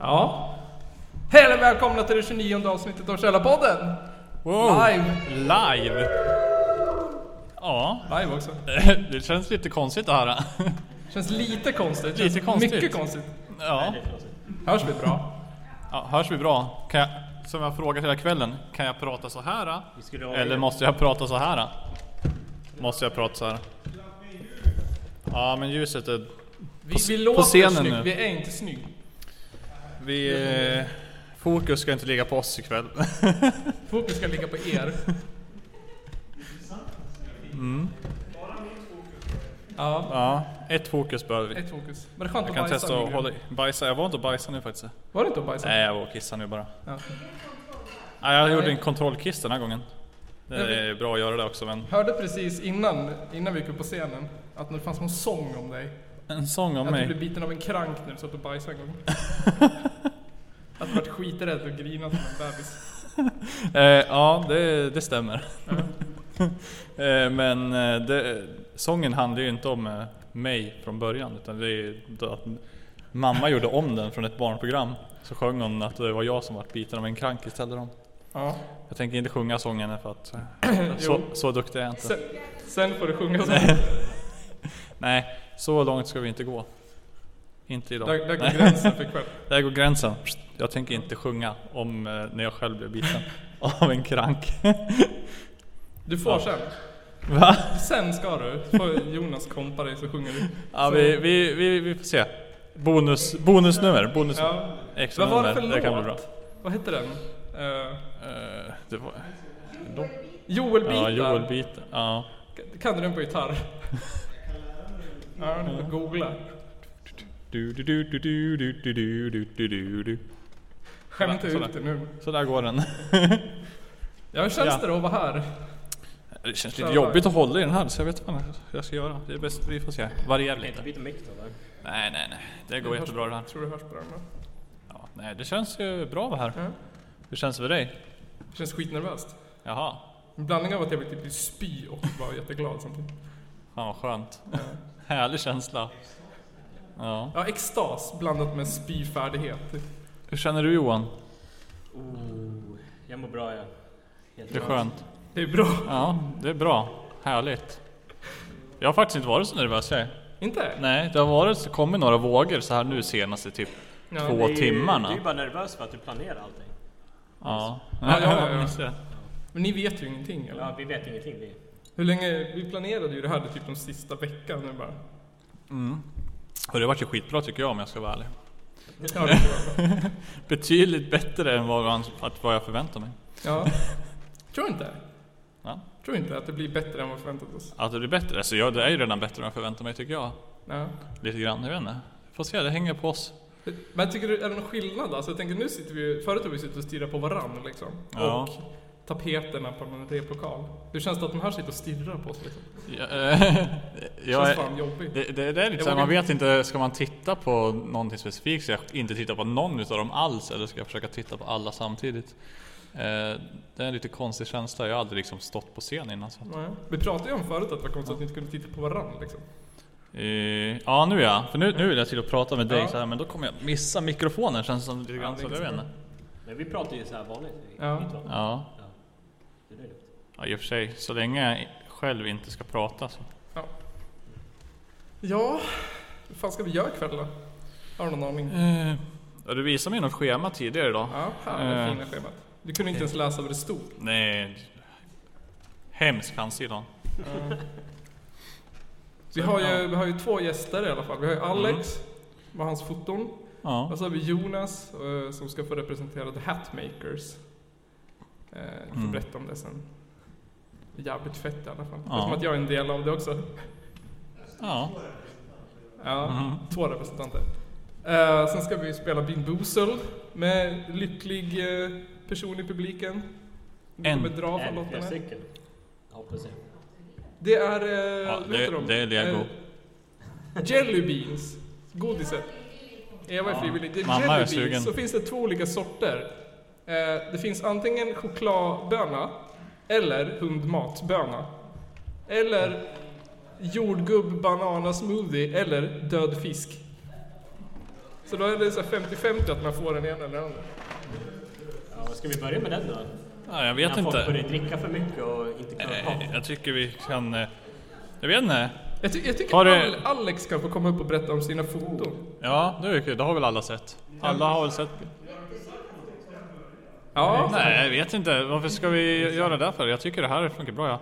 Ja. Hej och välkomna till det 29 avsnittet av Källarpodden! Wow. Live! Live! Ja, Live också. det känns lite konstigt det här. Känns lite konstigt. Lite Känns konstigt. Mycket konstigt. Ja. Hörs vi bra? ja, hörs vi bra? Kan jag, som jag frågat hela kvällen, kan jag prata så här? Eller måste jag prata så här? Måste jag prata så här? Ja, men ljuset är... Vi, På- vi på låter scenen snyggt, nu. vi är inte snygg. Vi... Eh, fokus ska inte ligga på oss ikväll. Fokus ska ligga på er. Mm. Ja, Ja, ett fokus behöver vi. ett fokus. Men det är skönt Jag att kan bajsa testa att hålla i. Bajsa, jag var inte och bajsa nu faktiskt. Var det inte att bajsa? Nej, jag var och kissade nu bara. Ja. Nej, jag gjorde en kontrollkiss den här gången. Det är bra att göra det också men Hörde precis innan, innan vi gick upp på scenen att det fanns någon sång om dig. En sång om Att du mig. blev biten av en krank när du satt och bajsade en gång. att du vart skiträdd och grinade som en bebis. Eh, ja, det, det stämmer. eh, men eh, det, sången handlar ju inte om eh, mig från början utan det är att mamma gjorde om den från ett barnprogram. Så sjöng hon att det var jag som vart biten av en krank istället. Då. Ja. Jag tänker inte sjunga sången för att eh, så, så duktig är jag inte. Sen, sen får du sjunga sång. Nej, så långt ska vi inte gå. Inte idag. Där, där går Nej. gränsen för ikväll. Där går gränsen. Jag tänker inte sjunga om eh, när jag själv blev biten av en krank. Du får Ja. sen. Va? Sen ska du. Får Jonas kompa dig så sjunger du. Ja, vi, vi, vi, vi får se. Bonus, bonusnummer. Bonus, Ja. extra Vad var det nummer. för Det kan bli bra. låt? Vad hette den? Uh, det var, Joel Bitar. ja, Joel Bit. Ja. Kan du den på gitarr? Ja, googla. Du, du, du, du, du, du, du, du, du, du, du, du. Skämta ut det nu. Så där går den. Ja, hur känns Ja. det då att vara här? Det känns lite jobbigt att hålla i den här så jag vet inte vad jag ska göra. Det är bäst, vi får se. Variera Kan inte lite. byta mick då? Nej, nej, nej. Det går jättebra det här. Tror du hörs den då? Ja, nej, det känns ju bra att vara här. Ja. Hur känns det för dig? Känns skitnervöst. Jaha. En blandning av att jag vill typ spy och vara jätteglad samtidigt. Fan vad skönt. Ja. Härlig känsla. Ja. Ja, extas blandat med spyfärdighet. Hur känner du Johan? Oh, jag mår bra jag. Helt Det är skönt. Det är bra. Ja, det är bra. Härligt. Jag har faktiskt inte varit så nervös jag. Inte? Nej, det har varit, kommit några vågor så här nu senaste typ Ja. två Det är ju- timmarna. Du är ju bara nervös för att du planerar allting. Ja. Ja, ja, ja. det. Men ni vet ju ingenting eller? Ja, vi vet ingenting. Vi. Hur länge, vi planerade ju det här typ de sista veckan nu bara. Mm. Och det vart ju skitbra tycker jag om jag ska vara ärlig. Ja, jag. Betydligt bättre än vad, man, vad jag förväntar mig. ja. Tror inte. Ja. Tror inte att det blir bättre än vad vi förväntat oss. Att det blir bättre? Alltså ja, det är ju redan bättre än jag förväntar mig tycker jag. Ja. Lite grann, jag vet inte. Får se, det hänger på oss. Men tycker du, är det någon skillnad? Alltså jag tänker nu sitter vi, förut har vi suttit och stirrat på varann liksom. Ja. Och tapeterna på en replokal. Hur känns det att de här sitter och stirrar på oss liksom? Ja, eh, jag Känns fan jobbigt. det, det, det är lite Jag så här, man vet inte, ska man titta på någonting specifikt så jag inte titta på någon utav dem alls eller ska jag försöka titta på alla samtidigt? Eh, det är en lite konstig känsla, jag har aldrig liksom stått på scen innan. Så. Nej. Vi pratade ju om förut att det var konstigt att ni inte kunde titta på varann liksom. Eh, ja nu ja, för nu, nu vill jag till att prata med dig Ja. så här, men då kommer jag missa mikrofonen känns det som lite grann det så, jag vet inte. Men vi pratar ju så här vanligt. Ja. Ja. Ja. Det är lugnt. Ja, i och för sig, så länge jag själv inte ska prata så. Ja, hur fan ska vi göra ikväll då? Har du någon aning? Eh, ja, du visade mig något schema tidigare idag. Ja, här är det Eh. fina schemat. Du kunde inte ens läsa vad det stod. Nej, hemsk handsidan. Vi har, ju, vi har ju två gäster i alla fall. Vi har ju Alex med hans foton. Ja. Och så har vi Jonas eh, som ska få representera The Hatmakers. Eh, jag får Mm. berätta om det sen. Jävligt fett i alla fall. Ja. Eftersom att jag är en del av det också. Ja. Ja, Mhm. två representanter. Eh, sen ska vi spela Been Boozled med lycklig eh, person i publiken. En. kommer dra Är från? Jag hoppas det. Är... Eh, Ja, det, de? det är lego. Eh, jelly beans. Godiset. Eva är Ja, frivillig. Det är mamma jelly beans. Så finns det två olika sorter. Eh, det finns antingen chokladböna eller hundmatböna. Eller jordgubb banana smoothie eller död fisk. Så då är det så här 50-50 att man får den ena eller den andra. Ja, ska vi börja med den då? Ja, jag vet När folk börjar inte. dricka för mycket och inte klarar Nej, av Jag tycker vi kan... eh, Jag vet inte. Jag, ty jag tycker Har Al- Alex kan få komma upp och berätta om sina foton. Ja, det är kul. Det har väl alla sett? Alla har väl sett? Ja, Nej, jag vet inte. Varför ska vi göra det för? Jag tycker det här funkar bra, ja.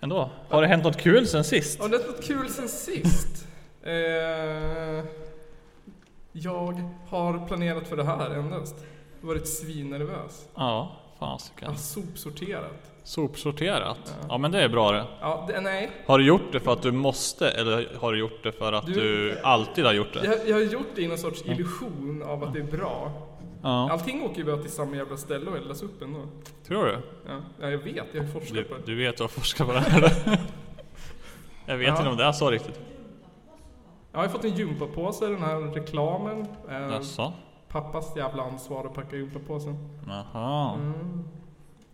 Ändå. Har det hänt något kul sen sist? Har det hänt något kul sen sist? Eh, jag har planerat för det här endast. Varit svinnervös. Ja, Jag fasiken. har sopsorterat. Sopsorterat? Ja, men det är bra det. Ja, det, nej. Har du gjort det för att du måste eller har du gjort det för att Du- du, alltid har gjort det? Jag, jag har gjort det i någon sorts illusion av att det är bra. Ja, Allting åker ju bara till samma jävla ställe och eldas upp ändå. tror du? Ja, ja jag vet. Jag har forskat på det. du vet att forskat på det här? Jag vet Ja. inte om det är så riktigt. Jag har fått en gympapåse, den här reklamen. Eh, Jaså? pappas jävla ansvar att packa gympapåsen. Jaha. Mm.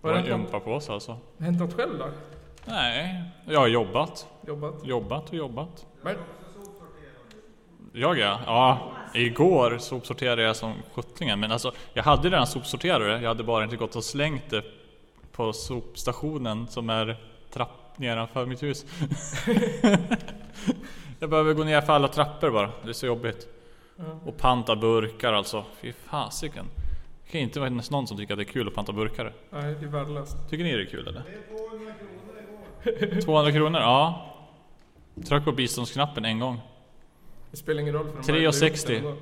Var Har det det hänt något, gympa på sig alltså? hänt något själv då? Nej, jag har jobbat. Jobbat? Jobbat och jobbat. Men, Jag ja. Ja, igår sopsorterade jag som sjuttlingen. Men alltså, jag hade redan sopsorterare. Jag hade bara inte gått och slängt det på sopstationen som är trapp nedanför mitt hus. jag behöver gå ner för alla trappor bara. Det är så jobbigt. Och panta burkar alltså. Fy fasiken. Det kan inte vara någon som tycker att det är kul att panta burkar. nej, det är värdelöst. Tycker ni det är kul eller? 200 kronor? Ja. Tryck på biståndsknappen en gång. Det spelar ingen roll för de bara eldar upp 3,60. den ändå.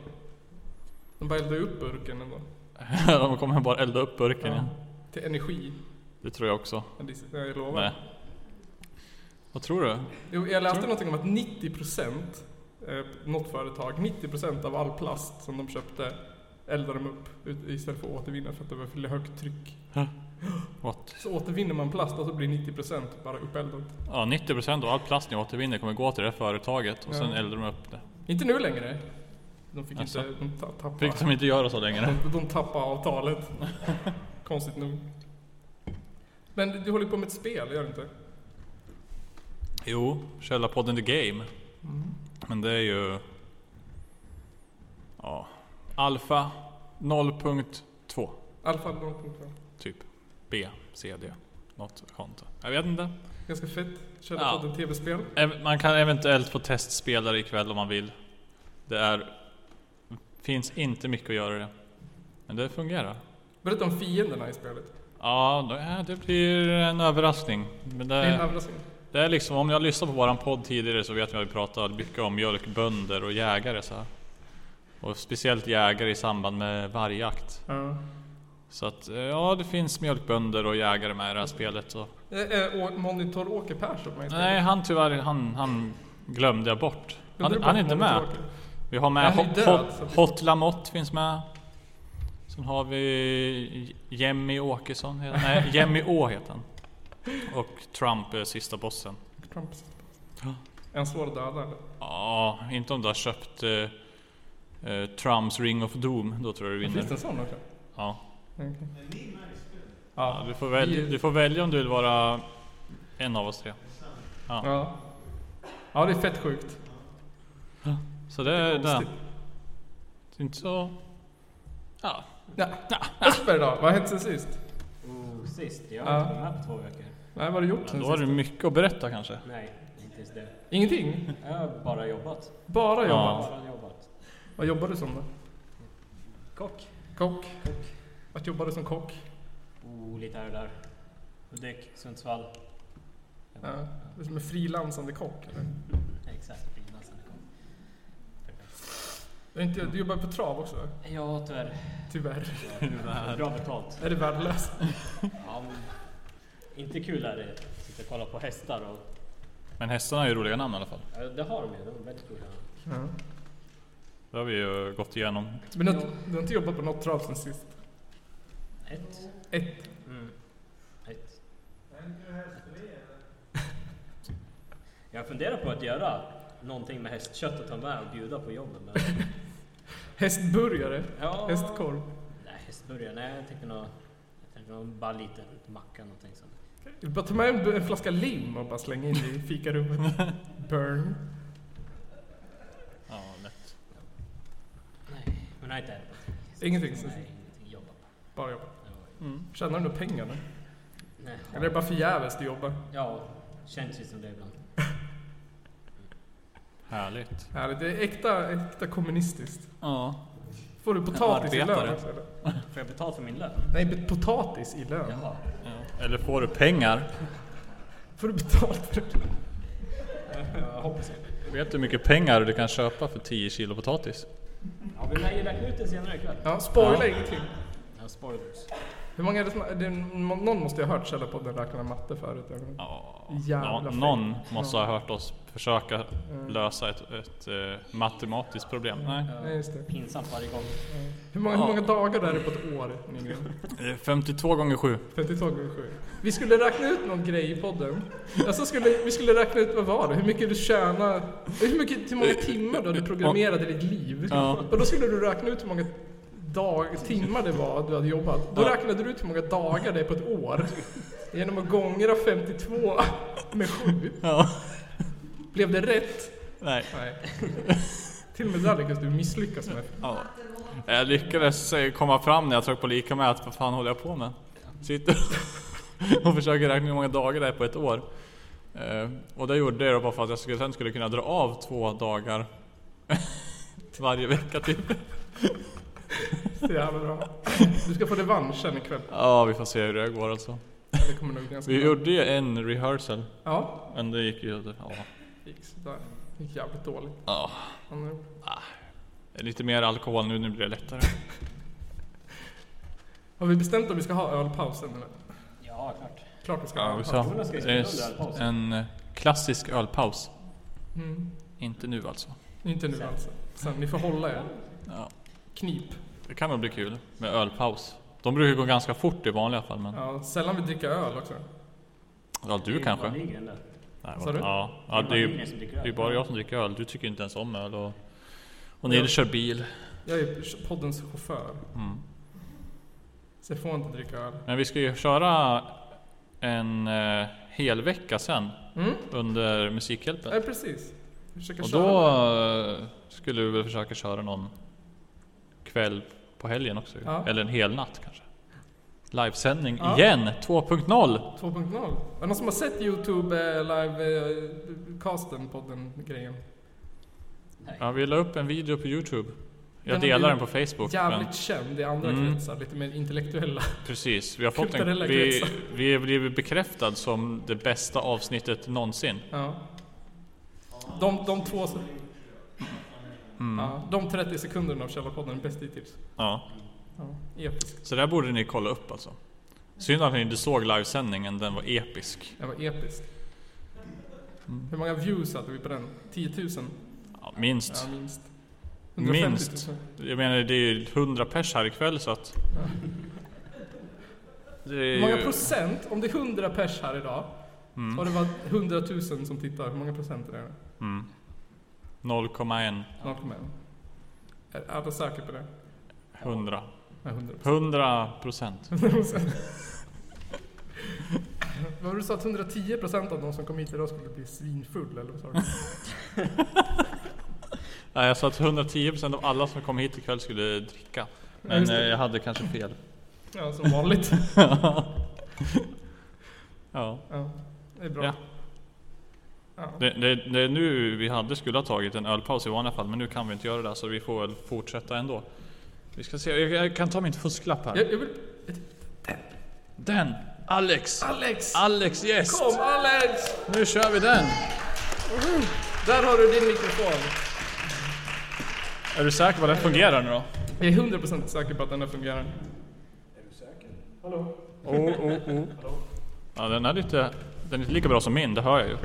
De bara eldar upp burken ändå. De kommer bara elda upp burken ja. Till energi. Det tror jag också. Ja, Jag lovar. Nej. Vad tror du? Jo, jag läste någonting om att 90% eh, något företag, 90% av all plast som de köpte eldar de upp istället för att återvinna för att det var för högt tryck. What? Så återvinner man plast och så blir 90% bara uppeldat. Ja, 90% av all plast ni återvinner kommer gå till det företaget och sen Ja. eldar de upp det. Inte nu längre. De fick Jaså? inte, de ta- tappade, Fick de inte göra så längre? de, de tappade avtalet. Konstigt nog. Men du håller på med ett spel, gör du inte? Jo, Källarpodden The Game. Men det är ju... Ja. Alfa 0.2 Alfa 0.5. typ. B, C, D. Något sånt. Jag vet inte. Ganska fett. Körde Ja. tv-spel. Man kan eventuellt få testspela det ikväll om man vill. Det är... Finns inte mycket att göra det. Men det fungerar. Berätta om fienderna i spelet. Ja, det- det blir en överraskning. Men Det är en det, överraskning. det är liksom, om jag lyssnar på våran podd tidigare så vet jag att vi pratat mycket om mjölkbönder och jägare så här. Och speciellt jägare i samband med vargjakt. Ja. Så att, eh, ja det finns mjölkbönder och jägare med i det här spelet. Eh, Å- Monitor Åke Persson med. Nej, han tyvärr, han, han glömde jag bort. Han, han är inte med. Vi har med Hot, Hot, Lamotte finns med. Sen har vi Jemmy Åkesson, nej Jemmy Å heter han. Och Trump är sista bossen. Trump. Ja. Han svår att döda eller? Ja, inte om du har köpt eh, eh, Trumps Ring of Doom, då tror jag du Finns det vinner. en sån också? Ja. Okej. Ja, Ja. du, får välja, du får välja om du vill vara en av oss tre. Ja. Ja. Ja, det är fett sjukt. Så det är det. Konstigt. Det är inte så... Ja. Ja. Jesper då? Vad har hänt sen sist? Oh, sist? Jag har Ja. inte varit med på två veckor. Nej, vad har du gjort sen Då har du mycket att berätta kanske. Nej, inte ens det. Ingenting? Jag har bara jobbat. Bara Ja. jobbat? Bara jobbat. Vad jobbar du som då? Kock. Kock? Vart jobbar du som kock? Oh, lite här och där. Hudik, Sundsvall. Ja. Du är som en frilansande kock eller? Exakt, frilansande kock. Du, är inte, du jobbar på trav också? Ja, tyvärr. Tyvärr. Bra betalt. Är det värdelöst? Ja, inte kul är det. Sitta och kolla på hästar och... Men hästarna har ju roliga namn i alla fall. Ja, det har de ju. De är väldigt roliga. Ja. Det har vi ju gått igenom. Men du, du har inte jobbat på något trav sen sist? Ett. Ett? Mm. Ett. Jag funderar på att göra någonting med hästkött och ta med och bjuda på jobbet. Men... Hästburgare? Ja. Hästkorv? Nej, hästburgare. Nej, jag tänkte nog... Jag bara lite macka någonting sånt. Du bara ta med en, en flaska lim och bara slänga in i fikarummet. Burn. Ja, lätt. Nej. Men nej, inte än. Ingenting? Så, Nej, ingenting. Jobba. bara jobba. Mm. Tjänar du några pengar nu? Nej, Eller är det bara förgäves du jobbar? Ja, känns ju som det ibland. Härligt. Härligt. Det är äkta, äkta kommunistiskt. Ja. Får du potatis i lön också, eller? Får jag betalt för min lön? Nej, potatis i lön. Jaha. ja. Eller får du pengar? Får du betalt för det? Jag hoppas det. Vet du hur mycket pengar du kan köpa för 10 kilo potatis? Ja, vi lär ju räkna ut det senare ikväll. Ja, spoila Ja. ingenting. Ja, spoilers. Hur många är det som, det någon måste ju ha hört Källarpodden räkna matte förut. eller? Ja. Jävla fel. någon måste Ja. ha hört oss försöka Mm. lösa ett, ett eh, matematiskt problem. Nej. Nej, just det. Pinsamt varje gång. Hur många, hur många dagar är det på ett år, Nygren? Eh, 52 gånger 7. 52 gånger 7. Vi skulle räkna ut någon grej i podden. Alltså skulle, vi skulle räkna ut, vad var det? Hur mycket du tjänar, hur, mycket, hur många timmar du hade programmerat i ditt liv. Ja. Och då skulle du räkna ut hur många dag, timmar det var du hade jobbat. Då räknade du ut hur många dagar det är på ett år. Genom att gångra 52 med 7. Ja. Blev det rätt? Nej. Nej. Till och med där lyckas du misslyckas med. Ja. Jag lyckades eh, komma fram när jag tryckte på lika med att vad fan håller jag på med? Sitter och försöker räkna hur många dagar det är på ett år. Eh, och det gjorde jag då bara för att jag skulle, sen skulle kunna dra av två dagar varje vecka typ. Så jävla bra. Du ska få revanschen ikväll. Ja, vi får se hur det går alltså. Det kommer nog ganska Vi bra. gjorde ju en rehearsal, Ja, men det gick ju... Ja. det gick sådär. Det gick jävligt dåligt. ja. Men, Lite mer alkohol nu, nu blir det lättare. Har vi bestämt om vi ska ha ölpausen eller? Ja, klart. Klart vi ska Ja, ha vi ölpaus. sa. Jonas ska ju under ölpausen. en eh, klassisk ölpaus. Mm. Inte nu alltså. Inte nu Sen. alltså. Sen, ni får hålla er. Ja. Knip. Det kan nog bli kul med ölpaus. De brukar gå ganska fort i vanliga fall men... Ja, sällan vi dricker öl också. Ja, du kanske? Nej, Sa vad- du? Ja, ja det är ju det är bara jag som dricker öl. Du tycker inte ens om öl och... Och Nils kör bil. Jag är poddens chaufför. Mm. Så jag får inte dricka öl. Men vi ska ju köra en eh, hel vecka sen Mm? under Musikhjälpen. Ja, precis. Och då eh, skulle vi väl försöka köra någon kväll på helgen också. Ja. Eller en hel natt kanske. Livesändning Ja. igen, 2.0. 2.0. Är det någon som har sett Youtube eh, live-casten på den grejen? Nej. Ja, vi la upp en video på Youtube. Jag Den delar den på Facebook. Jävligt Men, känd i andra Mm. kretsar, lite mer intellektuella. precis, vi har fått en, vi, vi är blivit bekräftad som det bästa avsnittet någonsin. Ja. De, de två... Mm. Ja, de 30 sekunderna av Källarpodden är bäst hittills. Ja. Ja, episkt. Så där borde ni kolla upp alltså. Synd att ni inte såg livesändningen, den var episk. Det var episkt. Mm. Hur många views hade vi på den? 10 000? Ja, minst. Ja, minst. Minst. 000. Jag menar det är ju 100 pers här ikväll så att... Det är Hur många procent? Om det är 100 pers här idag, Mm. det varit 100 000 som tittar. Hur många procent är det? Mm. 0,1. 0,1. Är du säker på det? 100. Nej, 100 100 procent. Var du sa? Att 110 procent av de som kom hit idag skulle bli svinfull, eller vad sa du? Nej, jag sa att 110 procent av alla som kom hit ikväll skulle dricka. Men just eh, jag hade kanske fel. Ja, som vanligt. ja. Ja, det är bra. Ja. Ja. Det, det, det är nu vi hade skulle ha tagit en ölpaus i vanliga fall, men nu kan vi inte göra det så vi får väl fortsätta ändå. Vi ska se, jag, jag kan ta min fusklapp här. Jag, jag vill... Den! Alex! Alex! Alex gäst! Kom Alex! Nu kör vi den! Där har du din mikrofon. Är du säker på att den fungerar nu då? Jag är 100% säker på att den fungerar. Oh, oh, oh. Ja, den är lite, den är inte lika bra som min, det hör jag ju.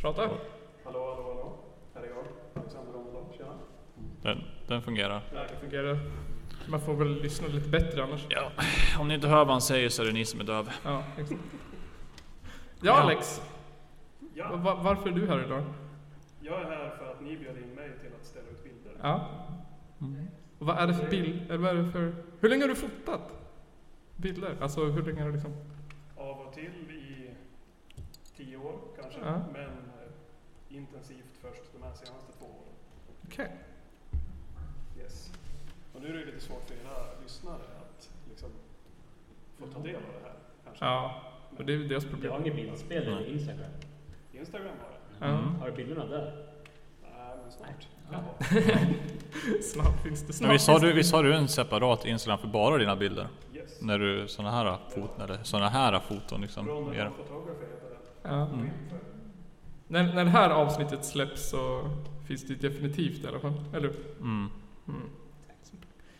Prata. Hallå, hallå, hallå. Här är jag, Alexander Rondahl. Tjena. Den, den fungerar. Det fungerar. Man får väl lyssna lite bättre annars. Ja, om ni inte hör vad han säger så är det ni som är döv. Ja, exakt. Ja, Alex. Ja, Va- varför är du här idag? jag är här för att ni bjöd in mig till att ställa ut bilder. Ja. Och vad är det för bild? Eller vad är det för... Hur länge har du fotat? Bilder? Alltså hur länge har du liksom... Av och till i tio år kanske, Ja. men eh, intensivt först de här senaste två åren. Okej. Yes. Och nu är det lite svårt för era lyssnare att liksom få ta del av det här. Kanske. Ja, och det är deras problem. Mm. har inget bildspel i Instagram? Instagram har jag. Ja. Har du bilderna där? Nej, men snart. Ja. Snart finns det. Snart Men visst har, du, det. visst har du en separat Instagram för bara dina bilder? Yes. När du såna här foton, eller såna här foton liksom? Den Photography heter den. Ja. Mm. När, när det här avsnittet släpps så finns det definitivt i alla fall. Eller hur? Mm. Mm.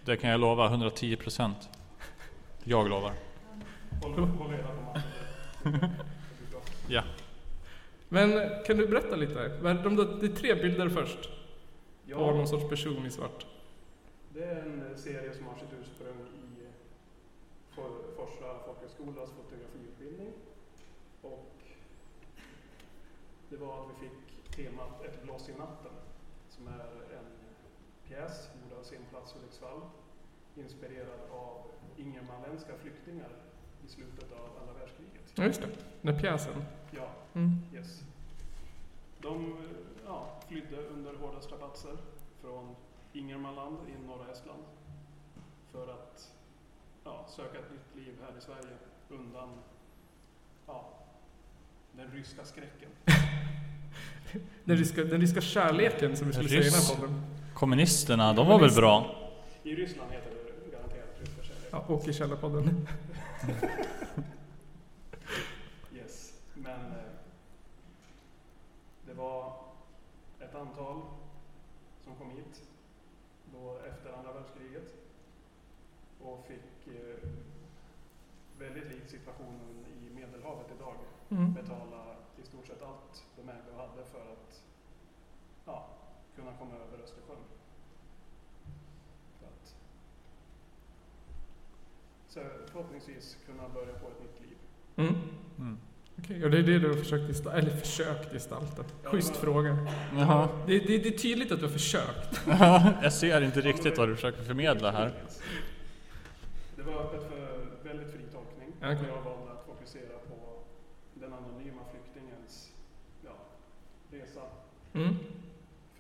Det kan jag lova, 110 procent. Jag lovar. Håll, reda på. Ja. Men kan du berätta lite? Vad är De, det är tre bilder först. På någon Ja, sorts person i svart. det är en serie som har sitt ursprung i For- Forsa folkhögskolas fotografiutbildning. Och det var att vi fick temat Ett blås i natten, som är en pjäs gjord av Scenplats Hudiksvall, inspirerad av ingermanländska flyktingar i slutet av andra världskriget. Ja, just det. Den pjäsen. Ja, Mm. yes. De ja, flydde under hårda strapatser från Ingermanland i norra Estland för att ja, söka ett nytt liv här i Sverige undan ja, den ryska skräcken. Den ryska, den ryska kärleken som vi skulle säga i den Ryss. här podden. Kommunisterna, de var väl bra? I Ryssland heter det garanterat ryska kärlek. Ja, och i källarpodden. Yes. Men eh, det var ett antal som kom hit då efter andra världskriget och fick eh, väldigt likt situationen i Medelhavet idag Mm. betala i stort sett allt de ägde och hade för att ja, kunna komma över Östersjön. För att så förhoppningsvis kunna börja på ett nytt liv. Mm. Mm. Okej, och det är det du har försökt gestalta, eller försökt gestalta. Ja, Schysst det var- fråga. Jaha. Det, det, det är tydligt att du har försökt. jag ser inte riktigt vad du försöker förmedla här. Det var öppet för väldigt fri tolkning. Ja. Och jag valde att fokusera på den anonyma flyktingens ja, resa Mm.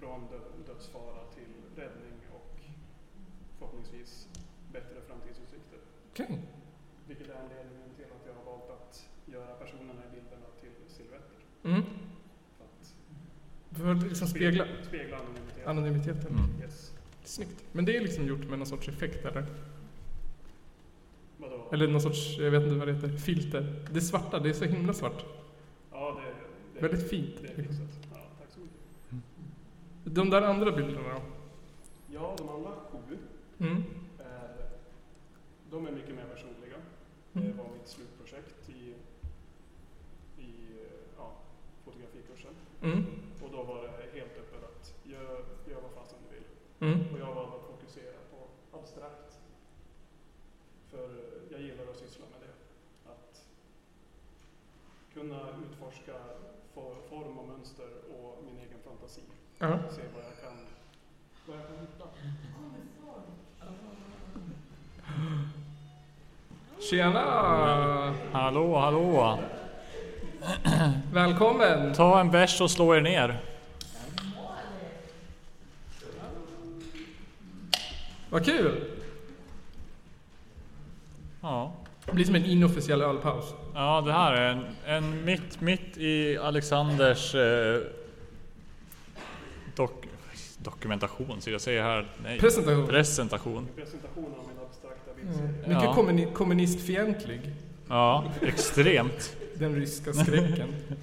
från dö- dödsfara till räddning och förhoppningsvis bättre framtidsutsikter. Okej. Vilket är anledningen till att jag har valt att göra personerna i bilderna till silhuetter. Mm. För att För att liksom spegla spegla anonymiteten. anonymiteten. Mm. Yes. Snyggt. Men det är liksom gjort med någon sorts effekt eller? Vadå? Eller någon sorts, jag vet inte vad det heter, filter. Det svarta, det är så himla svart. Ja, det, det, Väldigt fint. Det är fixat. Ja, tack så mycket. De där andra bilderna? Ja, de andra sju Mm. är, de är mycket mer personliga. Mm. Det var mitt slutprojekt i, i ja, fotografikursen. Mm. Och då var det helt öppet att gör, gör vad fasen du vill. Mm. Och jag valde att fokusera på abstrakt. För jag gillar att syssla med det. Att kunna utforska for, form och mönster och min egen Ja. Se vad jag kan, vad jag kan hitta. Tjena! Hallå, hallå! Välkommen! Ta en bärs och slå er ner. Vad kul! Ja. Det blir som en inofficiell ölpaus. Ja, det här är en, en mitt, mitt i Alexanders eh, dok, dokumentation, så jag säger här, nej, Presentation. presentation. En presentation av min abstrakta Mm. Mycket Ja. kommuni- kommunistfientlig. Ja, extremt. Den ryska skräcken. Ja.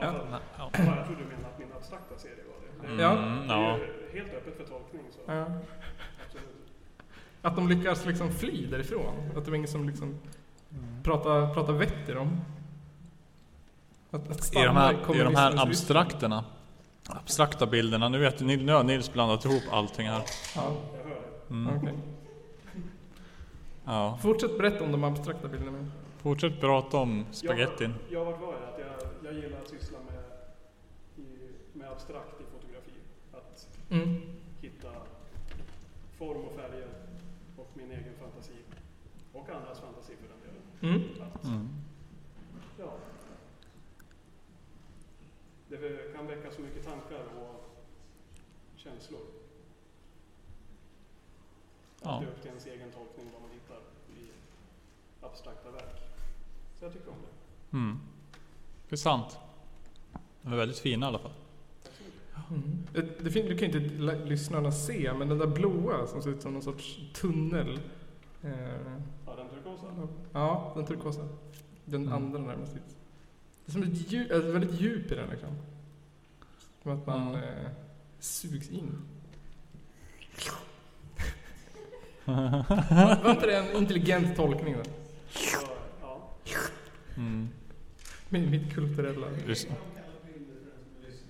Ja. Ja. Ja, jag tror du menar att min abstrakta serie var det. Det, Ja. Mm, det ja. är ju helt öppet för tolkning. Så Ja. Att de lyckas liksom fly därifrån. Att det var ingen som liksom pratar, pratar vett i dem. Att, att I de här, i de här abstrakterna, abstrakta bilderna, nu vet ni, nu har Nils blandat ihop allting här. Ja. Mm. okej. Ja. Fortsätt berätta om de abstrakta bilderna. Fortsätt prata om spagettin. Jag, jag var? Att jag, jag gillar att syssla med, i, med abstrakt i fotografi. Att Mm. hitta form och färger och min egen fantasi. Och andras fantasi för den delen. Mm. Att, Mm. ja, det kan väcka så mycket tankar och känslor. Det är Ja. upp till ens egen tolkning vad man hittar i abstrakta verk. Så jag tycker om det. Mm. Det är sant. De är väldigt fina i alla fall. Mm. Det, det fin- du kan inte l- lyssnarna se, men den där blåa som ser ut som någon sorts tunnel. Eh, Ja, den turkosa. ja, den turkosa. Den Mm. andra närmast dit. Det är som ett djup, ett väldigt djup i den liksom. Som att man Mm. eh, sugs in. Var, inte det en intelligent tolkning då? Mm. Med mitt kulturella...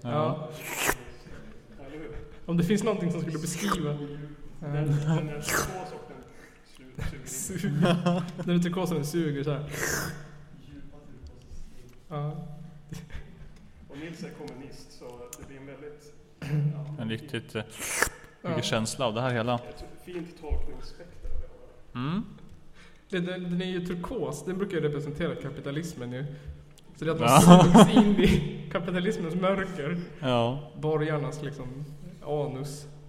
Ja. Om det finns någonting som skulle beskriva... Den, Eh, den är turkos och den suger turkosa så här. Ja. Och Nils är kommunist så det blir en väldigt En riktigt eh, mycket känsla av det här hela. Fint tolkningsspektra vi har. Mm. Den, den, den är ju turkos, den brukar ju representera kapitalismen ju. Så det är att man Ja. in i kapitalismens mörker. Ja. Borgarnas liksom anus.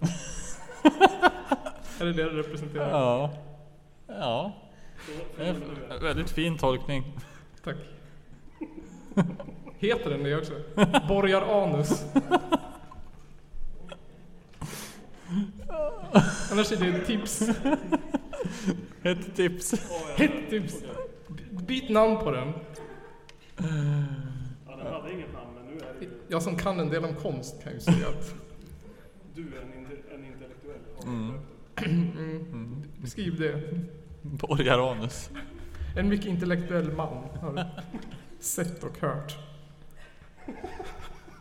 är det det det representerar? Ja. Ja. Väldigt fin tolkning. Tack. Heter den det också? Borgar-anus. Annars är det ett tips. Ett tips. Ett tips. Byt namn på den. Ja, den hade inget namn men nu är det ju Jag som kan en del om konst kan ju säga att... du är en, en intellektuell. Mm. Mm. Beskriv det. Borgaranus. En mycket intellektuell man har du sett och hört.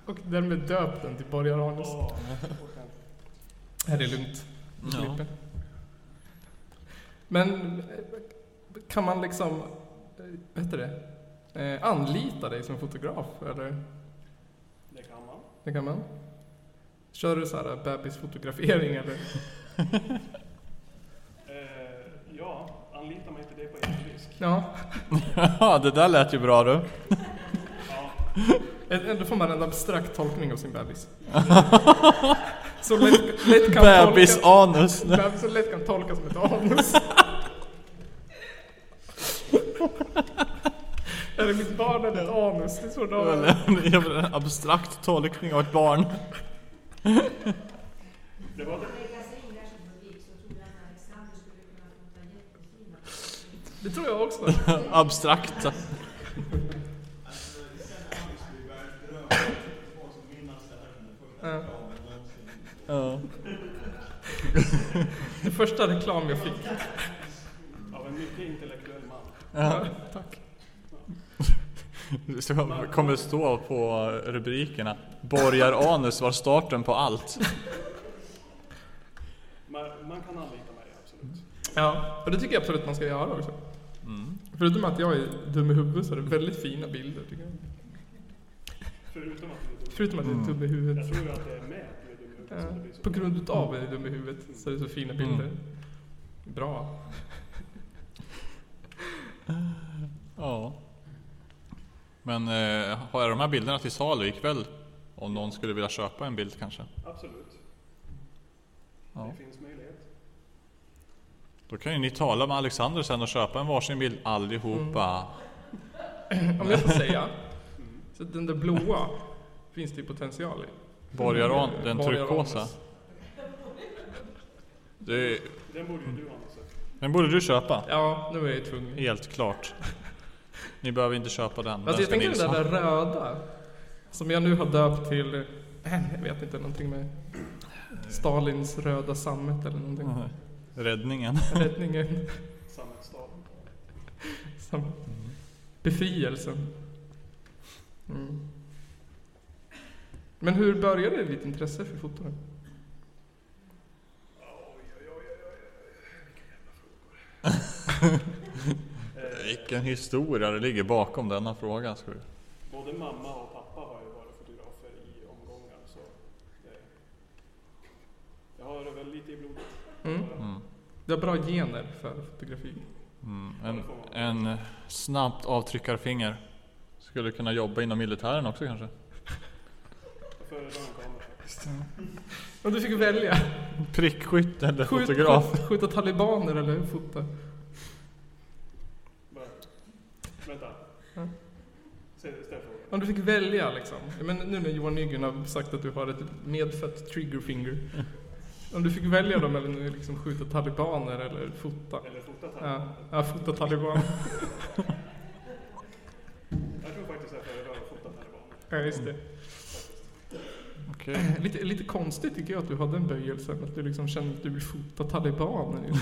Och därmed döpt den till Borgar-anus. Här är det lugnt. Ja. Men eh, kan man liksom, eh, vad heter det, eh, anlita dig som fotograf? Eller det kan man. det kan man? Kör du så här bebisfotografering eller? Eh, ja, anlita mig till det på egen risk. Ja, Ja, det där lät ju bra du. Ja, Eh, då får man en abstrakt tolkning av sin bebis. Så lätt, lätt kan tolkas, Bebisanus. bebis så lätt kan tolkas som ett anus. Är det mitt barn eller ett anus? Det är så det är en abstrakt tolkning av ett barn. det var det. Det tror jag också. Abstrakta. Ja. Ja. Det första reklam jag fick. Av en mycket intellektuell man. Ja, tack. Så kommer det stå på rubrikerna. Borgaranus var starten på allt. Man, man kan anlita mig, absolut. Ja, och det tycker jag absolut man ska göra också. Mm. Förutom att jag är dum i huvudet så är det väldigt fina bilder tycker jag. Förutom att du är dum. Förutom att jag är dum i Jag huvudet. tror att det är med att du är dum i huvudet som det blir Ja, så. på grund utav att jag är dum i huvudet så är det så fina bilder. Mm. Bra. Ja. Men eh, har jag de här bilderna till salu ikväll? Om någon skulle vilja köpa en bild kanske? Absolut. Ja. Det finns möjlighet. Då kan ju ni tala med Alexander sen och köpa en varsin bild allihopa. Om jag får säga. Så den där blåa finns det ju potential i. Borgaran, den turkosa. Det, Den borde ju du Anders. den borde du köpa. Ja, nu är jag tvungen. Helt klart. Ni behöver inte köpa den. Alltså den jag Nils den ha. där röda. Som jag nu har döpt till, eh, jag vet inte, någonting med Stalins röda sammet eller någonting. Mhm. Räddningen. Räddningen. Sammetsstaden. Sam- Befrielsen. Mm. Men hur började ditt intresse för foto? då? Eh, Vilken historia det ligger bakom denna fråga. Ska vi. både mamma och pappa har ju varit fotografer i omgångar så det, jag har det väl lite i blodet. Mm. Mm. Du har bra gener för fotografi. Mm. En, en snabbt avtryckarfinger. Skulle kunna jobba inom militären också kanske. Om du fick välja. Prickskytt eller Skjut- fotograf? skjut- Skjuta talibaner eller fota? Vänta. Ja. Om du fick välja liksom. Men nu när Johan Nygren har sagt att du har ett medfött trigger finger. Om du fick välja dem eller nu liksom skjuta talibaner eller fota? Eller fota Ja, talibaner. ja fota talibaner. Jag tror faktiskt att jag föredrar att fota talibaner. Ja, just det. Okej. Lite, lite konstigt tycker jag att du hade den böjelsen. Att du liksom kände att du vill fota talibaner.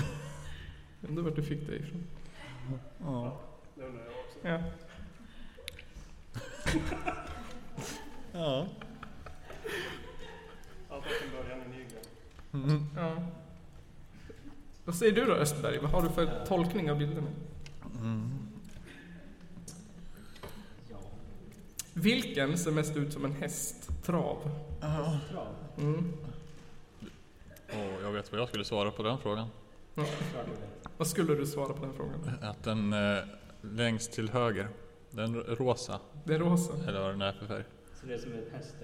Jag undrar vart du fick det ifrån. Ja. Det undrar jag också. Ja. Ja. Allt sin början Nygren. Mm. ja. Vad säger du då Östberg? Vad har du för tolkning av bilderna? Mm. Ja. Vilken ser mest ut som en hästtrav? Trav. Mm. Åh, jag vet vad jag skulle svara på den frågan. Ja. Vet. Vad skulle du svara på den frågan? Att den eh, längst till höger, den rosa, Det är rosa. eller vad den är för färg. Så det är som en häst?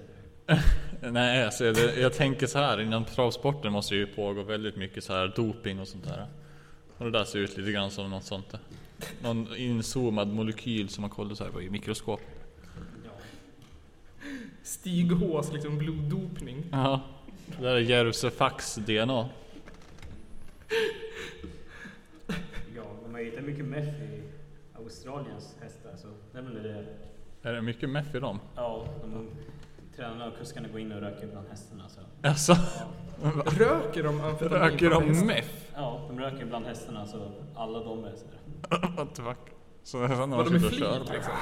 Nej, alltså det, jag tänker så här, inom travsporten måste ju pågå väldigt mycket så här doping och sånt där. Och det där ser ut lite grann som något sånt där. Någon inzoomad molekyl som man kollar så här på i mikroskop. Stig Hs liksom bloddopning. Ja, det där är Järvsefax DNA. Ja, men man hittar mycket meth i Australiens hästar så det är väl det. Är det mycket meth i dem? Ja, de tränarna och kuskarna går in och röker bland hästarna så. Alltså, Ja, Röker de amfetamin? röker de meth? ja de röker bland hästarna så alla de är så här. What the fuck? Så det är när de sitter och kör. liksom?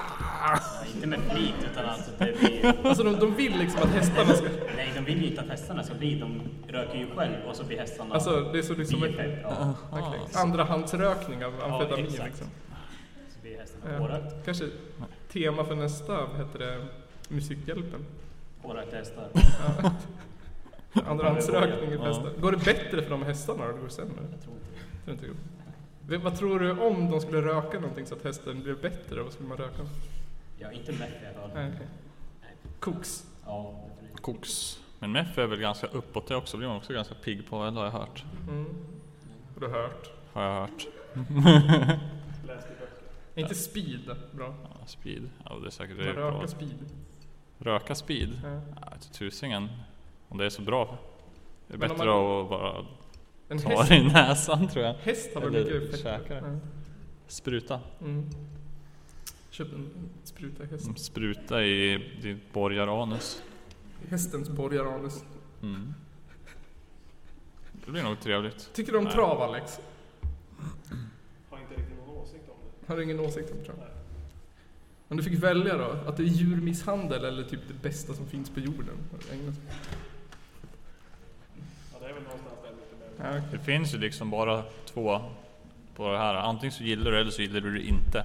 Ja, inte med flit utan att det blir... Alltså de, de vill liksom att hästarna ska... Nej, de vill ju inte att hästarna ska bli. De röker ju själv och så blir hästarna Alltså det är så liksom bieffekt. Ja, okay. andrahandsrökning av amfetamin exakt. liksom. så blir hästarna Ja. pårökta. Kanske tema för nästa, vad heter det, Musikhjälpen. Pårökta hästar. Ja. Andrahandsrökning i Ja. hästar. Går det bättre för de hästarna eller går det sämre? Jag tror inte det. Tror inte det. Vad tror du om de skulle röka någonting så att hästen blir bättre? Vad skulle man röka? Ja, inte meth i alla fall. Koks. Ja, definitivt. Koks. Men meth är väl ganska uppåt det också, blir man också ganska pigg på, eller har jag hört? Mm. Har du hört? Har jag hört. Läst i böcker. Är inte speed bra? Ja, speed. Ja, det är säkert det Man bra. röka speed. Röka speed? Ja. Ja, till tusingen. Om det är så bra. Det är Men bättre att bara En häst, det i näsan tror jag. häst har väl mycket käka det. Spruta. Ja. Mm. Köp en spruta i häst. Mm, Spruta i ditt borgaranus. Hästens borgaranus. Mm. Det blir nog trevligt. Tycker du om Nej. trav Alex? Har inte riktigt någon åsikt om det. Har du ingen åsikt om trav? Nej. Om du fick välja då? Att det är djurmisshandel eller typ det bästa som finns på jorden? Ägna sig- Ja, det är väl någonstans okej. Det finns ju liksom bara två på det här. Antingen så gillar du eller så gillar du det inte.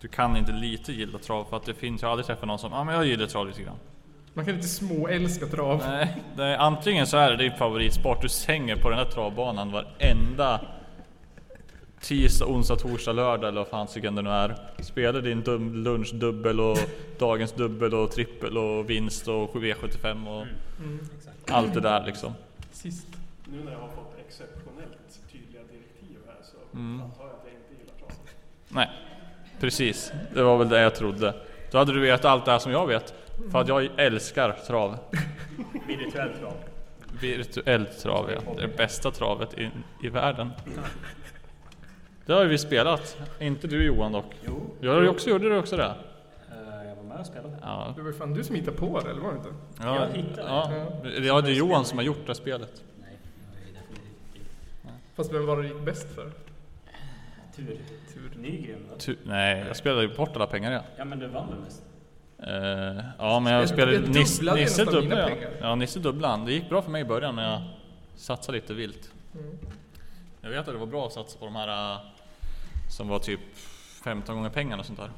Du kan inte lite gilla trav för att det finns, jag har aldrig träffat någon som, ja ah, men jag gillar trav lite grann. Man kan inte småälska trav. Nej, det är, antingen så är det din favoritsport, du hänger på den här travbanan varenda tisdag, onsdag, torsdag, lördag eller vad fan det nu är. Spelar din dum, lunchdubbel och dagens dubbel och trippel och vinst och V75 och Mm. Exakt. allt det där liksom. Sist. Nu när jag har fått exceptionellt tydliga direktiv här så Mm. antar jag att jag inte gillar trav. Nej, precis. Det var väl det jag trodde. Då hade du vetat allt det här som jag vet. För att jag älskar trav. Virtuellt trav. Virtuellt trav, ja. Det är det bästa travet i, i världen. Det har ju vi spelat. Inte du Johan dock. Jo, Jag har ju också, gjorde du också det? eh, jag var med och spelade. Ja. Det var fan du som hittade på det, eller var det inte? Ja, Jag hittade ja. ja, det är Johan som har gjort det spelet. Nej, jag är definitivt inte. Fast vem var det gick bäst för? Tur. Tur. Nygren då? Tu- nej, jag spelade ju bort alla pengar ja. Ja men du vann väl mest? Eh, ja men jag Jag- spelade jag Nis, dubblade Nisse nästan mina dubbla ja. Nisse dubbla Det gick bra för mig i början när jag satsade lite vilt. Mm. Jag vet att det var bra att satsa på de här eh, som var typ 15 gånger pengarna och sånt där.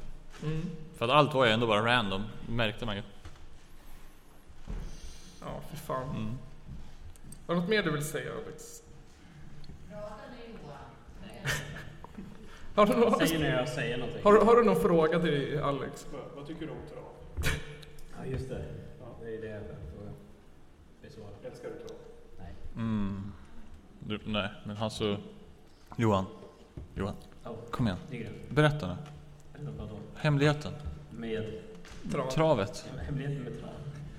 Mm. För att allt var ju ändå bara random, märkte man ju. Ja, fy fan. Mm. Har du något mer du vill säga Alex? Har du, någon, Säg när jag säger någonting. har, har du någon fråga till Alex? Vad, vad tycker du om trav? Ja just det. Ja. Det är det jag får besvara. Älskar du trav? Nej. Mm. Du, nej, men alltså... Johan. Johan. Ja. Kom igen. Berätta nu. Vadå? Hemligheten. Med... Trav. Travet. Hemligheten med trav.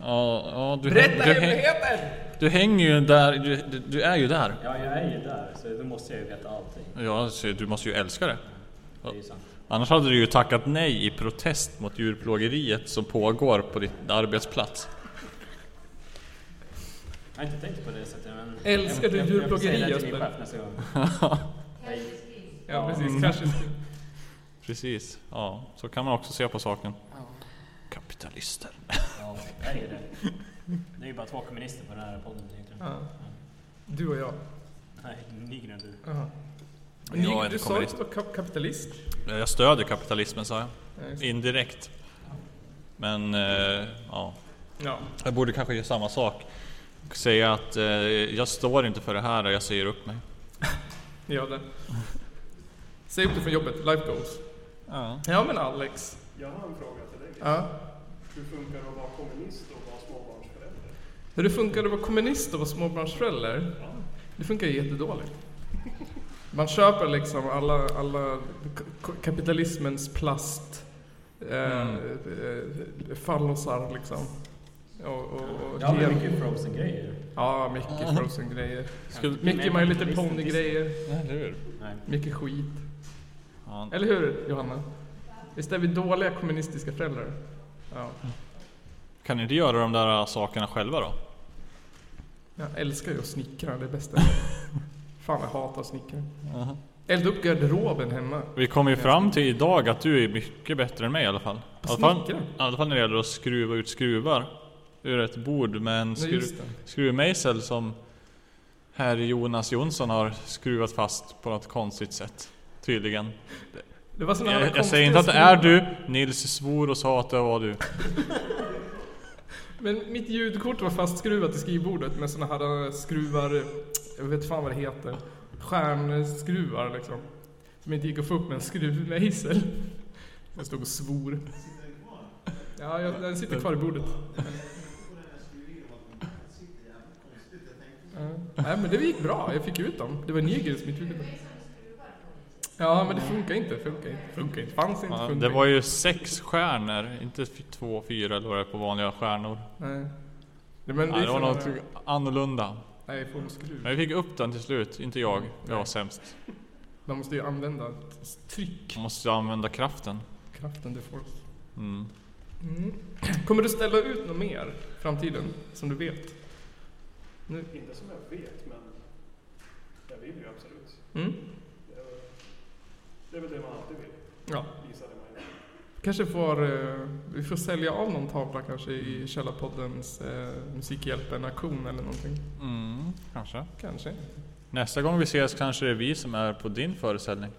Ja, ja du, Berätta du, häng, hemligheten! du hänger ju där. Du, du, du är ju där. Ja, jag är ju där, så då måste jag ju veta allting. Ja, så du måste ju älska det. Det är ju sant. Annars hade du ju tackat nej i protest mot djurplågeriet som pågår på din arbetsplats. Jag har inte tänkt på det sättet, men... Älskar du djurplågeri, Jesper? Ja, precis. Mm. Kanske. Precis. Ja, så kan man också se på saken. Kapitalister. Ja, jag är det. Det är ju bara två kommunister på den här podden egentligen. Ja. Du och jag. Nej, Nygren du. Aha. Jag är Ni, inte du sa kommunist. att du var kap- kapitalist. Jag stödjer kapitalismen sa jag. Ja, det. Indirekt. Men, eh, ja. Ja. Jag borde kanske göra samma sak. Och säga att eh, jag står inte för det här och jag säger upp mig. Gör det. Säg upp det från jobbet. Life goals. Ja. Ja men Alex. Jag har en fråga till dig. Ja. Hur funkar det att vara kommunist och vara småbarnsförälder? Hur det funkar att vara kommunist och vara småbarnsförälder? Ja. Det funkar ju jättedåligt. Man köper liksom alla, alla kapitalismens plast eh, Mm. eh, fallosar liksom. Och, och, och Ja, men mycket frozen grejer. Ja, mycket frozen grejer. Skulle- Mycket My Little Pony grejer. Eller hur? Nej. Mycket skit. Eller hur Johanna? Visst är vi dåliga kommunistiska föräldrar? Ja. Kan ni inte göra de där sakerna själva då? Jag älskar ju att snickra, det är bästa. Fan jag hatar att snickra. Elda upp garderoben hemma. Vi kom ju fram till idag att du är mycket bättre än mig i alla fall. I alla fall, i alla fall när det gäller att skruva ut skruvar ur ett bord med en skru, skruvmejsel som herr Jonas Jonsson har skruvat fast på något konstigt sätt. Tydligen. Det var såna Jag, jag säger inte att det är du. Nils svor och sa att det var du. Men mitt ljudkort var fastskruvat i skrivbordet med såna här skruvar, jag vet fan vad det heter. Stjärnskruvar liksom. Som inte gick att få upp med en skruvmejsel. Jag stod och svor. Ja, jag, den sitter kvar i bordet. Nej men det gick bra, jag fick ut dem. Det var Nygren som inte ut dem. Ja men det funkar inte, funkar inte, funkar inte, fanns inte, Ja, funkar det var ju sex stjärnor, inte två, fyra eller vad det är på vanliga stjärnor. Nej. Nej, men Ja, det var något annorlunda. Nej. Men vi fick upp den till slut, inte jag. Jag var sämst. Man måste ju använda ett tryck. Man måste använda kraften. Kraften det får. Mm. Mm. Kommer du ställa ut något mer i framtiden, som du vet? Nu. Inte som jag vet, men jag vill ju absolut. Mm. Det är, det väl det man alltid vill, Ja. visa det man gör. Kanske får, eh, vi får sälja av någon tavla kanske i Källarpoddens eh, Musikhjälpen-aktion eller någonting. Mm, kanske. Kanske. Nästa gång vi ses kanske det är vi som är på din föreställning.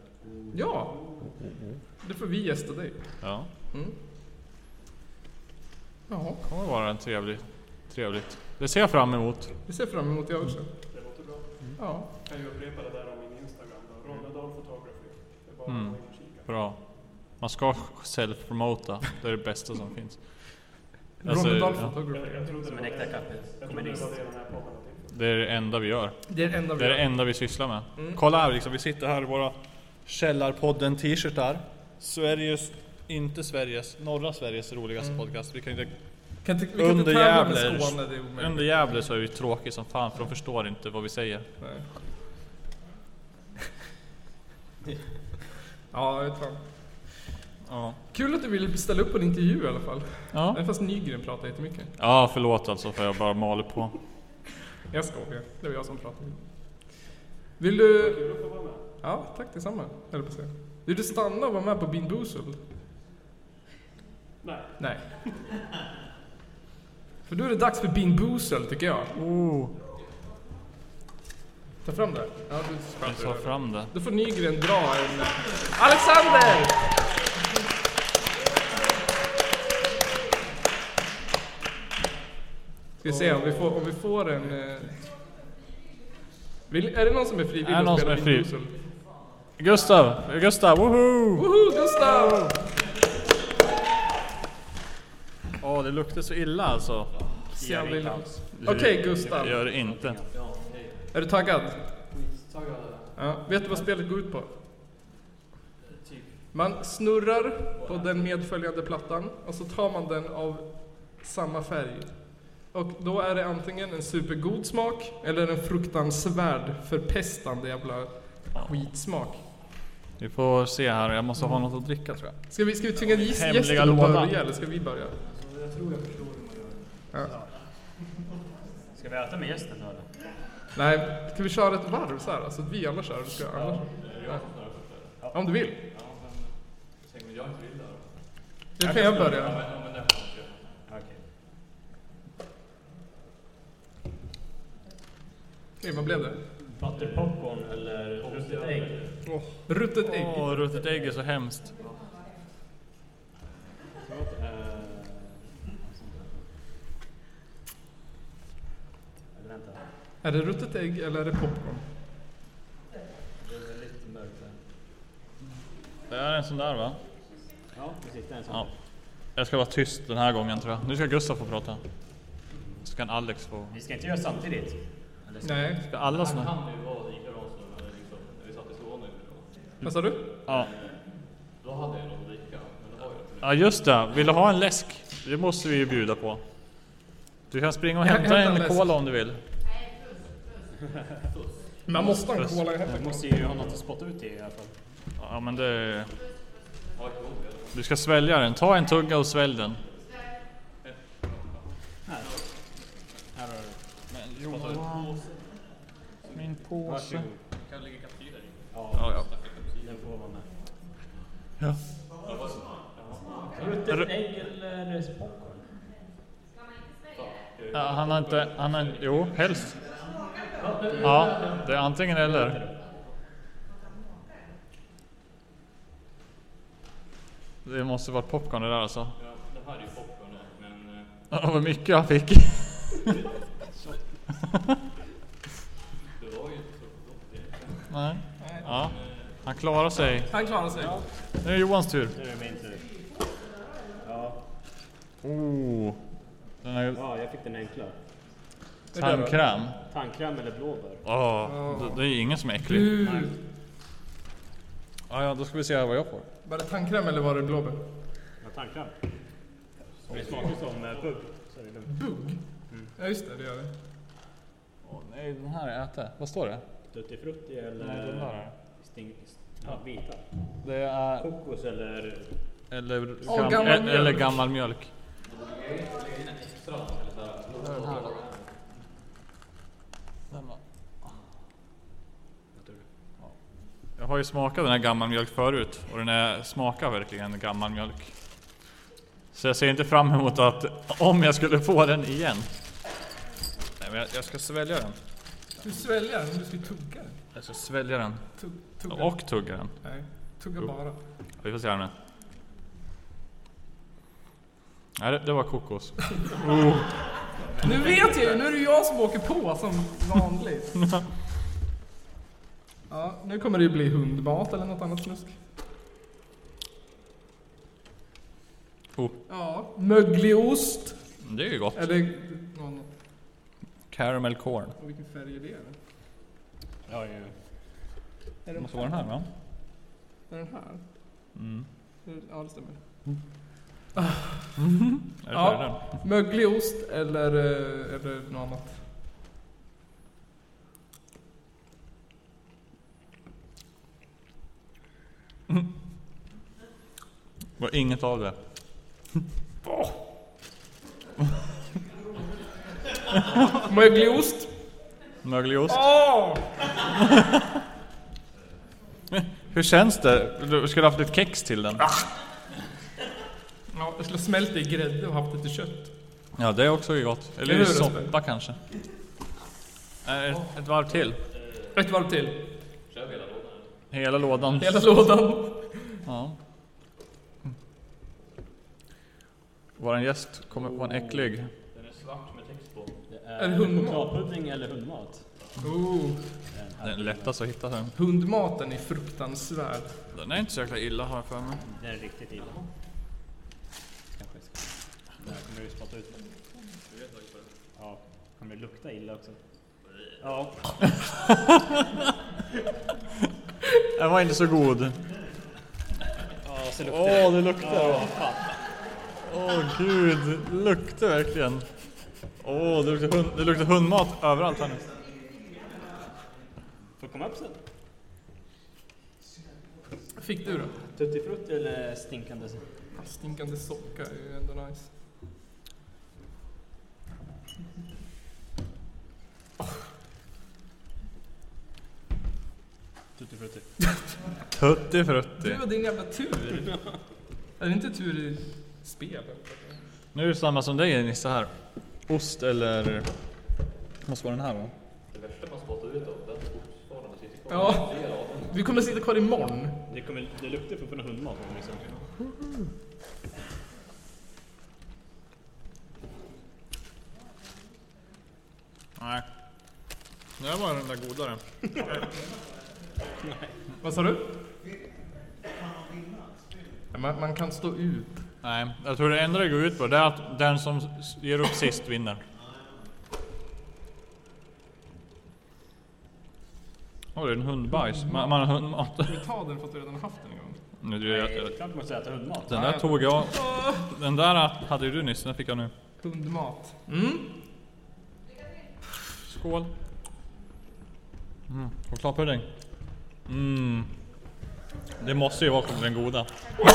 Ja! Då får vi gästa dig. Ja, Mm. Ja, det kommer vara en trevlig, trevligt. Det ser jag fram emot. det ser jag fram emot jag också. Det låter bra. Ja. Jag kan ju upprepa det där om min Instagram då. Rolledal Photography. Det är bara Mm. att gå in och kika. Bra. Man ska self-promota. Det är det bästa som finns. Alltså, Ronnedal ja. Photography. Jag, Som det en äkta kommunist. det är det enda vi gör. Det är det enda vi Det är det enda vi sysslar med. Mm. Kolla här liksom, vi sitter här i våra Källarpodden t-shirtar. Sveriges, inte Sveriges, norra Sveriges roligaste Mm. podcast. Vi kan inte, Kan inte, vi kan under Gävle, Skåne, under Gävle så är vi tråkiga som fan för de förstår inte vad vi säger. Ja, jag tror. Ja. Kul att du ville ställa upp på en intervju i alla fall. Ja, Även fast Nygren pratar jättemycket. ja förlåt alltså för jag bara maler på. Jag skojar. Det var jag som pratade. Vill du... Kul att få vara med. Ja, tack detsamma. Höll på att säga. Vill du stanna och vara med på Bean Boozled? Nej. Nej. För då är det dags för Bean Boozled tycker jag. Oh, Ta fram det. Ja, du jag tar fram det. Då får Nygren dra en... Alexander! Ska vi se om vi får, om vi får en... eh, Vill, är det någon som är frivillig Är det någon att som är fri-? Gustav! Gustav, woho! Woho, Gustav! Åh, det luktar så illa alltså. Se om det är lugnt. Okej, Gustav. Gör det inte. Är du taggad? Ja, vet du vad spelet går ut på? Man snurrar på den medföljande plattan och så tar man den av samma färg. Och då är det antingen en supergod smak eller en fruktansvärd förpestande jävla skitsmak. Vi får se här, jag måste ha något att dricka tror jag. Ska vi, ska vi tvinga Hemliga gästen att lådan. börja eller ska vi börja? Ska vi äta med gästen då eller? Nej, ska vi köra ett varv så här? Så att vi alla kör? Du ska alla? Ja. Om du vill. Då kan jag börja. Okej. Vad blev det? Butterpopcorn eller ruttet ägg? Ruttet ägg. Åh, ruttet ägg är så hemskt. Förlåt. eh, Eller vänta. Är det ruttet ägg eller är det popcorn? Det är lite mörkt där. Det är en sån där va? Ja, precis. Det är en sån. Ja. Jag ska vara tyst den här gången tror jag. Nu ska Gustav få prata. Så kan Alex få... Vi ska inte göra samtidigt. Eller så. Nej. Ska alla såna... kan ju vara likadant som när liksom, när vi satt i Skåne. Vad sa du? Ja. Då hade jag något att dricka, men det har jag inte. ja, just det. Vill du ha en läsk? Det måste vi ju bjuda på. Du kan springa och hämta hämtar en en läsk. cola om du vill. Man måste ha en cola i hemmet. måste ju ha något att spotta ut i i alla fall. Ja, men det... Du ska svälja den. Ta en tugga och svälj den. Här har du. Men Johan... Min påse. Kan lägga kapsyler i. Ja, ja. Den får vara med. ja. Ruttet ägg eller popcorn? ja han har inte... Han har, jo, helst. Ja, det är antingen eller. Det måste vara popcorn det där alltså. Ja, det här är ju popcorn men... eh, Ja, vad mycket jag fick. Det var ju inte så gott. Nej. Ja, han klarar sig. Han klarar sig. Nu är det Johans tur. Nu är det min tur. Ja, Oh. Den är ja jag fick den enkla. Tandkräm. Tandkräm eller blåbär? Åh, det, det är ingen som är äcklig. Gud. Ja, ja, då ska vi se vad jag får. Var det tandkräm eller var det blåbär? Ja, tandkräm. Det smakar som eh, bugg. Lugnt. Bugg? Ja just det, det gör det. Åh nej, den här är äte. Vad står det? Tutti frutti Nej, den eller där. sting, ja, vita? Det är... Kokos eller... Eller, gam, gammal e- eller mjölk. gammal mjölk. Den då. Ja. Jag har ju smakat den här gammal mjölk förut och den är, smakar verkligen gammal mjölk. Så jag ser inte fram emot att om jag skulle få den igen. Nej, men jag, jag ska svälja den. Du sväljer den, du ska tugga den. Jag ska svälja den. Tugg, tugga. Och tugga den. Nej, tugga bara. Vi får se här nu. Nej, det, det var kokos. Nu vet jag ju, nu är det jag som åker på som vanligt. Ja, nu kommer det ju bli hundmat eller något annat snusk. Oh, Ja, möglig ost. det är ju gott. Eller någon, Caramel corn. och vilken färg är det? Är Ja, ju. Det måste vara den här va? det den här? Mm. Ja, det stämmer. Är det Ja. ja. Möglig ost eller, eh, eller något annat. Var inget av det. Möglig ost. Möglig ost. Åh! Hur känns det? Du skulle haft lite kex till den. Ja, jag skulle ha smält det i grädde och haft lite kött. Ja, det är också gott. Eller hur, soppa Jesper? kanske. Äh, Ett, ett varv till. Ett varv till. Kör hela lådan? Hela lådan. Hela lådan. Ja. Vår gäst kommer på en äcklig. Den är svart med text på. Det Är hundmat? chokladpudding eller hundmat. Oh. Den är lättast att hitta sen. Hundmaten är fruktansvärd. Den är inte så jäkla illa har jag för mig. Den är riktigt illa. Kanske ska... Där kommer du spotta ut den. Ja, kommer det lukta illa också? Ja. Den var inte så god. Ja, så Åh, det luktar. Åh gud, det luktar verkligen. Åh, det luktar, hund, det luktar hundmat överallt här nu. Får komma upp sen. Fick du då? Tutti frutti eller stinkande? Stinkande socka är ju ändå nice. Tutti frutti. Tutti frutti. Du och din jävla tur. Är det inte tur i spel? Nu är det samma som dig Nisse här. Ost eller... Måste vara den här va? Det värsta man spottar ut av den fortfarande sitter kvar. Ja. Vi kommer sitta kvar imorgon. Det, kommer, det luktar fortfarande hundmat. Liksom. Nej. Det här var den där godare. Vad sa du? Man, man kan stå ut. Nej, jag tror det enda det går ut på det är att den som ger upp sist vinner. Oj, det är en hundbajs. Man, man har hundmat. Ska vi ta den för att du redan har haft den en gång? Nu, du, jag, jag, Klart man måste äta hundmat. den där tog jag. Den där hade ju du nyss, den fick jag nu. Hundmat. Mm. Skål. Mm, chokladpudding. Mm. Det måste ju vara den goda.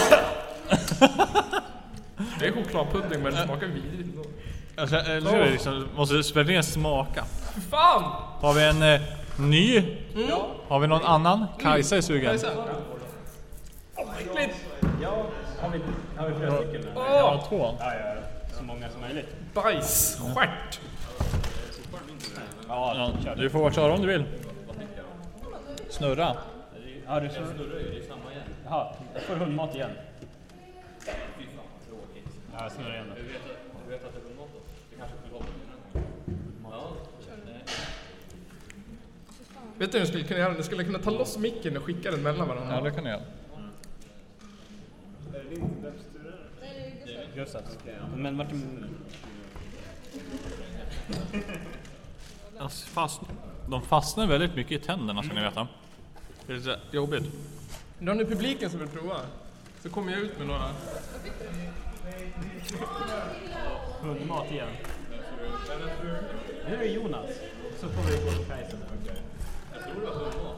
Det är chokladpudding men det smakar vidrigt ändå. Jag känner, det liksom, måste verkligen smaka. Fan! Har vi en eh, ny? Har vi någon annan? Kajsa är sugen. Kajsa? Åh, vad äckligt! Ja, har vi, har vi flera stycken? eller? Ja, två. Ja, ja, så många som möjligt. Bajs, stjärt. Ja, Ja, du får köra om du vill. Snurra. ja du snurrar ju, det är samma igen. Jaha, jag får hundmat igen. Fy fan vad tråkigt. Ja, jag snurrar igen då. Du vet du vet att det är hundmat då? Det kanske skulle vara Ja. Nej. Vet du hur du skulle kunna göra? Du skulle kunna ta loss micken och skicka den mellan varandra. Ja, det kan jag göra. Just det. Men vart... Alltså, fast, de fastnar väldigt mycket i tänderna ska ni veta. Det är lite jobbigt. Har ni publiken som vill prova. Så kommer jag ut med några. Hundmat igen. Nu är det Jonas. Så får vi gå till Kajsa. Jag tror det var hundmat.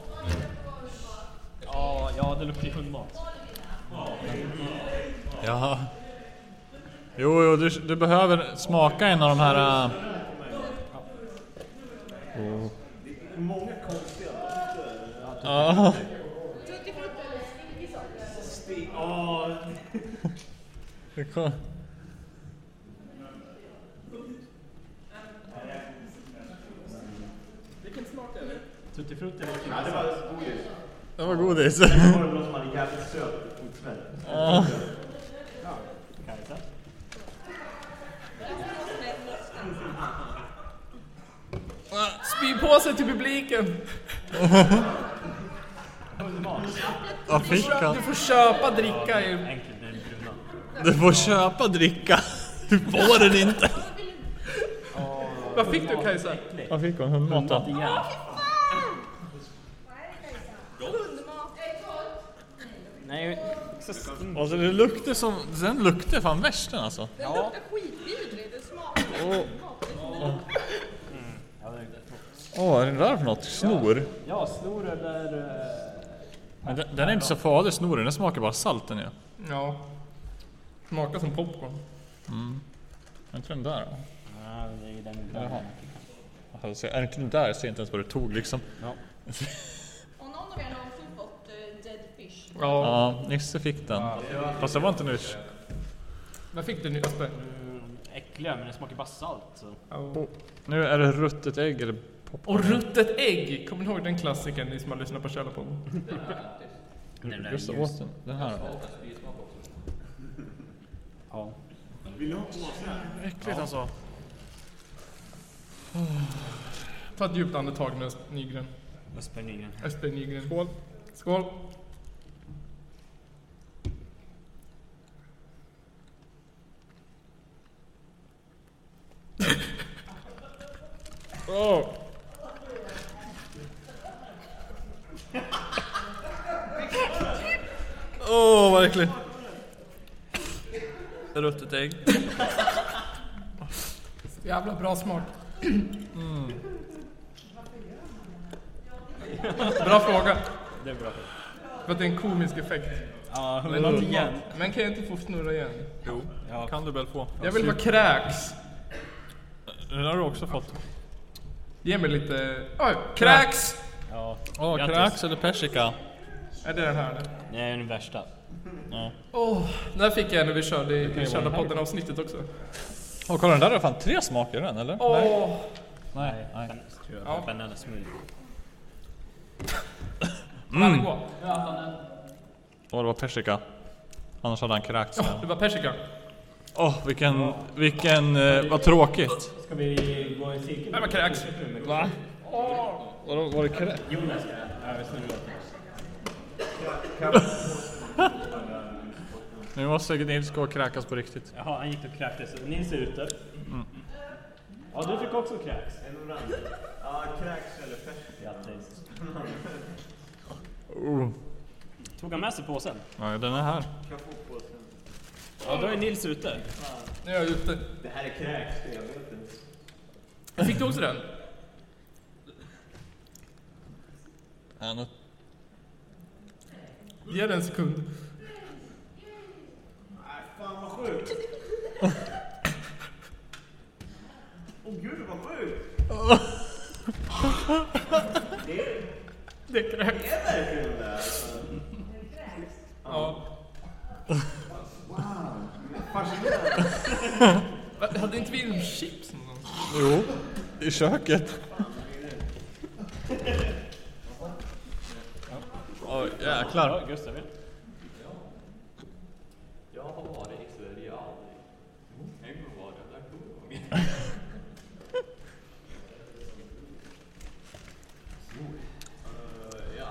Ja, ja det luktar ju hundmat. Ja. Jo, jo du, du behöver smaka en av de här... Uh... Många konstiga Ja. Ja. Tutti frutti eller Ja, det var godis. Det var godis. Det var någon som hade jävligt söt fotsmäll. Ja. Kajsa. Spy på sig till publiken. Vad fick han? Du får köpa dricka bruna. Du får köpa dricka. Du får den inte. Vad fick du Kajsa? Vad fick hon? Hundmat Hundmat då? igen. Nej, så stink. Alltså det luktar som... Den luktar fan värst den alltså. Den luktar skitvidrigt, det smakar Åh, Ja, det är- åh, vad är det där för något? Snor? Ja, snor eller... eh, Men den, den är inte så farlig snoren, den smakar bara salt den ja. Ja. Smakar som popcorn. Är inte den där då? Ja, det är den Jaha. där. Alltså, är inte den där? Jag ser inte ens vad det tog liksom. Och någon av er har också fått uh, dead fish. Ja. Ja, Nisse fick den. Fast det var inte nyss. Vad fick du nu Asper? Mm, äckliga, men det smakar bara salt. Så. Ja. Nu är det ruttet ägg eller popcorn. Och ruttet ägg! Kommer ni ihåg den klassikern ni som har lyssnat på Källarpodden? Den där Just det, åt den. Den här. Ja. Vill du ha påse? Äckligt alltså. Ta ett djupt andetag nu Nygren. Östberg Nygren. Asper Nygren. Skål! Skål! Åh, oh, vad äckligt. Ruttet ägg. Så jävla bra smak. Mm. Bra fråga. Det är bra. För att det är en komisk effekt. Ja, men igen. Men kan jag inte få snurra igen? Jo, ja. kan du väl få. Jag vill ha kräks. Den har du också fått. Ge mig lite... Oj, kräks! Ja. Åh, Grattis. eller persika? Är det den här? eller? Det är den värsta. Åh, den här fick jag när vi körde i vi körde podden avsnittet också. Åh, kolla den där har fan tre smaker den eller? Åh! Nej. Nej. Ben- tror jag. Ja. Banana smoothie. Gå? Åh, det var persika. Annars hade han kräkts. Ja, det var persika. Åh, vilken, vilken, eh, vad tråkigt. Ska vi gå i cirkel? Det var kräks. Va? Vadå, var det kräks? Jonas. Nu måste Nils gå och kräkas på riktigt. Jaha, han gick och kräktes. Nils är ute. Ja, du fick också kräks. En orange. Ja, kräks eller färs. Grattis. Oh. Tog han med sig påsen? Ja, den är här. Ja, då är Nils ute. Nu är jag ute. Det här är kräks, jag vet inte. Fick du också den? Ja, nu. Ge den en sekund. Nej, fan vad sjukt. Åh gud vad sjukt. Det är kräks. Det är verkligen det. Ja. Wow. Fascinerande. Hade inte vi chips någonstans? Jo, i köket. Åh, jäklar. Ja, Gustav. ja. Jag har varit i Sverige aldrig. En gång var jag där, kommer jag ihåg. Eh, Ja,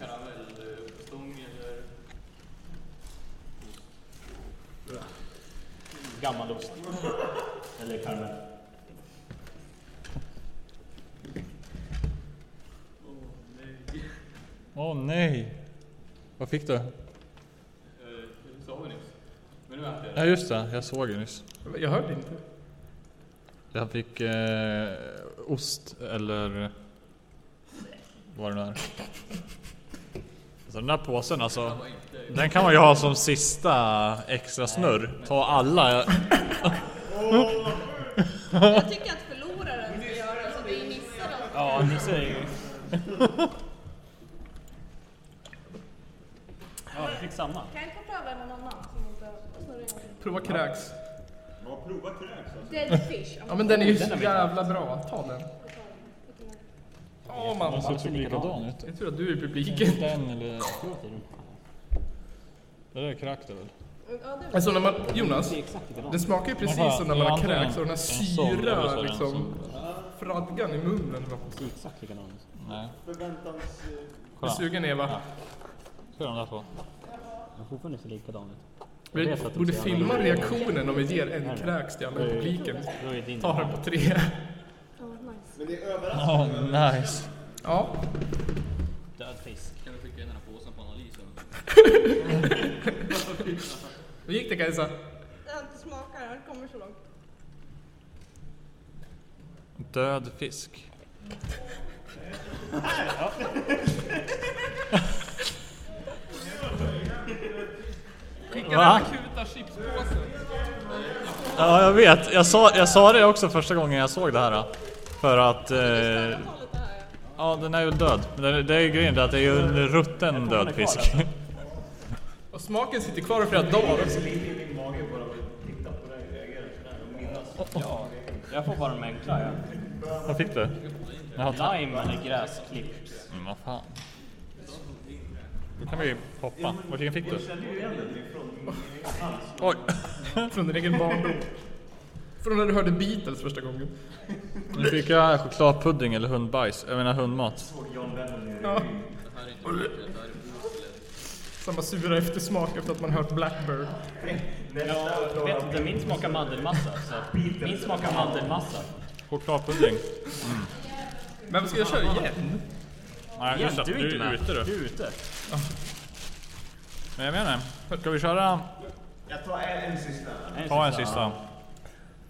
karamellstång eller... Gammal ost. Eller karamell. Åh nej. Vad fick du? Eh, Du sa väl nyss? Men nu äter jag Ja det. just det, jag såg det nyss. Jag hörde inte. Jag fick eh, ost eller vad det nu är. Så den där påsen alltså. Den kan man ju ha som sista extra snurr. Ta alla. Jag tycker att förloraren ska göra det, så det är Nisse då. Ja, Nisse är ju... Ja, vi fick samma. Kan jag inte få pröva någon annan som inte snurrar en gång till? Prova kräks. Ja, prova kräks alltså. Dead fish. Ja men den är ju Den så jävla bra. Ta den. Åh Den mamma. ser typ likadan ut. Jag tror att du är i publiken. Den eller... Det där är kräkt väl? Alltså när man, Jonas, den smakar ju precis som när man är har kräks och den här syra liksom, fradgan i munnen. Det är exakt likadant. Nej. Förväntans... Är Kolla. sugen Eva? Hur är de där två? Fortfarande ser likadan ut. Vi borde filma reaktionen om vi ger en kräks till alla i publiken. Då är din... Ta den på tre. Men det är överraskande. Åh nice. Ja, Död fisk. Kan du skicka in den här påsen på analysen? hur gick det Kajsa? Jag har inte smakat den, jag kommer så långt. Död fisk. Den akuta chipspåsen. Ja jag vet, jag sa, jag sa det också första gången jag såg det här. För att... Eh, ja. den är ju död. Det, det är ju grejen att det är ju en rutten död fisk. Och smaken sitter kvar i flera dagar också. Ja, jag får bara de enkla ja. Vad fick du? Lime eller gräsklipp. Men vad fan. Då kan vi hoppa. Vilken fick du? Oj! Från din egen barndom. Från när du hörde Beatles första gången. Nu fick jag chokladpudding eller hundbajs. Jag menar hundmat. Ja. Samma sura eftersmak efter att man hört Blackbird. Jag vet inte, min smakar mandelmassa. Så min smakar mandelmassa. Chokladpudding. Men ska jag köra igen? Nej, just det. du är ute du. är ute. Men jag menar, ska vi köra? Jag tar en, en sista. Ta en sista.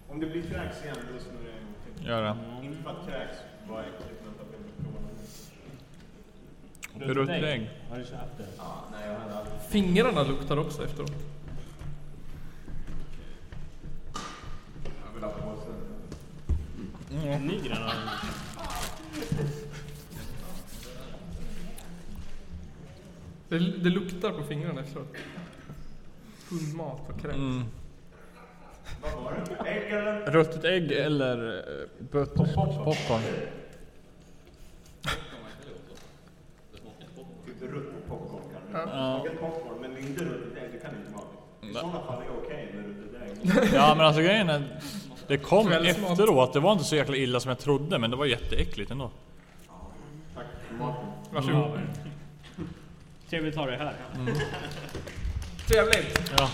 Om det blir kräks igen, då snurrar jag en gång till. Gör det. Inte för att kräks var äckligt, men för att jag vill prova något nytt. Ruttet ägg. Har du köpt det? Ja, nej, jag hade aldrig... Fingrarna luktar också efteråt. Jag vill ha påsen. Nygren har Det, det luktar på fingrarna efteråt. Hundmat och kräks. Mm. Vad var det? Ägg eller? Ruttet ägg eller eh, butters popcorn? Typ ruttet popcorn kanske. Ja. Smakat popcorn, men inte ruttet ägg, det kan inte vara. I sådana fall är det okej med ruttet ägg. Ja men alltså grejen är, det kom efteråt. Det var inte så jäkla illa som jag trodde men det var jätteäckligt ändå. Tack för maten. Varsågod. Trevligt att ha dig här. Trevligt. Ja.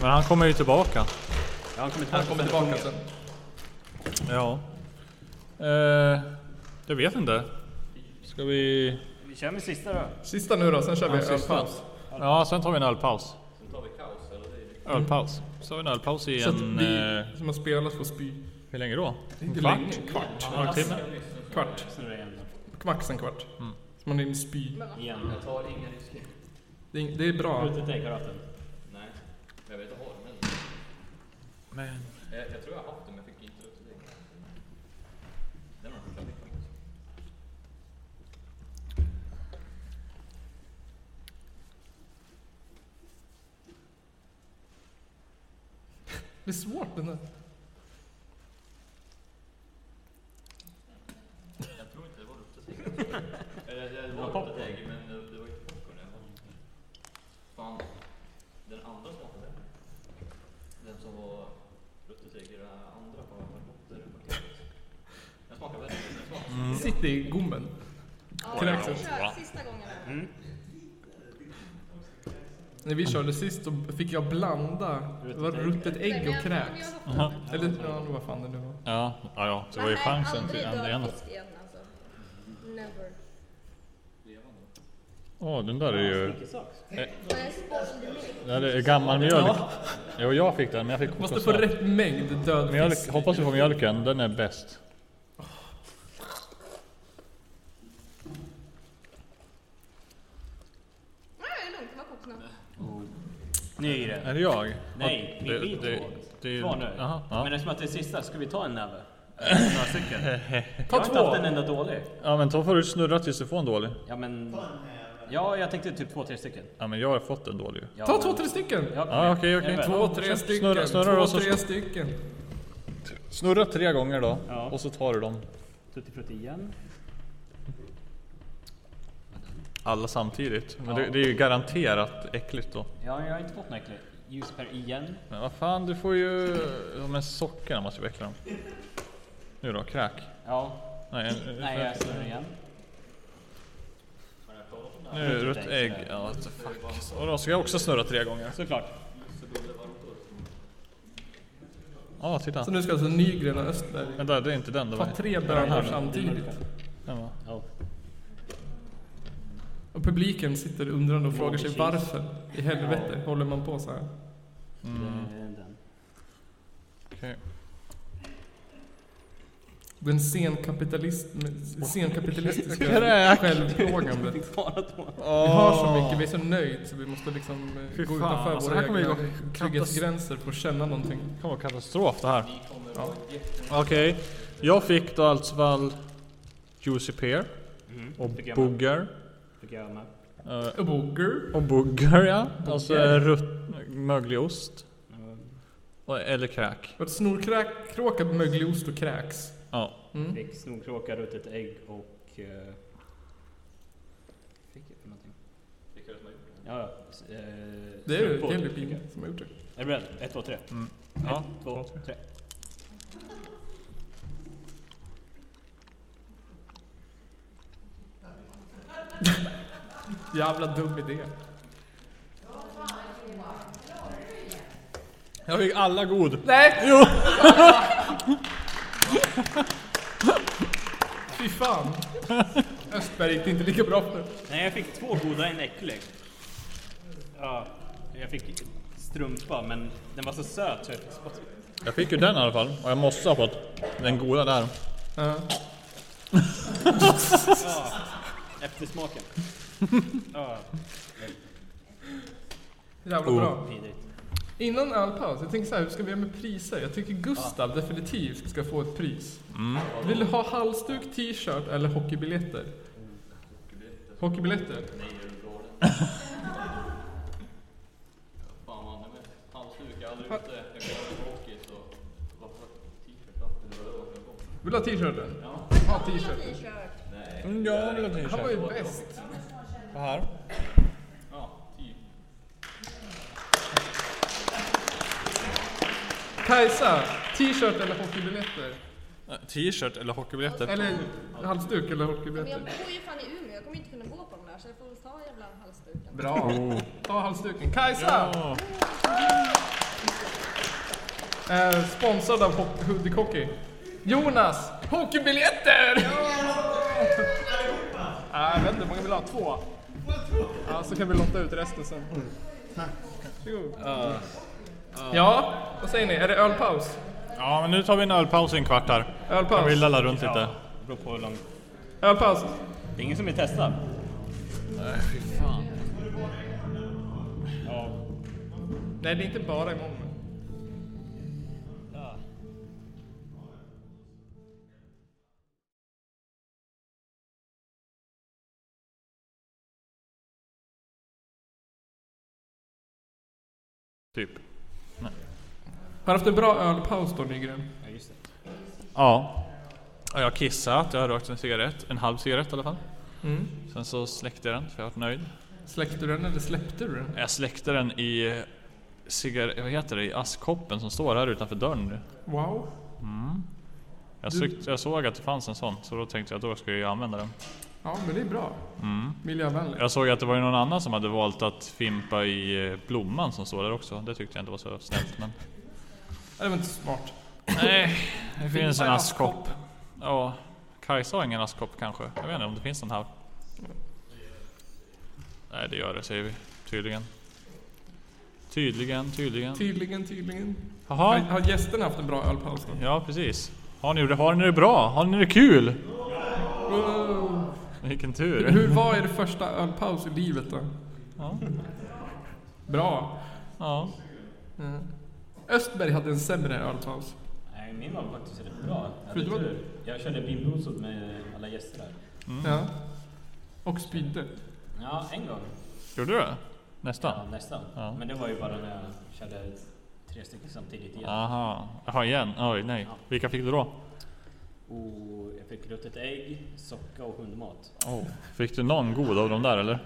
Men han kommer ju tillbaka. Jag har kommit Han kommer tillbaka sen. Ja. Eh, jag vet inte. Ska vi... Vi kör med sista då. Sista nu då, sen kör vi Ja, ölpaus. Ja, sen tar vi en ölpaus. Sen tar vi kaos eller det är Ölpaus. Så har vi en ölpaus i Så en... vi Eh, som har spelat får spy. hur länge då? En Inte kvart? länge. Kvart. Ja? Kvart. Snurra igen Max en kvart. Så man hinner spy. Igen. Jag tar inga risker. Det är, det är bra. Du haft den. Nej, men jag vet inte har den men jag, jag tror jag har haft den men jag fick inte upp till det. Den har jag första fick faktiskt. Det är svårt den där. Jag tror inte det var ruttet ägg. Eller Den smakade Sitt i gommen. Ja, också. kör sista gången. här. När vi körde sist så fick jag blanda det var ruttet ägg och kräks. Eller ja, vad fan det nu var. Ja, ja, ja. Så det var ju chansen till aldrig en ena. alltså. Never. Åh, den där är ju... Är spoiled. Det är gammal mjölk. Jo, jag fick den, men jag fick Måste få rätt mängd död Mjölk, fisk. hoppas vi får mjölken, den är bäst. Nej, det är lugnt. Det var kokosnöt. Nygren. Är det jag? Nej, vi vi det, två. det, Kvar nu. Jaha, ja. Men eftersom att det är sista, ska vi ta en näve? Några stycken. Jag Ta har inte haft två. en enda dålig. ja, men då får du snurra tills du får en dålig. Ja men... Ja, jag tänkte typ två, tre stycken. Ja, men jag har fått en dålig. Ja, Ta två, tre stycken. Ja, Ja, okej, Två, tre Snurra- stycken. snurra då, Två, så- tre stycken. Snurra tre gånger då, Ja. och så tar du dem Tutti frutti igen. Alla samtidigt. Men Ja. det, det är ju garanterat äckligt då. Ja, jag har inte fått något äckligt. Ljusper igen. Men vad fan, du får ju... Ja, men sockerna måste ju väckla dem. Nu då, kräk. Ja. Nej, en, Nej, jag snurrar igen. nu är det rött ägg. Ja, what the fuck. Och då ska jag också snurra tre gånger. Såklart. Ja, titta. Så nu ska alltså Nygren och Östberg Vänta, det är inte den. Det var ta tre bönor samtidigt. den va? Ja. Och publiken sitter undrande och frågar sig varför i helvete håller man på så här? Det är den. Senkapitalist, senkapitalistiska självplågandet. Vi har så mycket, vi är så nöjda så vi måste liksom eh, Fy gå fan, utanför alltså, våra här egna trygghetsgränser för att känna någonting. Det kommer vara katastrof det här. Okej, jag fick då alltså väl Juicy Pear och jag med. Booger. Björnar. Uh, eh, booger. Och ja. Booger. Alltså rutt, möglig ost. Mm. Eller kräk. Snorkråka, möglig ost och kräks. Ja. Mm. Fick snorkråka, ruttet ägg och... Uh, fick jag för någonting? Vilka är det som har gjort det? Ja, uh, det är ju Henry Ping som har gjort det. Är du beredd? 1, 2, 3. 1, 2, 3. Jävla dum idé. Jag fick alla god. Nej! Jo! Fy fan. Östberg gick det inte lika bra för. Nej, jag fick två goda, en äcklig. Ja, jag fick strumpa men den var så söt så jag fick spotta. Jag fick ju den i alla fall och jag måste ha fått den goda där. Ja. Ja, eftersmaken. Ja, Jävla Oh. bra. vidrigt. Innan ölpaus, jag tänker så här, hur ska vi göra med priser? Jag tycker Gustav definitivt ska få ett pris. Mm. Vill du ha halsduk, t-shirt eller hockeybiljetter? Hockeybiljetter? Nej, är galen? Fan man, nej men halsduk, jag har aldrig det. Jag går på hockey så varför t-shirt? Jag. Vill du ha t-shirten? Ja. Ha t-shirten. Mm, jag vill ha t-shirt. Han var ju bäst. Så här. Ja, typ. Kajsa, t-shirt eller hockeybiljetter? T-shirt eller hockeybiljetter? Eller halsduk eller Men jag hockeybiljetter? bor ju fan i Umeå, jag kommer inte kunna gå på de där så jag får väl ta jävla halsduken. Bra. Ta halsduken. Kajsa! Ja. Eh, sponsrad av Ho- Hudik Hockey. Jonas! Hockeybiljetter! Ah, jag vet inte, hur många vill ha? Två? Ja, så kan vi lotta ut resten sen. Varsågod. Ja, vad säger ni? Är det ölpaus? ja, men nu tar vi en ölpaus i en kvart här. Kan vi Ölpaus? lalla runt lite? Ja, beror på hur långt. Ölpaus? Det är ingen som vill testa. Nej, fy fan. Ja. Nej, det är inte bara imorgon. Typ. Har du haft en bra ölpaus då Nygren? ja, just det. Ja. Ja, Jag har kissat, jag har rökt en cigarett. En halv cigarett i alla fall. Mm. Sen så släckte jag den, för jag var nöjd. Släckte du den eller släppte du den? Jag släckte den i cigar- vad heter det, i askkoppen som står här utanför dörren nu. Wow. Jag, Du- jag såg att det fanns en sån, så då tänkte jag att då ska jag använda den. Ja, men det är bra. Miljövänligt. Jag såg att det var någon annan som hade valt att fimpa i eh, blomman som står där också. Det tyckte jag inte var så snällt men... Ja, Det var inte smart. Nej, det finns en askkopp. Ja, Kajsa har ingen askkopp kanske. Jag vet inte om det finns någon här. Nej, det gör det säger vi. Tydligen. Tydligen, tydligen. Tydligen, tydligen. Har, har gästerna haft en bra ölpaus? Ja, precis. Har ni, har ni det bra? Har ni det kul? Wow. Vilken tur. Hur var er första ölpaus i livet då? Ja. Bra. Ja. Mm. Östberg hade en sämre ölpaus. Nej, min var faktiskt rätt bra. Jag, hade tur. jag körde bimblosot med alla gäster där. Ja. Och spydde. Ja, en gång. Gjorde du det? Ja, Nästan? nästan. Ja. Men det var ju bara när jag körde tre stycken samtidigt igen. Aha. Jaha, igen? Oj, nej. Ja. Vilka fick du då? Och fick ruttet ägg, socka och hundmat. Oh. Fick du någon god av dem där eller?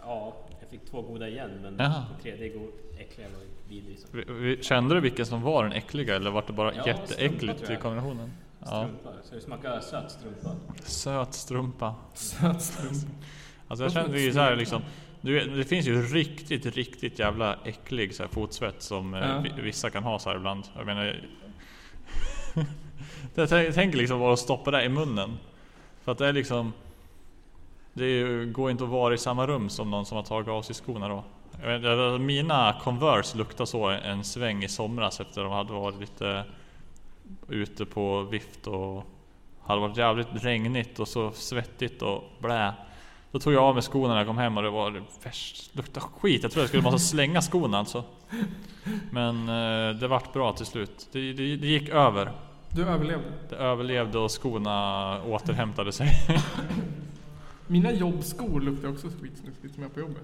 Ja, jag fick två goda igen men Jaha. den tredje god, äckliga var vidrig. som Vi- vi- Kände du vilken som var den äckliga eller var det bara Ja, strumpa, jätteäckligt tror i kombinationen? Ja. Strumpa. Så det smakar söt strumpa. Söt strumpa. Söt strumpa. Alltså jag kände ju så här liksom du det finns ju riktigt, riktigt jävla äcklig så här fotsvett som eh, Ja. vi- vissa kan ha så här ibland. Jag menar jag tänker liksom bara att stoppa det i munnen. För att det är liksom... Det ju, går inte att vara i samma rum som någon som har tagit av sig skorna då. Vet, mina Converse luktade så en sväng i somras efter att de hade varit lite eh, ute på vift och hade varit jävligt regnigt och så svettigt och blä. Då tog jag av mig skorna när jag kom hem och det var det värst, luktade skit. Jag trodde jag skulle måste slänga skorna alltså. Men eh, det vart bra till slut. Det, det, det gick över. Du överlevde. Det överlevde och skorna återhämtade sig. Mina jobbskor luktar också skitsnuskigt som jag på jobbet.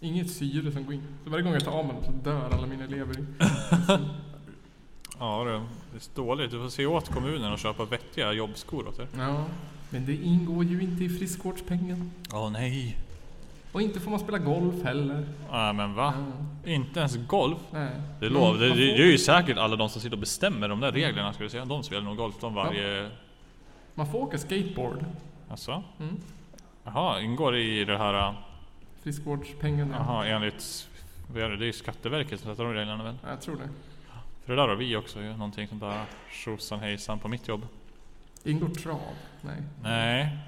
Inget syre som går in. Så varje gång jag tar av mig dem så dör alla mina elever. ja det är dåligt. Du får se åt kommunen och köpa vettiga jobbskor åt er. Ja, men det ingår ju inte i friskvårdspengen. Åh nej. Och inte får man spela golf heller. Ja men va? Ja, Inte ens golf? nej. Det, Men lov, det, det, är ju säkert alla de som sitter och bestämmer de där reglerna ska vi säga. De spelar nog golf de varje... Man får åka skateboard. Alltså? Mm. Jaha, ingår i det här... äh, Friskvårdspengen, ja. Jaha, enligt... är det? Är ju Skatteverket som sätter de reglerna väl? Ja, Jag tror det. För det där har vi också ju. Någonting som bara tjosan hejsan på mitt jobb. Ingår trav? Nej. Nej.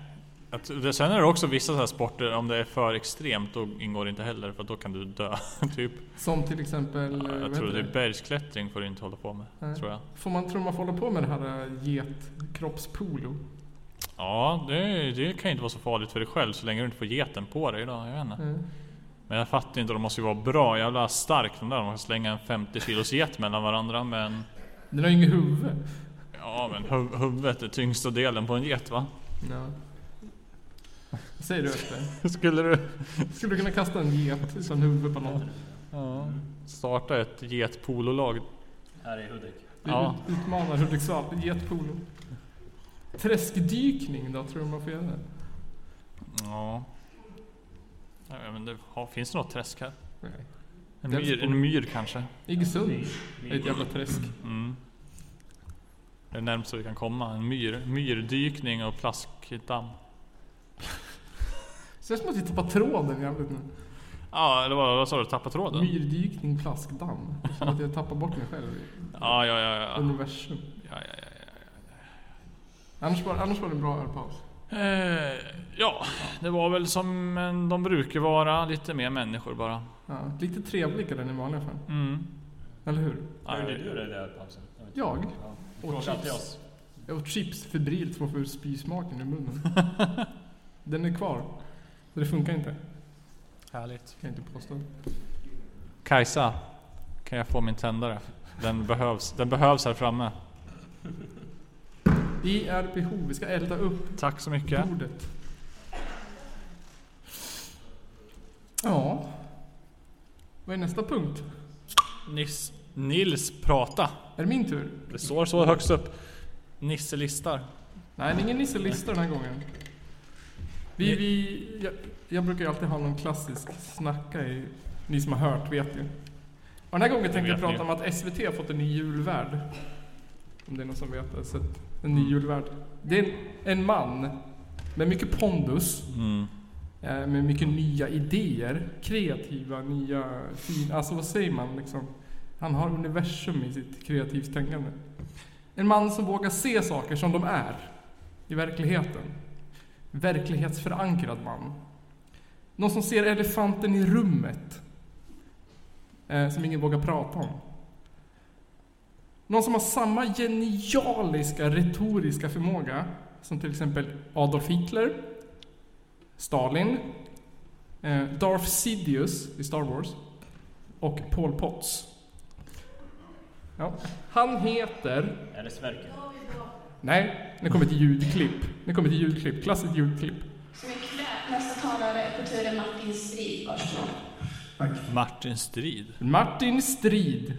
Det- sen är det också vissa så här sporter, om det är för extremt då ingår det inte heller för då kan du dö. typ. Som till exempel... Jag tror det är bergsklättring får du inte hålla på med. Nej. Tror jag. Får man, tror man får hålla på med det här eh, getkroppspolo? Ja, det, det kan inte vara så farligt för dig själv så länge du inte får geten på dig idag. Jag vet. Mm. Men jag fattar inte, de måste ju vara bra jävla stark de där. De kan slänga en 50 kilos get mellan varandra men... Den har ju inget huvud. Ja men hu- huvudet är tyngsta delen på en get va? Ja. Vad säger du efter? Skulle du... Skulle du kunna kasta en get utan huvud på någon? Ja. Starta ett getpololag. Här i Hudik. Du Ja. ut- utmanar Hudiksvall. Getpolo. Träskdykning då? Tror du man får göra det? Ja. ja men det, ja, finns det något träsk här? Nej. En myr, en myr kanske? Iggesund är ett jävla träsk. Mm. Det är närmast vi kan komma. En myr, myrdykning och plaskdamm. Känns som att vi tappar tråden jävligt nu. Ja, eller vad, vad sa du? Tappa tråden? Myrdykning, plaskdamm. Det Som att jag tappar bort mig själv i Ja, ja, ja. ja. universum. ja, ja, ja, Annars var, annars var det en bra ölpaus. ja. Eh, ja, det var väl som en, de brukar vara. Lite mer människor bara. Ja, lite trevligare än i vanliga fall. Mm. Eller hur? Vad gjorde du i den pausen? vet inte. Jag? Ja. Alltid chips. oss. Jag åt chips febrilt för att få ur spysmaken i munnen. Den är kvar. Så det funkar inte. Härligt. Kan jag inte påstå. Kajsa, kan jag få min tändare? Den behövs, den behövs här framme. Vi är behov. Vi ska elda upp Tack så mycket. bordet. Ja. Vad är nästa punkt? Nis, Nils prata. Är det min tur? Det står så högst upp. Nisse listar. Nej, det är ingen Nisse-lista den här gången. Vi, vi, jag, jag brukar ju alltid ha någon klassisk snacka i, ni som har hört vet ju. Och den här gången tänkte jag prata om att SVT har fått en ny julvärd. Om det är någon som vet det. Så en ny julvärd. Det är en, en man med mycket pondus. Mm. eh, Med mycket nya idéer. Kreativa, nya, fina, alltså vad säger man liksom? Han har universum i sitt kreativt tänkande. En man som vågar se saker som de är. I verkligheten. Verklighetsförankrad man. Någon som ser elefanten i rummet. Eh, som ingen vågar prata om. Någon som har samma genialiska retoriska förmåga som till exempel Adolf Hitler, Stalin, eh, Darth Sidious i Star Wars och Paul Potts. Ja. Han heter... Är det Sverker? Nej, nu kommer ett ljudklipp. Nu kommer ett ljudklipp. Klassiskt ljudklipp. Så mycket. Nästa talare är kulturen Martin Strid. Varsågod. Martin Strid. Martin Strid.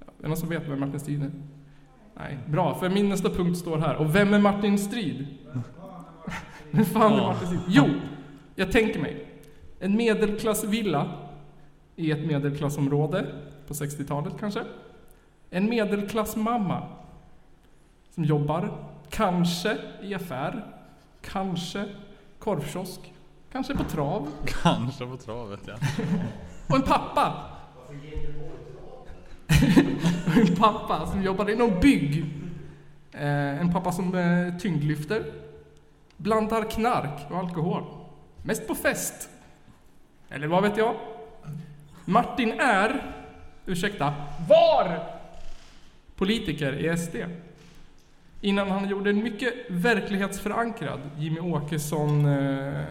Är det någon som vet vem Martin Strid är? Nej, bra. För min nästa punkt står här. Och vem är Martin Strid? Vem fan är. Martin Strid? Jo, jag tänker mig. En medelklassvilla i ett medelklassområde på 60-talet kanske. En medelklassmamma som jobbar, kanske i affär, kanske korvkiosk, kanske på trav. Kanske på travet ja. Och en pappa. en pappa som jobbar inom bygg. Eh, en pappa som eh, tyngdlyfter. Blandar knark och alkohol. Mest på fest. Eller vad vet jag? Martin är, ursäkta, var politiker i SD. Innan han gjorde en mycket verklighetsförankrad Jimmy Åkesson eh,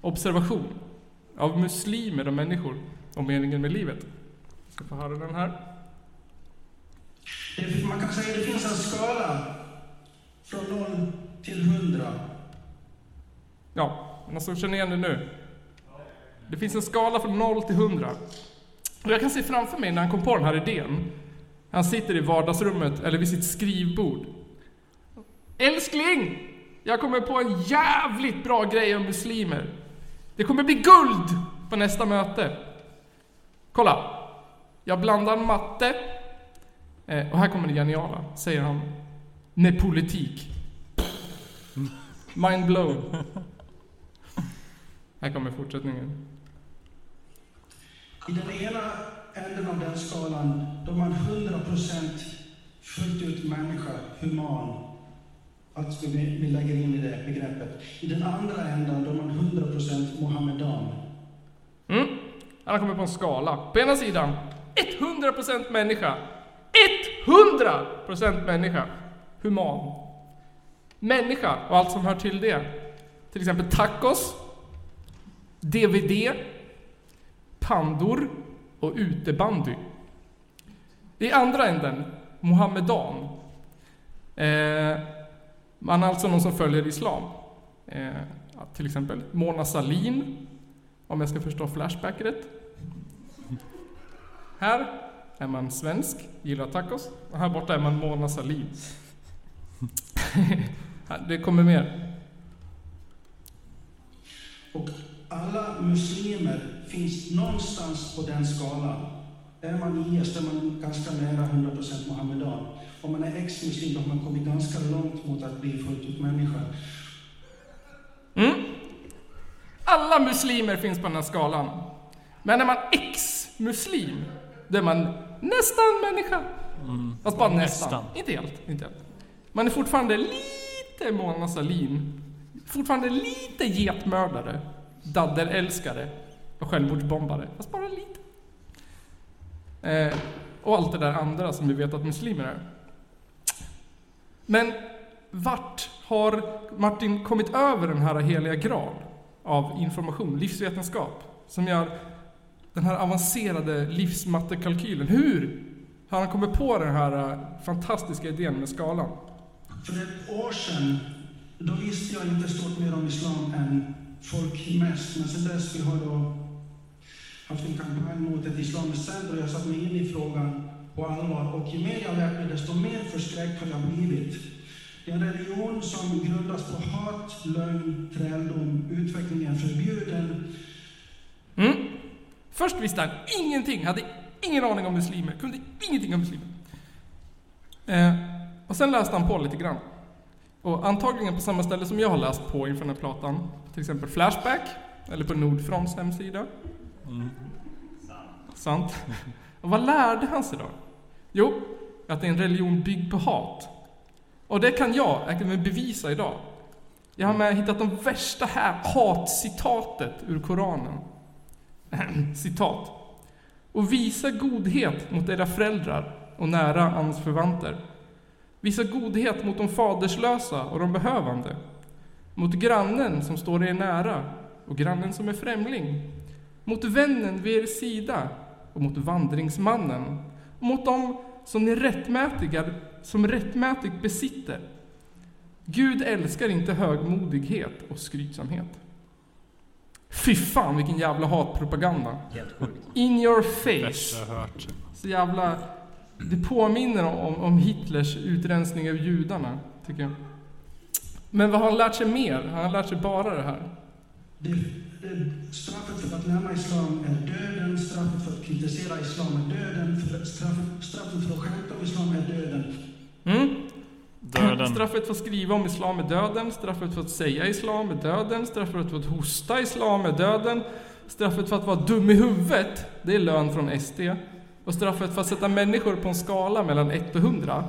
observation av muslimer och människor och meningen med livet. Jag ska få höra den här. Man kan säga att det finns en skala från 0 till 100. Ja, någon som känner igen det nu? Det finns en skala från 0 till 100. Och jag kan se framför mig när han kom på den här idén. Han sitter i vardagsrummet, eller vid sitt skrivbord. Älskling! Jag kommer på en jävligt bra grej om muslimer. Det kommer bli guld på nästa möte. Kolla! Jag blandar matte, eh, och här kommer det geniala, säger han, med politik. Mind blown. Här kommer fortsättningen. I den ena änden av den skalan, då man 100% fullt ut människa, human att vi, vi lägger in i det begreppet. I den andra änden då är man 100% Mohammedan. Mm. Han har kommit på en skala. På ena sidan 100% människa. 100% människa. Human. Människa och allt som hör till det. Till exempel tacos, DVD, pandor och utebandy. I andra änden, Mohammedan. Eh, man är alltså någon som följer Islam. Eh, till exempel Mona Sahlin, om jag ska förstå Flashback rätt. Här är man svensk, gillar tacos. Och här borta är man Mona Sahlin. Det kommer mer. Och alla muslimer finns någonstans på den skalan. Är man IS är man ganska nära 100% Muhammedan. Om man är ex-muslim har man kommit ganska långt mot att bli fullt ut människa. Mm. Alla muslimer finns på den här skalan. Men är man ex-muslim, då är man nästan människa. Mm. Fast bara nästan. Nästan. Inte helt. Inte helt. Man är fortfarande lite Mona Sahlin. Fortfarande lite getmördare, daddelälskare och självmordsbombare. Fast bara lite. Eh, och allt det där andra som vi vet att muslimer är. Men vart har Martin kommit över den här heliga graal av information, livsvetenskap, som gör den här avancerade livsmattekalkylen? Hur har han kommit på den här eh, fantastiska idén med skalan? För ett år sedan, då visste jag inte stort mer om islam än folk mest. Men sen dess vi har då haft en kampanj mot ett islamiskt center och jag satt mig in i frågan på allvar. Och ju mer jag lärt mig, desto mer förskräckt har jag blivit. Det är en religion som grundas på hat, lögn, träldom, utvecklingen är förbjuden. Mm. Först visste han ingenting, hade ingen aning om muslimer, kunde ingenting om muslimer. Eh, och sen läste han på lite grann. Och antagligen på samma ställe som jag har läst på inför den här platan. Till exempel Flashback, eller på Nordfronts hemsida. Mm. Sant. Och vad lärde han sig då? Jo, att det är en religion byggd på hat. Och det kan jag, jag kan bevisa idag. Jag har med hittat de värsta här hatcitatet ur Koranen. Citat. Och visa godhet mot era föräldrar och nära ansförvanter. Visa godhet mot de faderslösa och de behövande. Mot grannen som står er nära och grannen som är främling. Mot vännen vid er sida och mot vandringsmannen. Och mot dem som ni rättmätiga, som rättmätigt besitter. Gud älskar inte högmodighet och skrytsamhet. Fy fan vilken jävla hatpropaganda. In your face. Så jävla... Det påminner om, om Hitlers utrensning av judarna, tycker jag. Men vad har han lärt sig mer? Han har lärt sig bara det här. Straffet för att lämna islam är döden, straffet för att kritisera islam är döden, för, straffet, straffet för att skämta om islam är döden. Mm? Döden. Straffet för att skriva om islam är döden, straffet för att säga islam är döden, straffet för att hosta islam är döden, straffet för att vara dum i huvudet, det är lön från SD. Och straffet för att sätta människor på en skala mellan 1 och 100,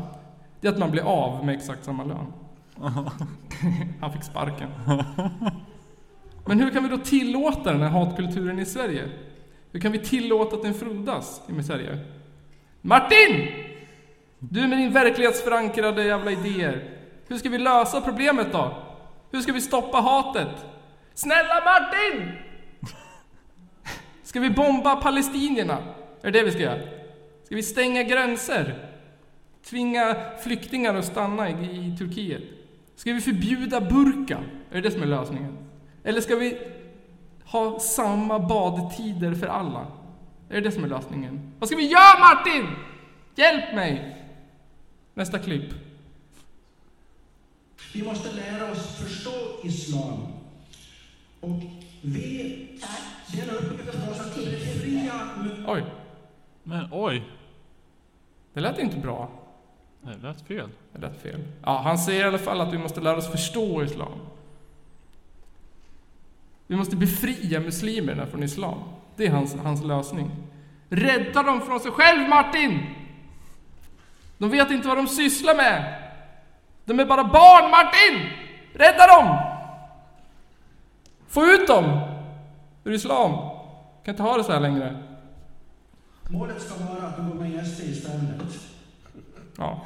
det är att man blir av med exakt samma lön. Han fick sparken. Men hur kan vi då tillåta den här hatkulturen i Sverige? Hur kan vi tillåta att den frodas i Sverige? Martin! Du med din verklighetsförankrade jävla idéer. Hur ska vi lösa problemet då? Hur ska vi stoppa hatet? Snälla Martin! Ska vi bomba palestinierna? Är det det vi ska göra? Ska vi stänga gränser? Tvinga flyktingar att stanna i, i Turkiet? Ska vi förbjuda burka? Är det det som är lösningen? Eller ska vi ha samma badtider för alla? Är det det som är lösningen? Vad ska vi göra Martin? Hjälp mig! Nästa klipp. Vi måste lära oss förstå islam. Och vi, det är en uppgift för oss att befria Oj, Men oj, det lät inte bra. det lät fel. Det lät fel. Ja, han säger i alla fall att vi måste lära oss förstå islam. Vi måste befria muslimerna från islam. Det är hans, hans lösning. Rädda dem från sig själv, Martin! De vet inte vad de sysslar med. De är bara barn, Martin! Rädda dem! Få ut dem! Ur islam. Kan inte ha det så här längre. Målet ska vara att du går med i SD istället. Ja.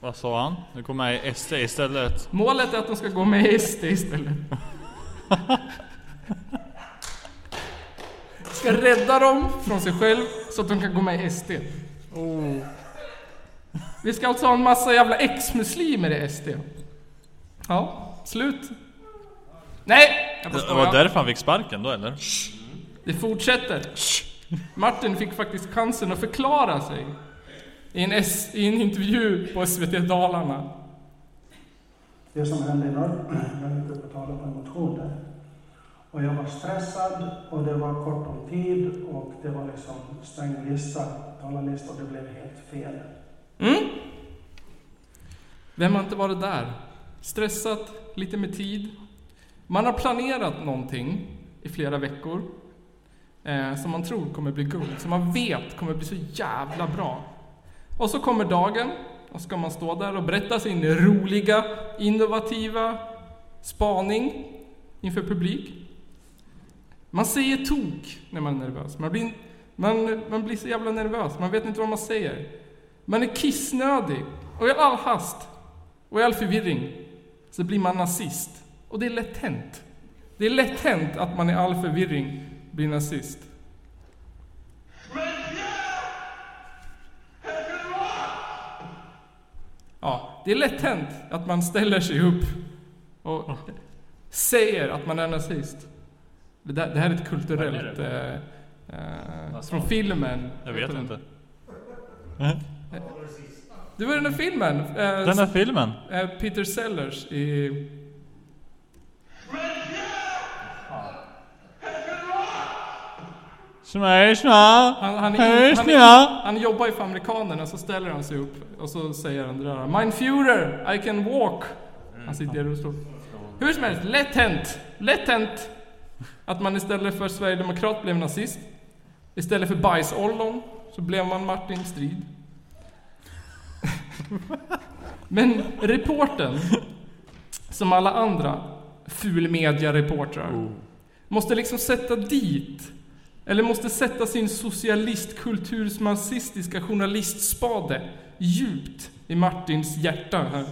Vad sa han? Du går med i SD istället. Målet är att de ska gå med i SD istället. Ska rädda dem från sig själv så att de kan gå med i SD. Vi ska alltså ha en massa jävla ex-muslimer i SD. Ja, slut. Nej! Jag Det var därför han fick sparken då eller? Det fortsätter. Martin fick faktiskt chansen att förklara sig i en, S- i en intervju på SVT Dalarna. Det som hände i Norr, jag gick upp och talade på en motion där. Och jag var stressad och det var kort om tid och det var liksom sträng lista, talarlista och det blev helt fel. Mm? Vem har inte varit där? Stressat, lite med tid. Man har planerat någonting i flera veckor eh, som man tror kommer bli guld, som man vet kommer bli så jävla bra. Och så kommer dagen och ska man stå där och berätta sin roliga, innovativa spaning inför publik. Man säger tok när man är nervös. Man blir, man, man blir så jävla nervös, man vet inte vad man säger. Man är kissnödig och i all hast och i all förvirring så blir man nazist. Och det är lätt hänt. Det är lätt hänt att man i all förvirring blir nazist. Ja, det är lätt hänt att man ställer sig upp och säger att man är nazist. Det, där, det här är ett kulturellt... Vad Eh, eh, från filmen. Jag vet inte. Det var den här filmen. eh, Den där filmen? eh, Peter Sellers i... Smashna! Han, han, han, han jobbar ju för amerikanerna, så ställer han sig upp och så säger han det där. Mein Führer, I can walk. Han sitter i rullstol. Hur som helst, lätt hänt. Lätt hänt att man istället för sverigedemokrat blev nazist. Istället för bajsollon så blev man Martin Strid. Men reporten, som alla andra fulmedia-reportrar, måste liksom sätta dit eller måste sätta sin socialistkultursmarxistiska journalistspade djupt i Martins hjärta här.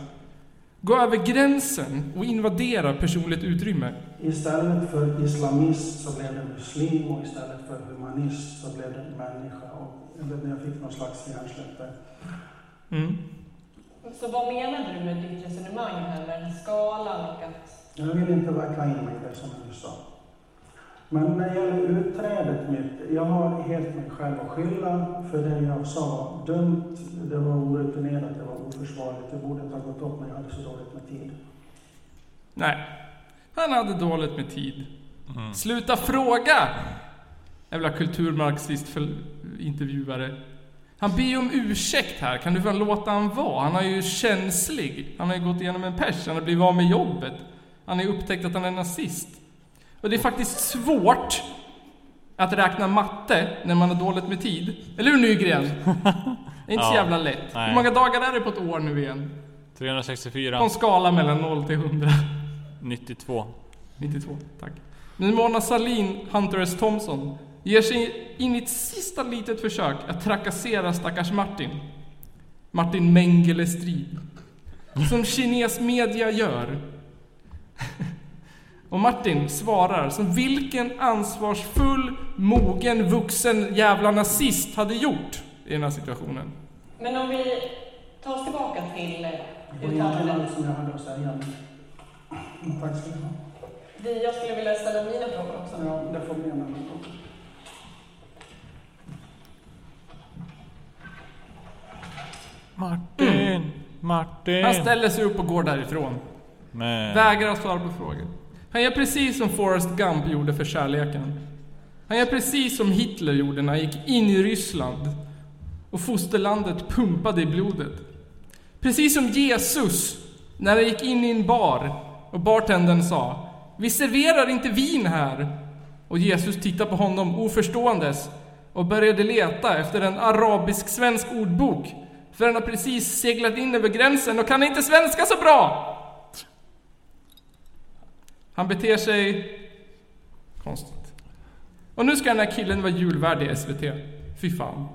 Gå över gränsen och invadera personligt utrymme. Istället för islamist så blev det muslim och istället för humanist så blev det människa. Och jag fick någon slags hjärnsläpp. Mm. Så vad menade du med ditt resonemang här med skalan och att... Jag vill inte verka in mig i det som du sa. Men när det gäller utträdet mitt, jag har helt mig själv att skylla för det jag sa dumt, det var orutinerat, det var oförsvarligt, det borde inte ha gått upp när jag hade så dåligt med tid. Nej, han hade dåligt med tid. Sluta fråga! Jävla kulturmarxist för intervjuare. Han ber ju om ursäkt här, kan du väl låta han vara? Han är ju känslig. Han har ju gått igenom en pers, han har blivit av med jobbet. Han har ju upptäckt att han är nazist. Och det är faktiskt svårt att räkna matte när man har dåligt med tid. Eller hur Nygren? Det är inte så jävla lätt. Nej. Hur många dagar är det på ett år nu igen? 364. På en skala mellan 0 till 100. 92. 92, tack. Men Mona Sahlin, Hunter S. Thompson, ger sig in i ett sista litet försök att trakassera stackars Martin. Martin Mengele Strid. Som kines media gör. Och Martin svarar som vilken ansvarsfull, mogen, vuxen jävla nazist hade gjort i den här situationen. Men om vi tar oss tillbaka till eh, uttalandet. Men Tack ska ni ha. Vi- Jag skulle vilja ställa mina frågor också. Ja, det får annan gång. Martin! Martin! Han ställer sig upp och går därifrån. Men... Vägrar svara på frågor. Han gör precis som Forrest Gump gjorde för kärleken. Han gör precis som Hitler gjorde när han gick in i Ryssland och fosterlandet pumpade i blodet. Precis som Jesus när han gick in i en bar och bartendern sa Vi serverar inte vin här. Och Jesus tittade på honom oförståendes och började leta efter en arabisk-svensk ordbok För han har precis seglat in över gränsen och kan inte svenska så bra. Han beter sig konstigt. Och nu ska den här killen vara julvärd i SVT. Fy fan.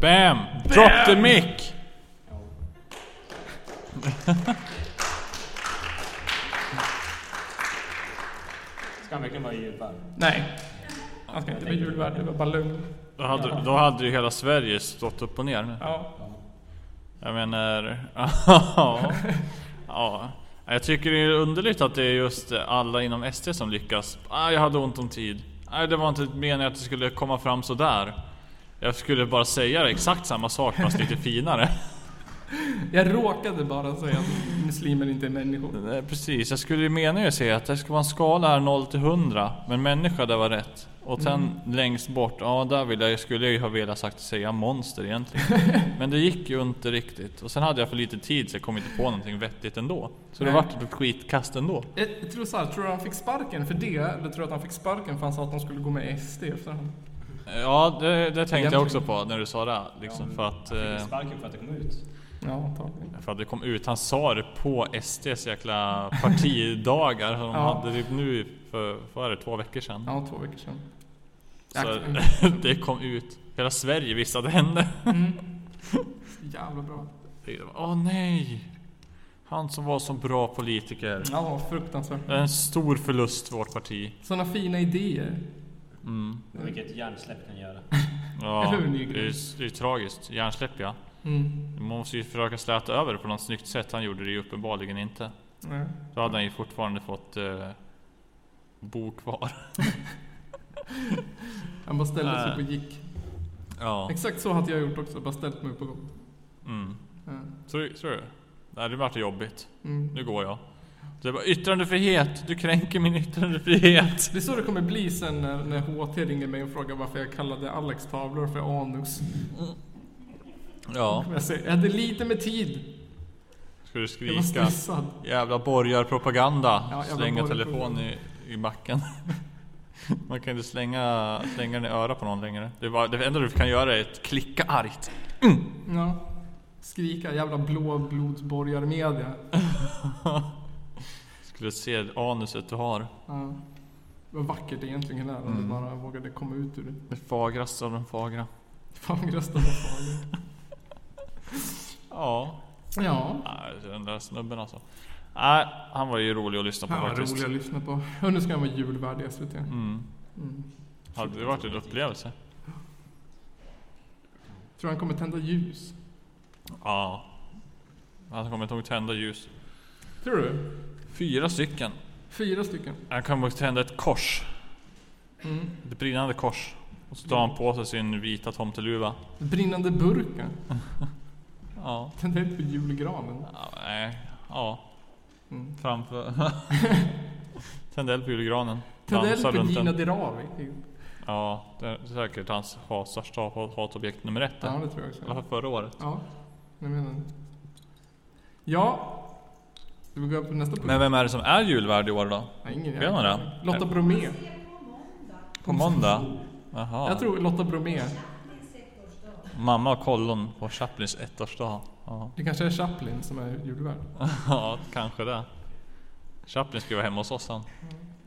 Bam! Drop the mic! Ska han verkligen vara julvärd? Nej. Han ska inte vara julvärd, det var bara lögn. Då hade, då hade ju hela Sverige stått upp och ner nu. Ja. Jag menar... ja. ja. Jag tycker det är underligt att det är just alla inom SD som lyckas. Ah, jag hade ont om tid. Nej, det var inte meningen att det skulle komma fram så där. Jag skulle bara säga exakt samma sak fast lite finare. Jag råkade bara säga att muslimer inte är människor. Nej, precis, jag skulle ju mena ju säga att det ska vara en skala här 0 till 100 Men människa det var rätt Och sen längst bort, ja där vill jag, skulle jag ju ha velat sagt säga monster egentligen Men det gick ju inte riktigt Och sen hade jag för lite tid så jag kom inte på någonting vettigt ändå Så det Nej. vart ett skitkast ändå Jag, jag tror så här, tror du han fick sparken för det? Eller tror du att han fick sparken för han sa att de skulle gå med i SD efterhand? Ja det, det tänkte jag Egentligen. också på när du sa det liksom för att Han eh, fick sparken för att det kom ut. Ja, antagligen. För att det kom ut, han sa det på SDs jäkla partidagar som de Ja. hade typ nu för, vad var det, två veckor sedan Ja, två veckor sedan. Så det kom ut. Hela Sverige visste att det hände. Jävla bra. Åh nej! Han som var så bra politiker. Ja, fruktansvärt. Det är en stor förlust för vårt parti. Sådana fina idéer. Mm. Vilket hjärnsläpp kan göra. Ja, Eller hur, det är, det är tragiskt. Hjärnsläpp ja. Mm. Man måste ju försöka släta över det på något snyggt sätt. Han gjorde det ju uppenbarligen inte. Nej. Då hade han ju fortfarande fått eh, bo kvar. Han bara ställde sig upp och gick. Ja. Exakt så hade jag gjort också, bara ställt mig upp och gått. Mm. Ja. Så, så är det. Nej, det vart jobbigt. Mm. Nu går jag. Det var yttrandefrihet. Du kränker min yttrandefrihet. Det är så det kommer bli sen när, när HT ringer mig och frågar varför jag kallade Alex tavlor för anus. Ja. Jag säger, jag hade lite med tid. Ska du Jag var skrika stressad. jävla borgarpropaganda? Ja, jävla slänga borgarpropaganda. telefon i, i backen. Man kan inte slänga, slänga den i örat på någon längre. Det, var, det enda du kan göra är att klicka argt. Ja. Skrika jävla blåblodsborgarmedia. Skulle se anuset du har. Ja. Vad vackert det egentligen är om Mm. du bara vågade komma ut ur det. Det fagraste av de fagra. Fagraste av de fagra. Ja. Ja. Nej, den där snubben alltså. Nej, han var ju rolig att lyssna på Han var faktiskt. rolig att lyssna på. Nu ska han vara julvärd i SVT. Mm. Mm. Hade det varit en upplevelse? Tror han kommer tända ljus? Ja. Han kommer inte ihåg tända ljus. Tror du? Fyra stycken. Fyra stycken. Han kommer tända ett kors. Mm. Ett brinnande kors. Och så tar han på sig sin vita tomteluva. Brinnande burken. Ja. Tända eld på julgranen. ja nej. Ja. Mm. Framför. Tända eld på julgranen. Dansa på Gina. Dirawi. Ja, det är säkert hans största hat- hatobjekt nummer ett. Ja, det tror jag också. I alla fall förra året. Ja, jag menar det. Ja. Ska vi gå upp på nästa punkt? Men vem är det som är julvärd i år då? Nej, ingen Vet man det? Lotta Bromé. På måndag? Jaha. Jag tror Lotta Bromé. Mamma och kollon på Chaplins ettårsdag. Ja. Det kanske är Chaplin som är julvärd. ja, kanske det. Chaplin ska vara hemma hos oss han.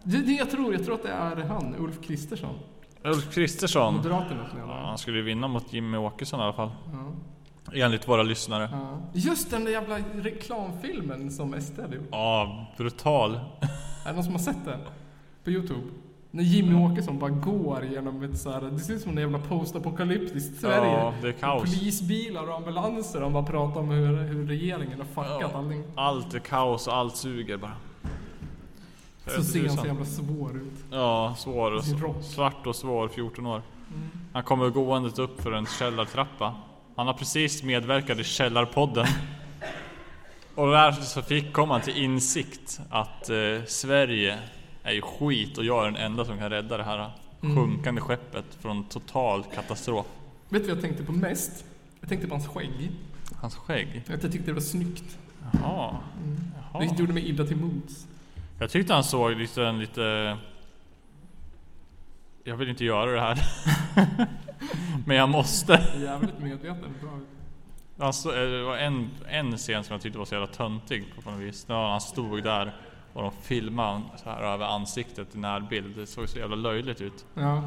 Det, det jag tror, jag tror att det är han, Ulf Kristersson. Ulf Kristersson. Moderaterna Ja, han skulle ju vinna mot Jimmy Åkesson i alla fall. Ja. Enligt våra lyssnare. Ja. Just den där jävla reklamfilmen som SD hade gjort. Ja, brutal. Är det någon som har sett den? På Youtube? När Jimmy Åkesson bara går genom ett så här, det ser ut som en jävla postapokalyptiskt Sverige. Ja, det är kaos. Polisbilar och ambulanser. Han bara pratar om hur, hur regeringen har fuckat Ja. allting. Allt är kaos och allt suger bara. Så ser han så jävla svår ut. Ja, svår och svart och svår, 14 år. Mm. Han kommer gåendet upp för en källartrappa. Han har precis medverkat i Källarpodden. Och där så fick, kom han till insikt att eh, Sverige är ju skit och jag är den enda som kan rädda det här Mm. sjunkande skeppet från total katastrof. Vet du vad jag tänkte på mest? Jag tänkte på hans skägg. Hans skägg? Att jag tyckte det var snyggt. Jaha. Jaha. Det gjorde mig illa till mods. Jag tyckte han såg lite, en lite... Jag vill inte göra det här. Men jag måste. Jävligt medveten. Bra. Alltså, eh, det var en, en scen som jag tyckte var så jävla töntig på något vis. När han stod där och de filmade så här över ansiktet i närbild. Det såg så jävla löjligt ut. Ja.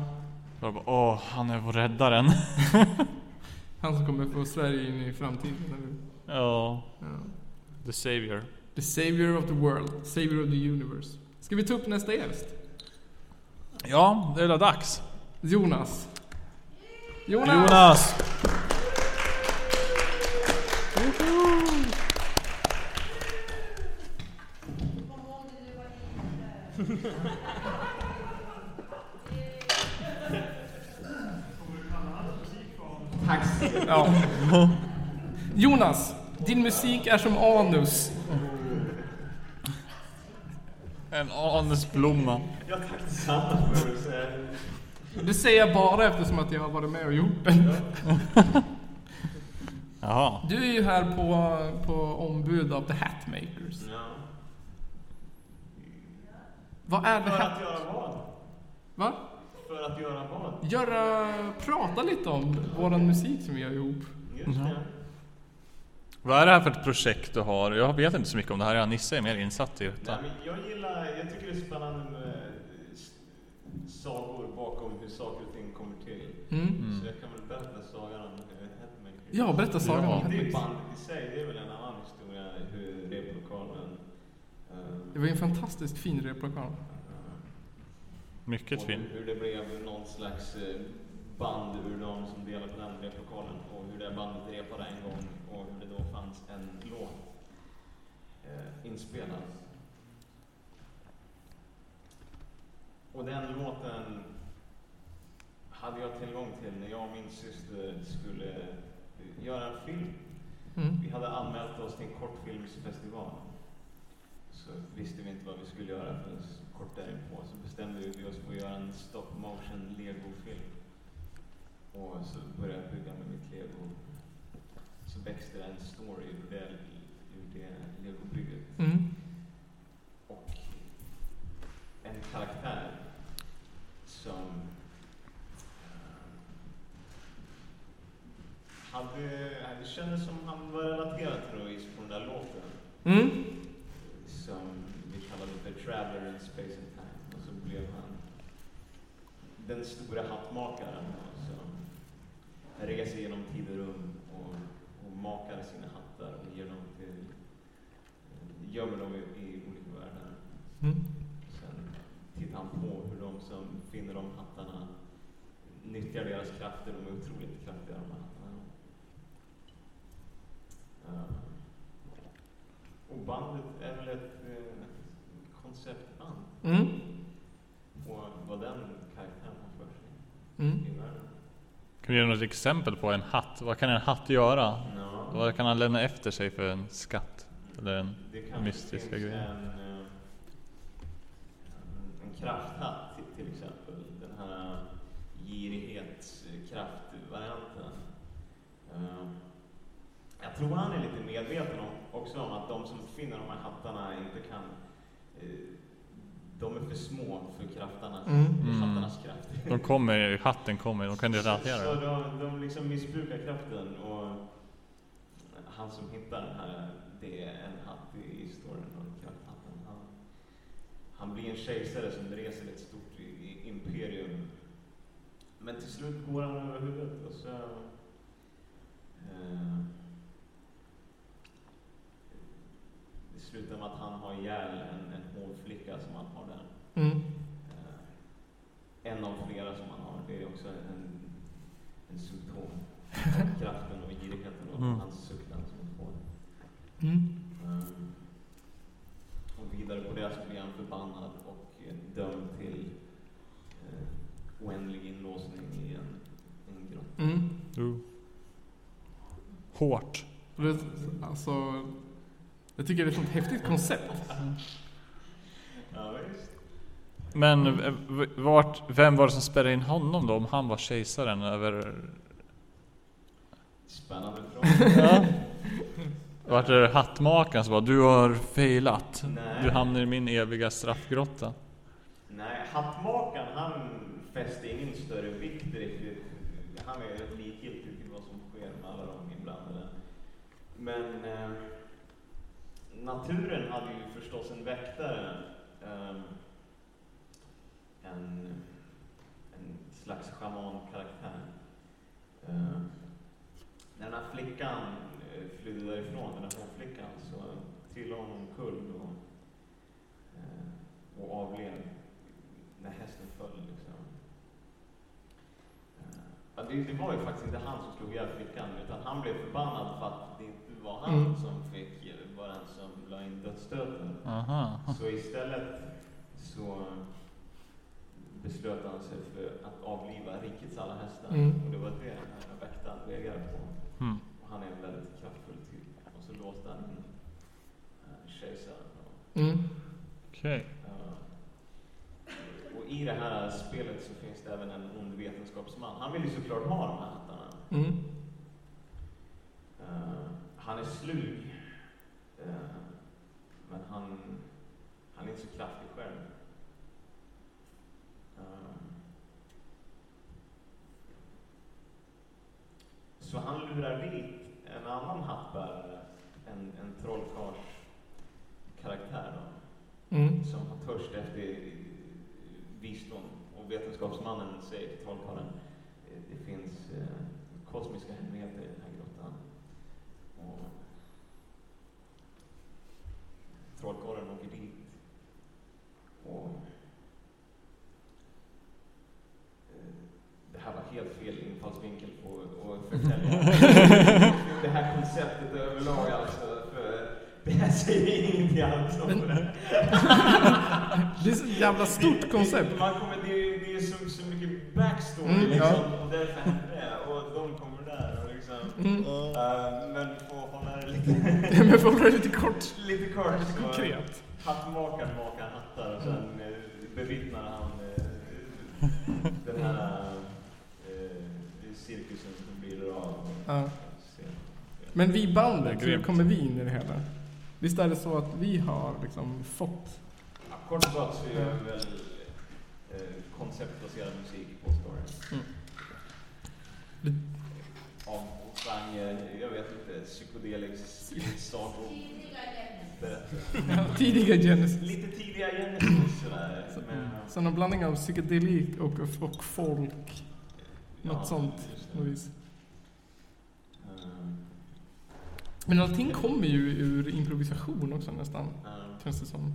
Jag bara, åh, han är vår räddaren. Han som kommer få Sverige in i framtiden. Ja, Ja. the savior. The savior of the world. Savior of the universe. Ska vi ta upp nästa gäst? Ja, det är väl dags. Jonas. Jonas! Jonas! Tack. Ja. Jonas, din musik är som anus. En anusblomma. Ja, tack detsamma. Det säger jag bara eftersom att jag har varit med och gjort den. Jaha. Du är ju här på, på ombud av The Hatmakers. Ja. Vad är The För Hat... att göra vad? Va? För att göra vad? Göra... Prata lite om våran musik som vi har ihop. Just det. Vad är det här för ett projekt du har? Jag vet inte så mycket om det här. Nisse är mer insatt i detta. Nej, men jag gillar, jag tycker det är spännande med sagor bakom hur saker och ting kommer till. Mm. Så jag kan väl berätta sagan om Headmaker. Ja, berätta sagan om Det är bandet i sig, det är väl en annan historia hur eh, Det var en fantastiskt fin replokal. Mycket och fin. Hur det blev någon slags eh, band ur de som delade på den replokalen och hur det bandet repade en gång och hur det då fanns en låt eh, inspelad. Och den låten hade jag tillgång till när jag och min syster skulle eh, göra en film. Mm. Vi hade anmält oss till en kortfilmsfestival. Så visste vi inte vad vi skulle göra förrän kort därpå så bestämde vi oss för att göra en stop motion legofilm. Och så började jag bygga med mitt lego. Så växte det en story ur det, ur det legobygget. Mm. Och en karaktär som eh, hade, det kändes som han var relaterad till vis på den där låten. Mm. Som vi kallade för Traveler in Space and Time. Och så blev han den stora hattmakaren som reser genom tid och rum och, och makar sina hattar och ger dem till, gömmer dem i, i olika världar. Mm. Sen tittar han på hur de som finner de hattarna nyttjar deras krafter. De är otroligt kraftiga de här hattarna. Eh, och bandet är väl ett eh, konceptband. Mm. Och vad den karaktären har för sig Mm. i världen. Kan du ge något exempel på en hatt? Vad kan en hatt göra? Ja. Vad kan han lämna efter sig för en skatt? Eller en mystiska grej? En, eh, en, krafthatt till, exempel. Den här girighetskraftvarianten. Uh, jag tror han är lite medveten också om att de som finner de här hattarna inte kan eh, de är för små för kraftarna, Mm. för Mm. hattarnas kraft. De kommer, hatten kommer, de kan relatera. Så de, de liksom missbrukar kraften och han som hittar den här, det är en hatt i storyn om krafthatten. Han, han blir en kejsare som reser ett stort i- i- imperium. Men till slut går han över huvudet och så eh, slutar med att han har ihjäl en, en hovflicka som han har där. Mm. Eh, en av flera som han har. Det är också en, en symptom av kraften och girigheten och Mm. hans suktan som han får. Mm. Um, och vidare på det så blir han förbannad och eh, dömd till eh, oändlig inlåsning i en, en grotta. Mm. Uh. Hårt. Alltså, jag tycker det är ett sånt häftigt koncept. Men eh, vart, vem var det som spelade in honom då? Om han var kejsaren över... Spännande fråga. Ja. Vart är det hattmakaren som bara du har failat. Nej. Du hamnar i min eviga straffgrotta. Nej, hattmakaren han fäste ingen större vikt riktigt. han är likgiltig till vad som sker med alla de inblandade. Men eh, naturen hade ju förstås en väktare. Eh, en, en slags schamankaraktär. Eh, när den här flickan eh, flydde därifrån, den här flickan, så trillade hon omkull och, eh, och avled när hästen föll. Liksom. Eh, ja, det, det var ju faktiskt inte han som slog ihjäl flickan, utan han blev förbannad för att det inte var han Mm. som fick den som la in dödsstöten. Aha. Så istället så beslöt han sig för att avliva rikets alla hästar. Mm. Och det var det här väktaren reagerade på. Mm. Och han är en väldigt kraftfull typ. Och så låste han in äh, kejsaren. Och, Mm. Okej. eh, och i det här spelet så finns det även en ond vetenskapsman. Han vill ju såklart ha de här hattarna. Mm. Eh, han är slug. Eh, men han, han är inte så kraftig själv. Eh, så han lurar dit en annan hattbärare, en, en trollkarls karaktär då, Mm. som har törst efter eh, visdom. Och vetenskapsmannen säger till trollkarlen, eh, det finns eh, kosmiska hemligheter i den här grottan. Och trollkarlen åker dit. Och eh, det här var helt fel infallsvinkel på att förtälja det här konceptet överlag alltså. För det här säger om det. Är så jävla stort koncept. Man kommer, det, är, det är så, så mycket backstory Mm, liksom. ja. Och därför hände det. Och de kommer där och liksom. Mm. eh, men får hålla det lite, Men får hålla det lite kort. lite kort. Lite konkret. Hattmakaren makar hattar och sen eh, bevittnar han eh, den här eh, cirkusen som blir av. Ja. Men vi bandet, hur kommer vi in i det hela? Visst är det så att vi har liksom fått... Ja, kort och gott så gör vi väl eh, konceptbaserad musik på storyn. Mm. Av genre, jag vet inte, psykedelics, sagoberättelse. Tidiga Genesis. Lite tidiga Genesis sådär. Men, Så någon blandning av psykedelik och, och folk. Något ja, sånt. just på det. vis. Mm. Men allting kommer ju ur improvisation också nästan. Känns det som.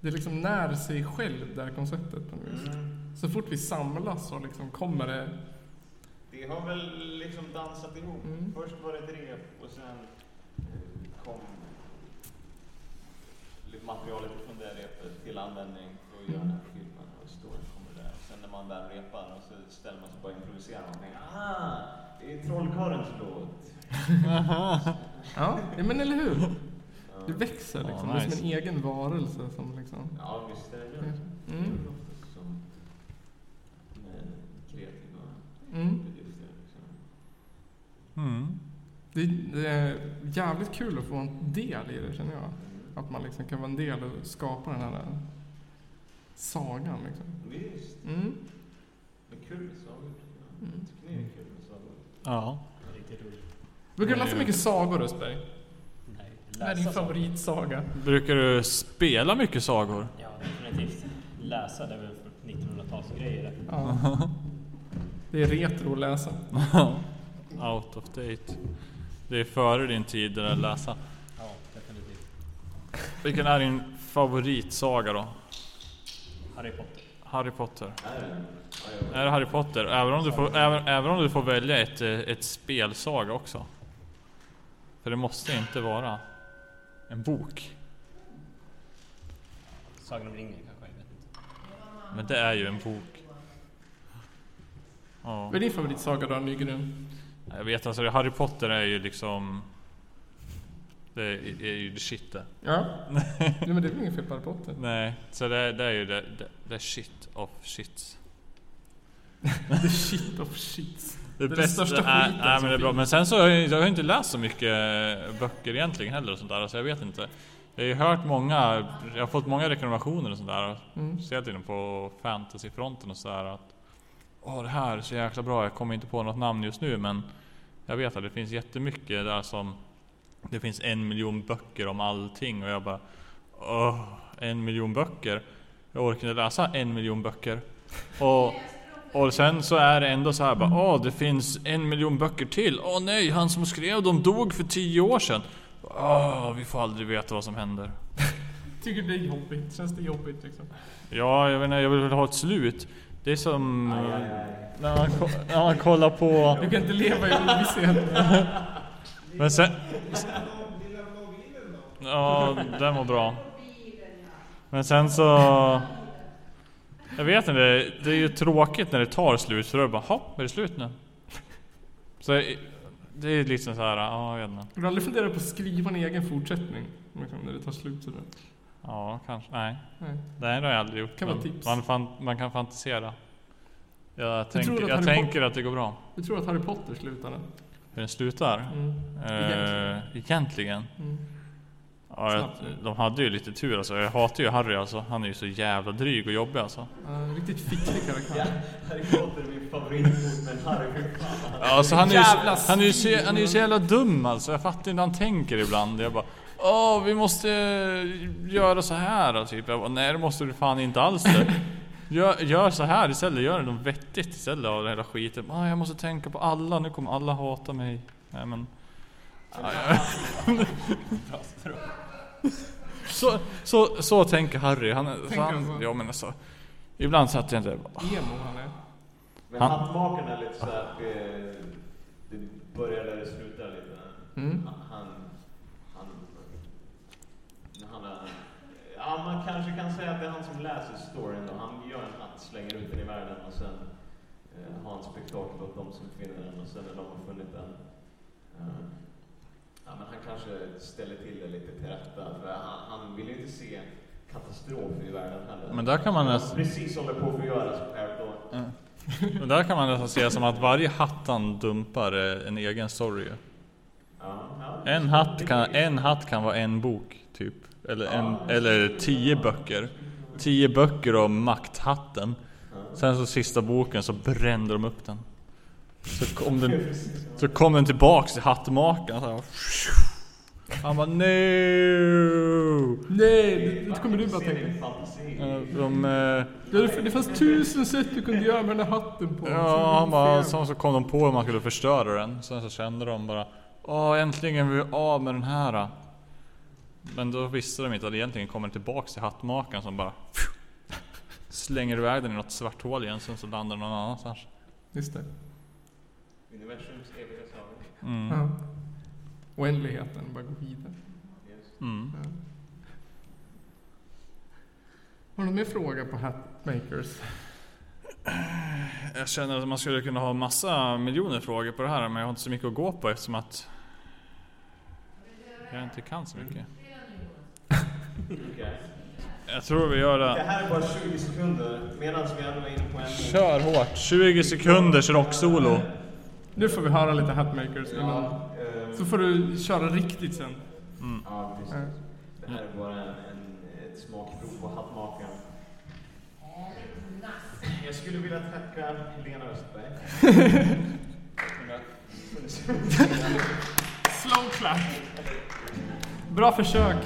Det liksom när sig själv det här konceptet på något vis. Mm. Så fort vi samlas så liksom kommer det... Det har väl liksom dansat ihop. Mm. Först var det ett rep och sen eh, kom materialet från det repet till användning för att göra den här filmen och storyn kommer där. Sen när man väl repar och så ställer man sig bara och improviserar någonting. Ah, det är Trollkarlens låt. Ja, ja men eller hur? Det växer Ja, liksom. Det är som nice. en egen varelse som liksom... Ja, visst är det. Mm. Som Mm. Liksom. Mm. Det, det är jävligt kul att få en del i det känner jag. Mm. Att man liksom kan vara en del och skapa den här sagan liksom. Visst, Mm. det är kul med sagor. tycker jag. Mm. Tycker ni det är kul? Ja. Riktigt roligt. Brukar du läsa jag- mycket sagor Östberg? Nej, Vad är din favoritsaga? Brukar du spela mycket sagor? Ja, definitivt. Läsa, det är väl för 1900-talsgrejer. Ja. Det är retro att läsa. Out of date. Det är före din tid det där att läsa. Ja, definitivt. Vilken är din favoritsaga då? Harry Potter. Harry Potter. Är det? Harry Potter? Även om du får, även, även om du får välja ett, eh, ett spelsaga också. För det måste inte vara en bok. Sagan om ringen kanske, jag vet inte. Men det är ju en bok. Ja. Vad är din favoritsaga då Nygren? Jag vet alltså, Harry Potter är ju liksom... Det är, är ju the shit det. Ja. Nej men det är väl inget fel på Harry Potter? Nej, så det, det är ju det, det, det shit of shits. The shit of shits. Det, är den största nej, skiten som men det är bra. Men sen så har jag, har inte läst så mycket böcker egentligen heller och sånt där, så jag vet inte. Jag har ju hört många, jag har fått många rekommendationer och sånt där. Mm. Inne på fantasyfronten och sådär. Att Åh det här är så jäkla bra. Jag kommer inte på något namn just nu men jag vet att det finns jättemycket där som det finns en miljon böcker om allting och jag bara Åh, en miljon böcker. Jag orkar inte läsa en miljon böcker. Och, och sen så är det ändå så här bara Åh, det finns en miljon böcker till. Åh nej, han som skrev dem dog för tio år sedan. Åh, vi får aldrig veta vad som händer. Tycker det är jobbigt? Känns det jobbigt liksom? Ja, jag vet inte, jag vill väl ha ett slut. Det är som eh, När, man, när man kollar på... Du kan inte leva i ovisshet. Men sen... Ja, den var bra. Men sen så... Jag vet inte, det är ju tråkigt när det tar slut för då är det bara, hopp, är det slut nu? Så det är liksom så här, ja jag vet inte. Har du aldrig funderat på att skriva en egen fortsättning? Liksom, när det tar slut sådär. Ja, kanske. Nej. Nej. Det har jag aldrig gjort. Kan vara tips. Man, fan, man kan fantisera. Jag, tänker, att jag tänker att det går bra. Du tror att Harry Potter slutar den? Hur den slutar? Mm. Eh, egentligen? Mm. Ja, jag, de hade ju lite tur alltså. Jag hatar ju Harry alltså. Han är ju så jävla dryg och jobbig alltså. Ja, riktigt ficklig karaktär. Harry Potter är min favoritbok, men Harry. Ja, alltså han är ju så, han är ju så, svin. han är ju så jävla dum alltså. Jag fattar inte hur han tänker ibland. Jag bara Åh, vi måste eh, göra så här alltså. typ. Jag bara, nej det måste du fan inte alls det. Gör, gör så här istället, gör något vettigt istället av den hela skiten. Ah, jag måste tänka på alla, nu kommer alla hata mig. Nej men... Ja. så, så, så tänker Harry. Han, Tänker han så? ja men alltså. Ibland satt jag inte och Emo han är. Men Han- är lite såhär det, det börjar där det slutar lite. Mm. Han, när han är, ja man kanske kan säga att det är han som läser storyn och han gör en hatt, slänger ut den i världen och sen eh, har en spektakel åt de som finner den och sen när de har funnit den eh, Ja, men han kanske ställer till det lite till rätta för han, han vill ju inte se katastrof i världen heller. Men där kan man Han nästan- precis håller på för att göra så här då. Men där kan man nästan se som att varje hatt han dumpar är en egen story. Ja, ja. En hatt kan, en hatt kan vara en bok. Eller, en, eller tio böcker. Tio böcker om makthatten. Sen så sista boken så brände de upp den. Så kom den, så kom den tillbaks till hattmakaren. Så här, han bara no! Nej, det kommer du bara tänka. De, eh, Det, det fanns tusen sätt du kunde göra med den här hatten på. ja, han bara, sen så kom de på hur man skulle förstöra den. Sen så kände de bara Åh, äntligen är vi av med den här. Men då visste de inte att det egentligen kommer tillbaks till hattmakaren som bara slänger iväg den i något svart hål igen. Sen så landar den någon annanstans. Just det. Universums eviga saga. Mm. Ja. Oändligheten, bara gå vidare. Yes. Mm. Ja. Har du någon mer fråga på Hatmakers? Jag känner att man skulle kunna ha massa miljoner frågor på det här men jag har inte så mycket att gå på eftersom att jag inte kan så mycket. Okej. Jag tror vi gör Det det. här är bara 20 sekunder medan vi ändå är inne på en Kör hårt. 20 sekunders rocksolo. Nu får vi höra lite Hatmakers innan. Ja, eh, Så får du köra riktigt sen. ja, precis. Ja. Det här är bara en, en, ett smakprov på hattmakaren. Jag skulle vilja tacka Helena Östberg. Slow clap. Bra försök.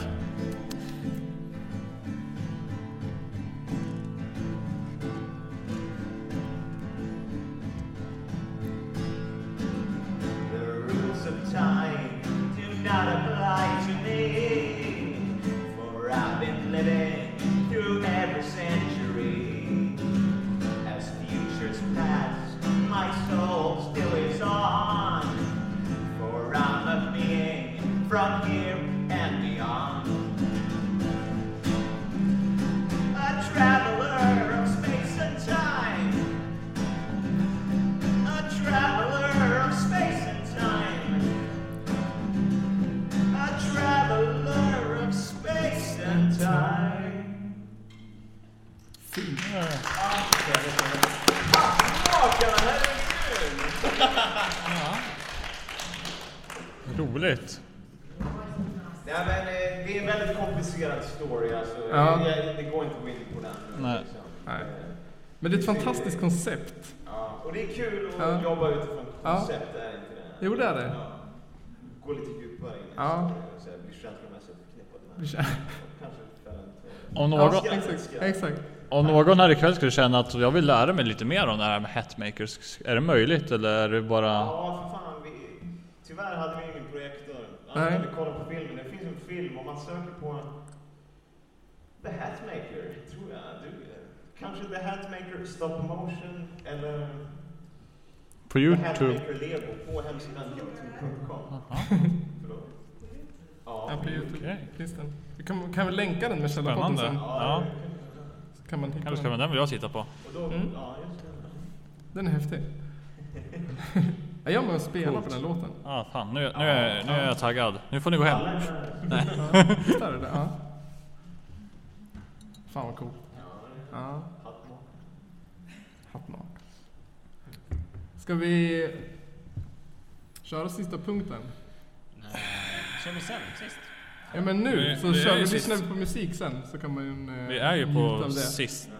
Men det är ett fantastiskt koncept. Ja, Och det är kul att Ja. jobba utifrån Ja. koncept, är inte det? Jo, det är det. Ja. Gå lite djupare in i Ja. och bli känslomässigt förknippad med Bli det. kä- Kanske för att... Om Ja, någon, exakt, exakt. om någon här ikväll skulle känna att jag vill lära mig lite mer om det här med hatmakers, är det möjligt eller är det bara... Ja, för fan. Vi, tyvärr hade vi ingen projektor. Annars Nej. hade vi kollat på filmen. Det finns en film, om man söker på The Hatmaker, tror jag. Du, kanske The Hatmaker Stop Motion eller På The Youtube? Hatmaker Lego på hemsidan youtube.com. Ja, på Youtube. Den. Vi kan, kan vi länka den med Källarpodden sen? Ja, Så kan man hitta kanske den. den vill jag titta på. och då, Mm. ja, just det. Den är häftig. Ja, jag är med och spelar Coolt. på den låten. Ja, fan nu, nu, är, nu är jag taggad. Nu får ni gå hem. Med. Ja, det? Ja. Fan vad coolt. Ja, Hattmak. hattmak. Ska vi köra sista punkten? Kör vi sen, sist? Ja men nu Vi- så vi kör vi, lyssnar vi på musik sen så kan man eh, Vi är ju på det. sist.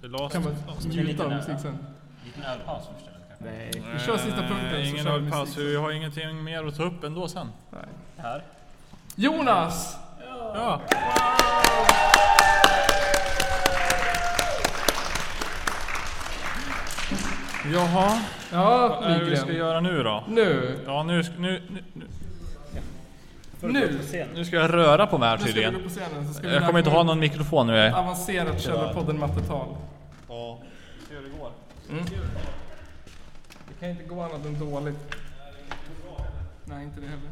The last. Kan man njuta av musik sen? Liten ölpaus först eller? Nej. Vi kör sista punkten Eh, Ingen kör vi ölpaus, vi har ingenting mer att ta upp ändå sen. Nej. Här. Jonas! Ja. Jaha, Ja, vad är det vi ska göra nu då? Nu. Ja, nu, nu, nu, nu, Nu. ska jag röra på mig här tydligen. Jag kommer inte ha någon mikrofon nu. Jag. Avancerat Källarpodden mattetal. Ja, se hur det går. Mm. Det kan inte gå annat än dåligt. Nej, inte det heller.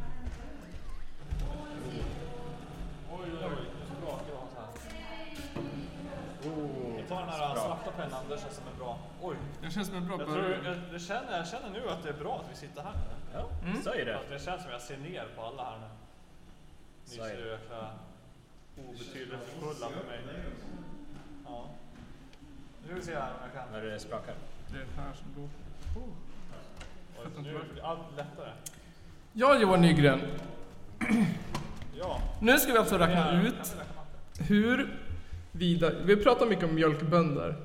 Vi tar den här svarta pennan, det känns som en bra... Oj. Det känns som en bra Jag, tror, jag, jag, känner, jag känner nu att det är bra att vi sitter här. Ja, Mm. säg det. Att det känns som jag ser ner på alla här nu. Ni är är det. så jäkla obetydelsefulla för mig. Ja. Nu ska vi se här om jag kan. När det sprakar. Det är här som går. Oj, Nu blir allt lättare. Ja, Johan Nygren. Ja. Nu ska vi alltså räkna ut hur vida... Vi pratar mycket om mjölkbönder.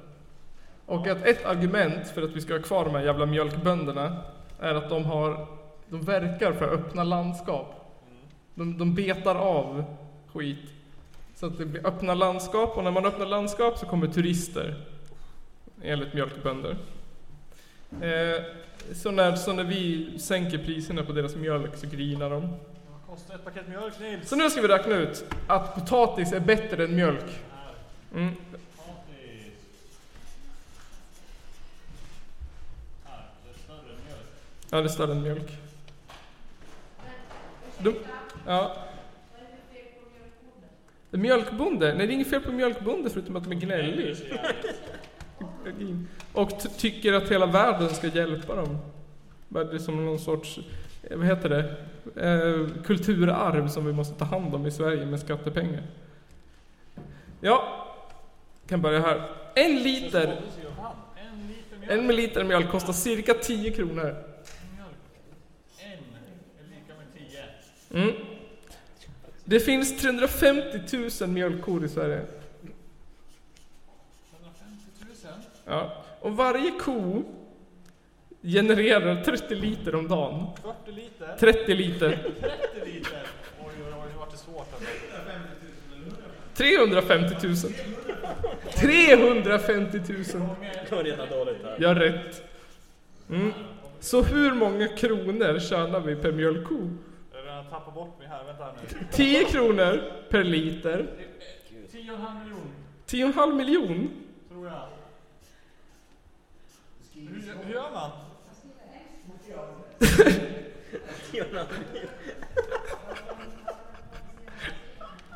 Och att ett argument för att vi ska ha kvar de här jävla mjölkbönderna är att de har... De verkar för att öppna landskap. De, de betar av skit. Så att det blir öppna landskap och när man öppnar landskap så kommer turister. Enligt mjölkbönder. Eh, så, när, så när vi sänker priserna på deras mjölk så grinar de. Vad kostar ett paket mjölk Nils? Så nu ska vi räkna ut att potatis är bättre än mjölk. Mm. Potatis. Här, det är större än mjölk. Ja, det är större än mjölk. De, ja. Mjölkbonde? Nej, det är inget fel på mjölkbonde förutom att de är gnällig. Och tycker att hela världen ska hjälpa dem. Det är som någon sorts, eh, vad heter det, eh, kulturarv som vi måste ta hand om i Sverige med skattepengar. Ja, kan börja här. En liter, En en liter mjölk kostar cirka 10 kronor. mjölk. En är lika med tio. Mm. Det finns 350 000 mjölkkor i Sverige. 150 000. Ja. Och varje ko genererar 30 liter om dagen. 40 liter. 30 liter. 30 liter. Oj, oj, oj, nu vart det svårt alltså. 350 000. 350 000. Det var redan dåligt här. Jag har rätt. Mm. Så hur många kronor tjänar vi per mjölkko? Jag bort mig här, vänta nu. 10 kronor per liter. 10,5 miljoner, 10,5 miljon. tror jag. Hur, hur gör man?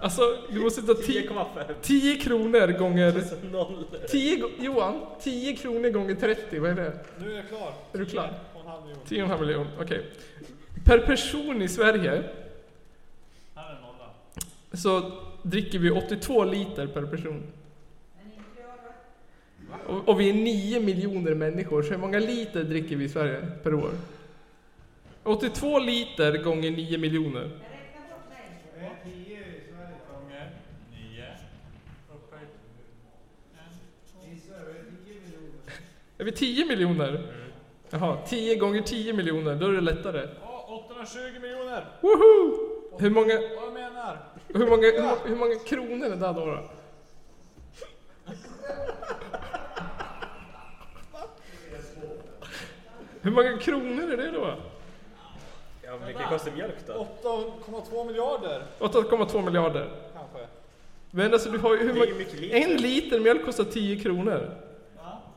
Alltså, du måste ta 10, 10,5. 10 kronor gånger... Noll. 10, go- Johan, 10 kronor gånger 30, vad är det? Nu är jag klar. Är du klar? 10,5 miljoner. 10,5 miljon, okej. Per person i Sverige så dricker vi 82 liter per person. Och, och vi är 9 miljoner människor, så hur många liter dricker vi i Sverige per år? 82 liter gånger 9 miljoner. Gånger 9. Upphöjt. Är vi 10 miljoner? Jaha, 10 gånger 10 miljoner, då är det lättare. Ja, 820 miljoner! Woho! Hur många, Vad jag menar? hur många, hur, hur många kronor är det där då? då? Hur många kronor är det då? Ja, men vilken kostar mjölk då? 8,2 miljarder 8,2 miljarder. kanske. Men alltså du har ju hur Det är ju många... mycket liter. En liter mjölk kostar 10 kronor.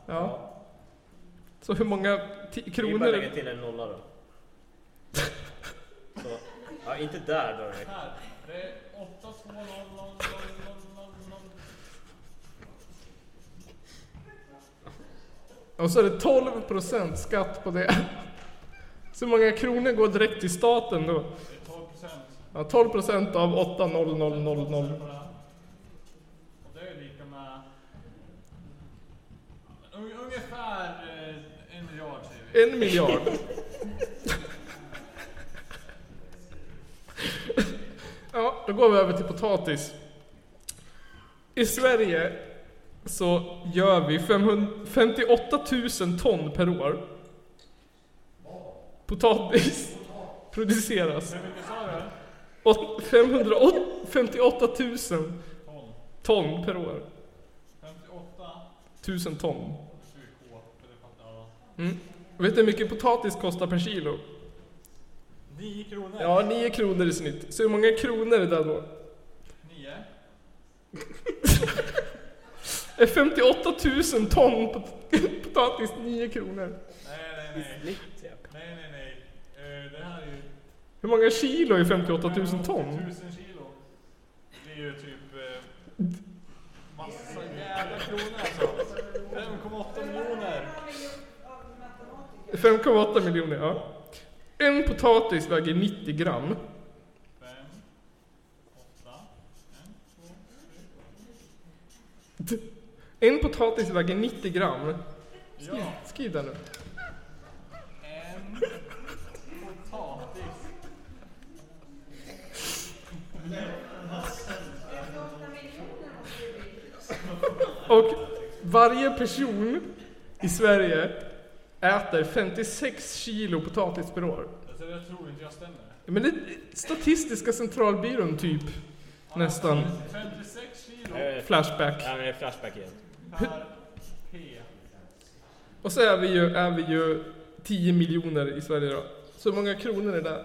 Ja. Så hur många ti- Det är ju bara kronor... att lägga till en nolla då. Ja, inte där då. Här. Det är 8200000. Och så är det 12% skatt på det. Så många kronor går direkt till staten då? Det är 12 procent. Ja, 12% av 80000. Och det är lika med un- ungefär eh, en miljard säger vi. En miljard. Ja, då går vi över till potatis. I Sverige så gör vi 58 000 ton per år. Potatis produceras. Hur mycket sa du? Och 558 000 Ton. per år. 58. 000 ton. Mm. Vet du hur mycket potatis kostar per kilo? 9 kronor. Ja, 9 kronor i snitt. Så hur många kronor är det då? 9. Är 58 000 ton pot- potatis 9 kronor? Nej, nej, nej. Nej, nej, nej. Eh, det här är ju... Hur många kilo är 58 000 1000 ton? kilo. Det är ju typ... Eh, massa jävla kronor alltså. 5,8 miljoner. 5,8 miljoner, ja. En potatis väger 90 gram. 5, 8, 1, 2, En potatis väger 90 gram. Skriv, Ja. skriv det nu. En potatis. Och varje person i Sverige äter 56 kilo potatis per år. Alltså jag tror inte jag stämmer. Men det är Statistiska centralbyrån typ. Nästan. 56 kilo Flashback. Ja, men det är Flashback igen. per P. Och så är vi ju, är vi ju 10 miljoner i Sverige då. Så hur många kronor är det?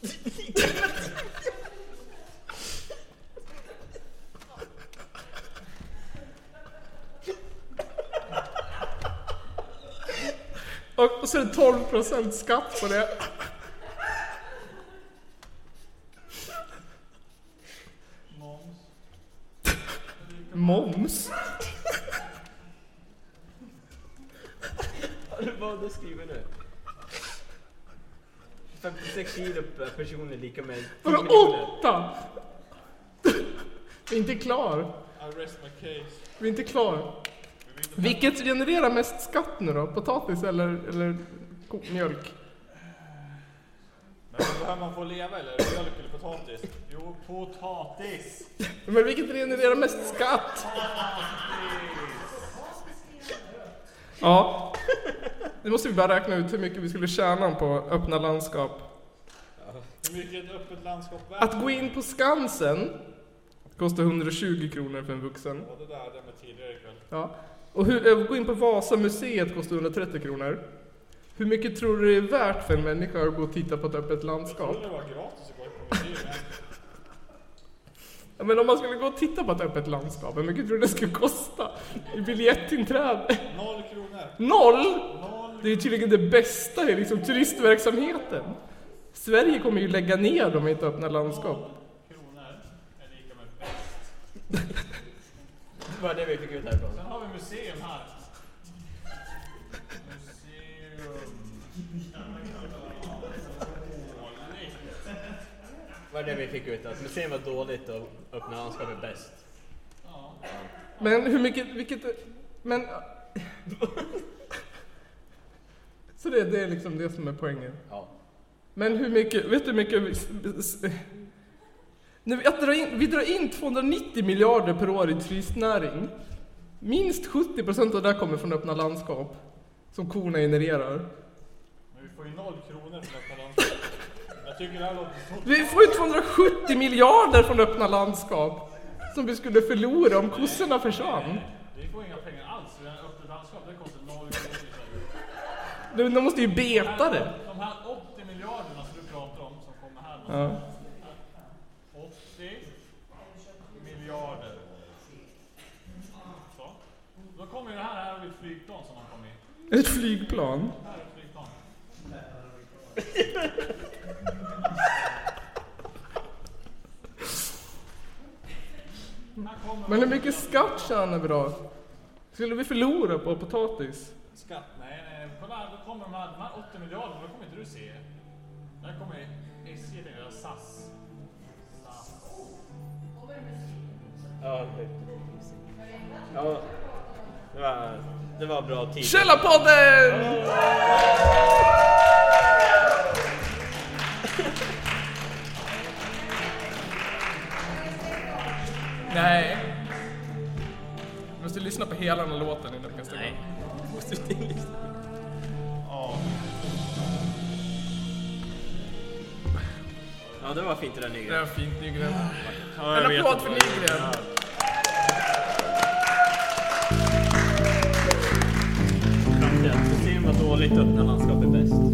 Och, och så är det 12% skatt på det. Moms. Moms? Har du vad du skriver nu? 56 kilo per person är lika med 10 Vadå miljoner. åtta? Vi är inte klar. I rest my case. Vi är inte klar. Vilket genererar mest skatt nu då? Potatis eller, eller mjölk? Men behöver man få leva eller? Mjölk eller potatis? Jo, potatis! Men vilket genererar mest skatt? Ja. Nu måste vi bara räkna ut hur mycket vi skulle tjäna på öppna landskap. Hur mycket ett öppet landskap värt? Att gå in på Skansen kostar 120 kronor för en vuxen. Ja, det där jag med tidigare ikväll. Ja. Och hur, att gå in på Vasamuseet kostar 130 kronor. Hur mycket tror du det är värt för en människa att gå och titta på ett öppet Jag landskap? trodde det var gratis att gå på museum. Ja, men om man skulle gå och titta på ett öppet landskap, hur mycket tror du det skulle kosta? I biljettinträde? Noll kronor. Noll! Noll. Det är tydligen det bästa i liksom turistverksamheten. Sverige kommer ju lägga ner dem i ett öppna landskap. kronor är lika med bäst. Det var det vi fick ut härifrån. Sen har vi museum här. Museum. Dåligt. Vad är det vi fick ut? Att museum var dåligt och öppna landskap är bäst. Ja. Men hur mycket, vilket, men... Så det, det är liksom det som är poängen. Ja. Men hur mycket, vet du hur mycket vi, s- när vi, att dra in, vi drar in 290 miljarder per år i turistnäring. Minst 70% av det kommer från öppna landskap. Som korna genererar. Men vi får ju noll kronor för öppna landskap. Jag tycker det här låter så... Vi får ju 270 miljarder från öppna landskap. Som vi skulle förlora om kossorna försvann. Vi får inga pengar alls. Öppet landskap, det kostar noll kronor. De måste ju beta det. De här 80 miljarderna som du pratar om som kommer här. Ja. 80 miljarder. Så. Då kommer ju det här, här har vi ett flygplan som har kommit. Ett flygplan. Är Men hur mycket skatt tjänar vi då? Skulle vi förlora på potatis? Skatt? Nej, nej. Kolla, då kommer de här, de här 80 miljarderna, då kommer inte du se. Där kommer SJ, tänker jag, SAS. SAS. Ja, det, ja, det var, det var bra tid. Källarpodden! Nej. Du måste lyssna på hela den här låten innan du kan stänga. Nej, måste inte lyssna. Ja. Ja, det var fint det där Det Nygren. var fint Nygren. Ja, En applåd för det Nygren. Se vad dåligt öppna landskap är bäst.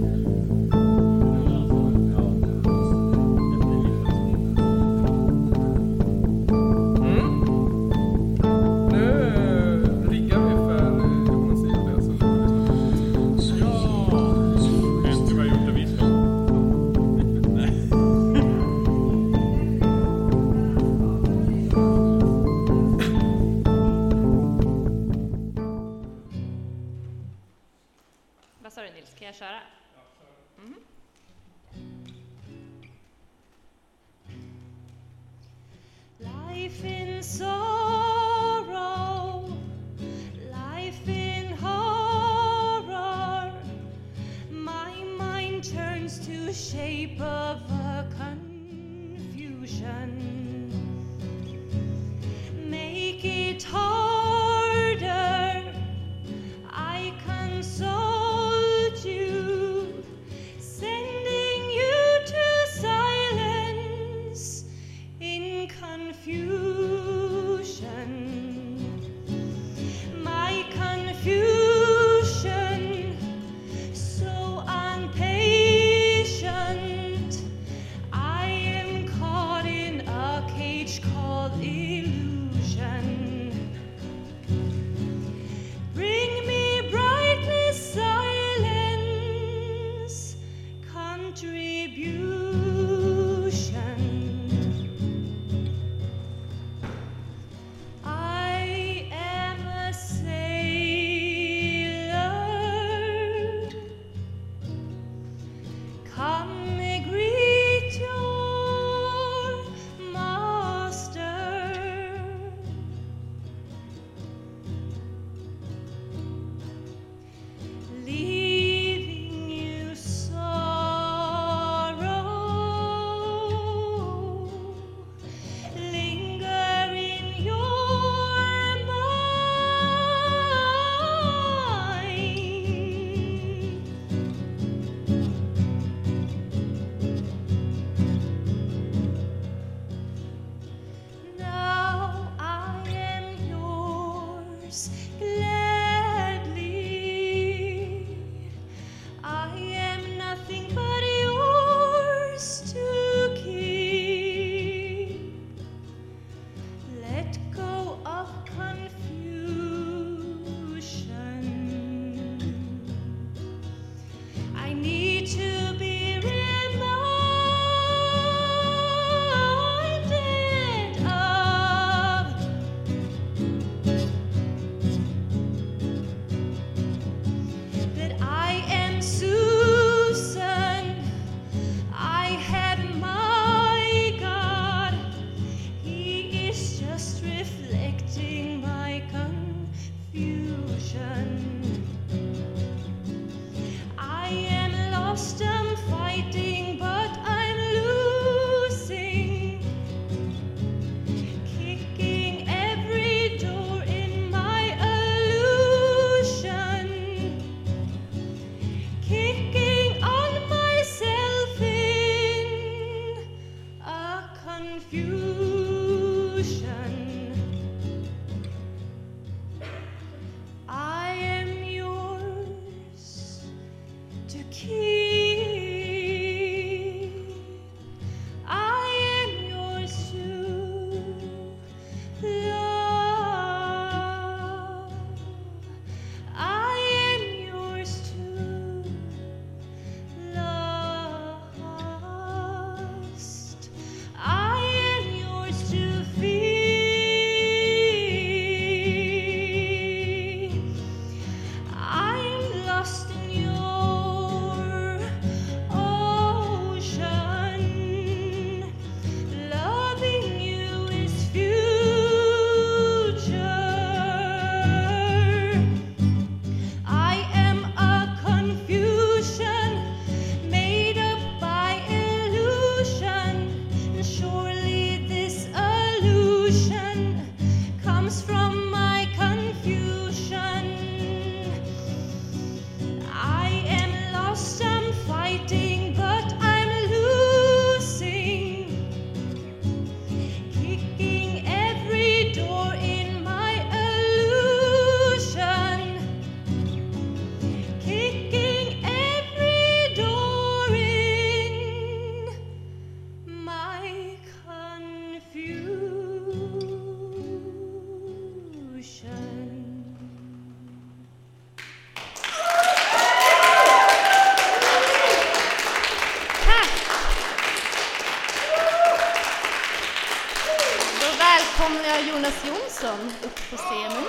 Nilsson upp på scenen.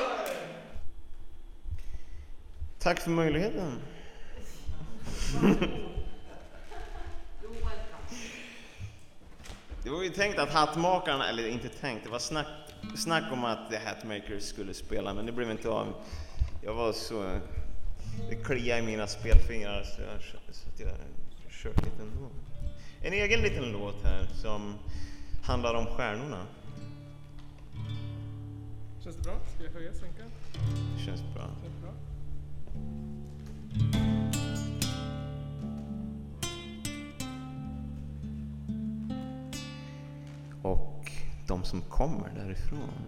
Tack för möjligheten. Det var ju tänkt att Hattmakarna, eller inte tänkt, det var snack, snack om att The Hatmakers skulle spela, men det blev inte av. Jag var så... Det kliade i mina spelfingrar så jag, så att jag kört lite ändå. En egen liten låt här som handlar om stjärnorna. Känns det bra? Ska jag höja, sänka? Känns bra. Känns bra. Och de som kommer därifrån.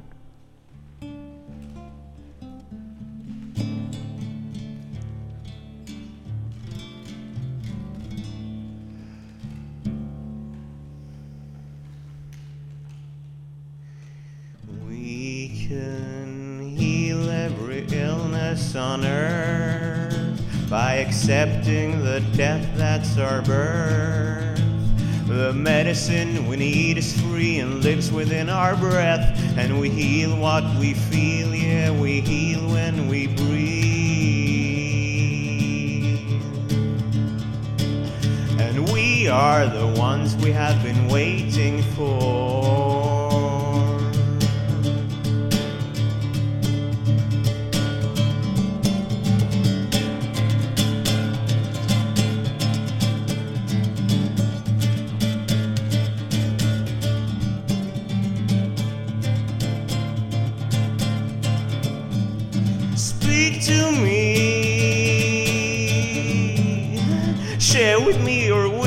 Illness on earth by accepting the death that's our birth. The medicine we need is free and lives within our breath, and we heal what we feel, yeah, we heal when we breathe. And we are the ones we have been waiting for.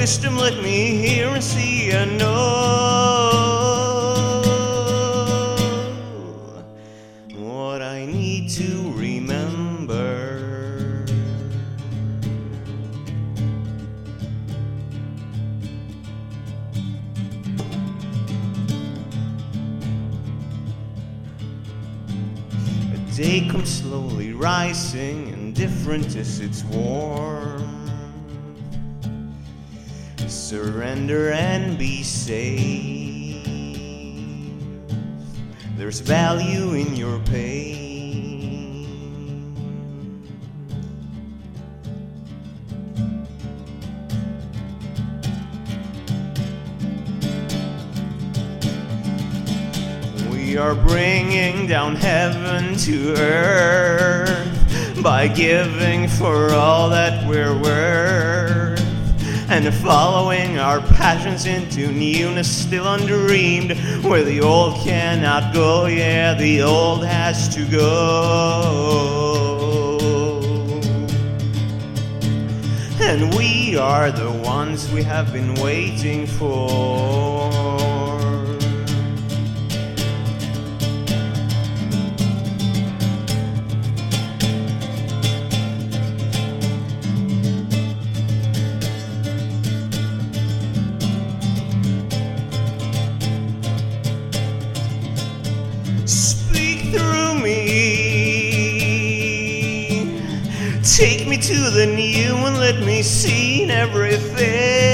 Wisdom. Let me hear and see and know what I need to remember. A day comes slowly rising, indifferent as it's warm. Surrender and be safe. There's value in your pain. We are bringing down heaven to earth by giving for all that we're worth and following our passions into newness still undreamed where the old cannot go. Yeah the old has to go. And we are the ones we have been waiting for than you and let me see in everything.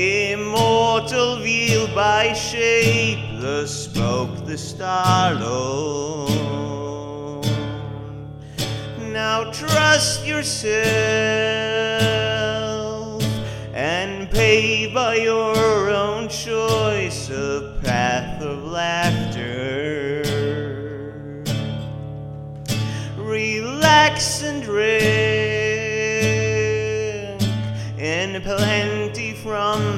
Immortal veiled by shape, the smoke, the starlord. Now trust yourself and pave by your own choice a path of laughter. Relax and drink in plenty from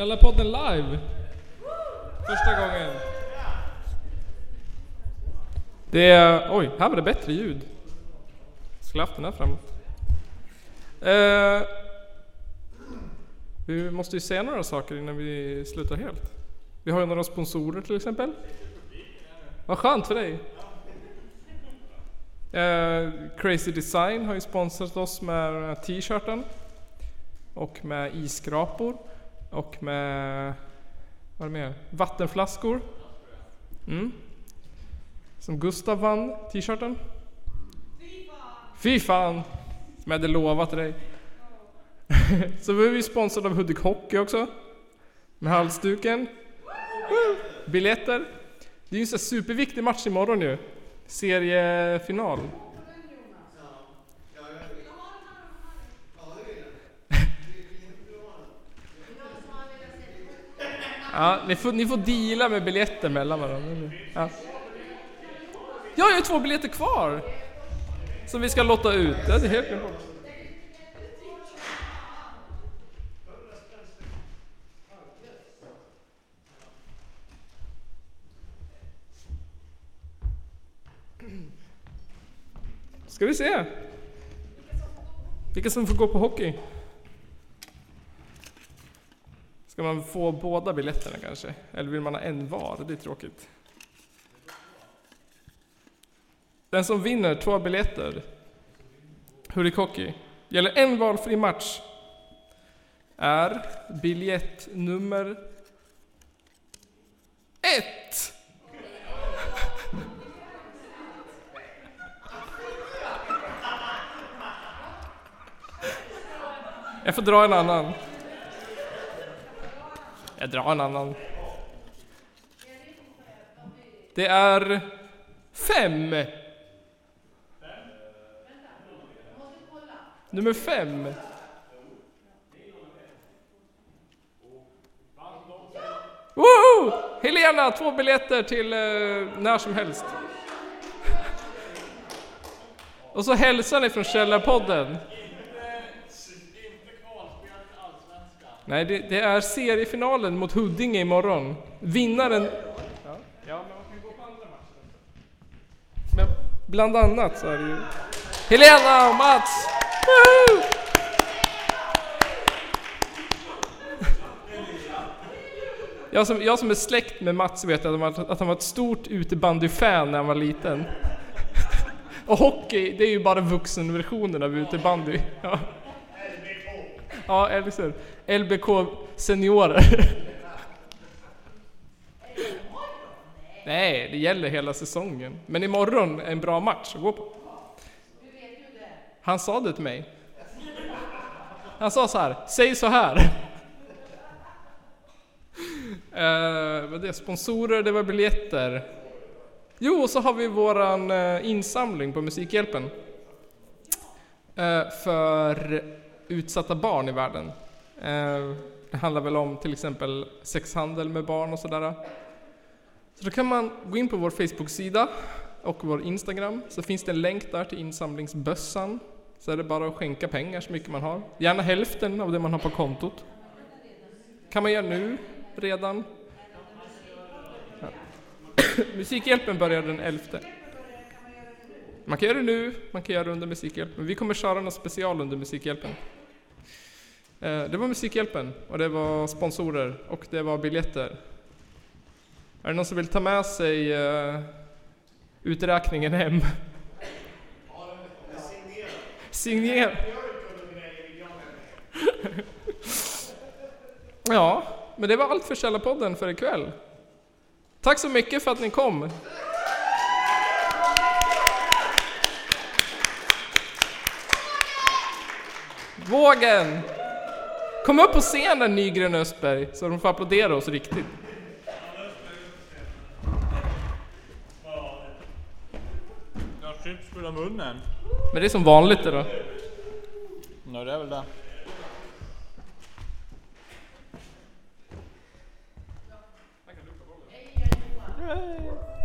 Källarpodden live. Första gången. Det är... Oj, här var det bättre ljud. Skulle haft den här framåt. Eh, vi måste ju säga några saker innan vi slutar helt. Vi har ju några sponsorer till exempel. Vad skönt för dig. Eh, Crazy Design har ju sponsrat oss med t-shirten. Och med isskrapor. Och med... Vad är det mer? Vattenflaskor. Mm. Som Gustav vann t-shirten. Fy fan! Som jag hade lovat dig. Så vi är vi sponsrade av Hudik Hockey också. Med halsduken. Biljetter. Det är ju en sån här superviktig match imorgon ju. Seriefinal. Ja, ni får, ni får deala med biljetter mellan varandra. Ja. Jag har ju två biljetter kvar! Som vi ska lotta ut. Det är helt klart. Ska vi se. Vilka som får gå på hockey? Ska man få båda biljetterna kanske? Eller vill man ha en var? Det är tråkigt. Den som vinner två biljetter, hurikoki, gäller en valfri match, är biljett nummer ett. Jag får dra en annan. Jag drar en annan. Det är fem. Nummer fem. Woho! Helena, två biljetter till eh, när som helst. Och så hälsar ni från Källarpodden. Nej, det, det är seriefinalen mot Huddinge imorgon. Vinnaren... Ja, men man kan ju gå på andra matcher. Men bland annat så är det ju... Helena och Mats! Woho! Jag som, jag som är släkt med Mats vet att han var, att han var ett stort utebandyfan när han var liten. Och hockey, det är ju bara vuxenversionen av utebandy. Ja, ja eller hur? LBK seniorer. Nej, det gäller hela säsongen. Men imorgon är en bra match att gå på. Han sa det till mig. Han sa så här, säg så här. uh, vad det? Sponsorer, det var biljetter. Jo, och så har vi våran uh, insamling på Musikhjälpen. Uh, för utsatta barn i världen. Eh, det handlar väl om till exempel sexhandel med barn och sådär. Så då kan man gå in på vår Facebook-sida och vår Instagram, så finns det en länk där till insamlingsbössan. Så är det bara att skänka pengar så mycket man har. Gärna hälften av det man har på kontot. kan man göra nu, redan. Ja. Musikhjälpen börjar den 11. Man kan göra det nu, man kan göra det under Musikhjälpen. Vi kommer köra något special under Musikhjälpen. Eh, det var Musikhjälpen och det var sponsorer och det var biljetter. Är det någon som vill ta med sig eh, uträkningen hem? Signera. Ja, men det var allt för Källarpodden för ikväll. Tack så mycket för att ni kom. Vågen! Kom upp på scenen Nygren Östberg så de får applådera oss riktigt. Jag chips fulla munnen. Men det är som vanligt det då. Ja, det är väl det. Yay!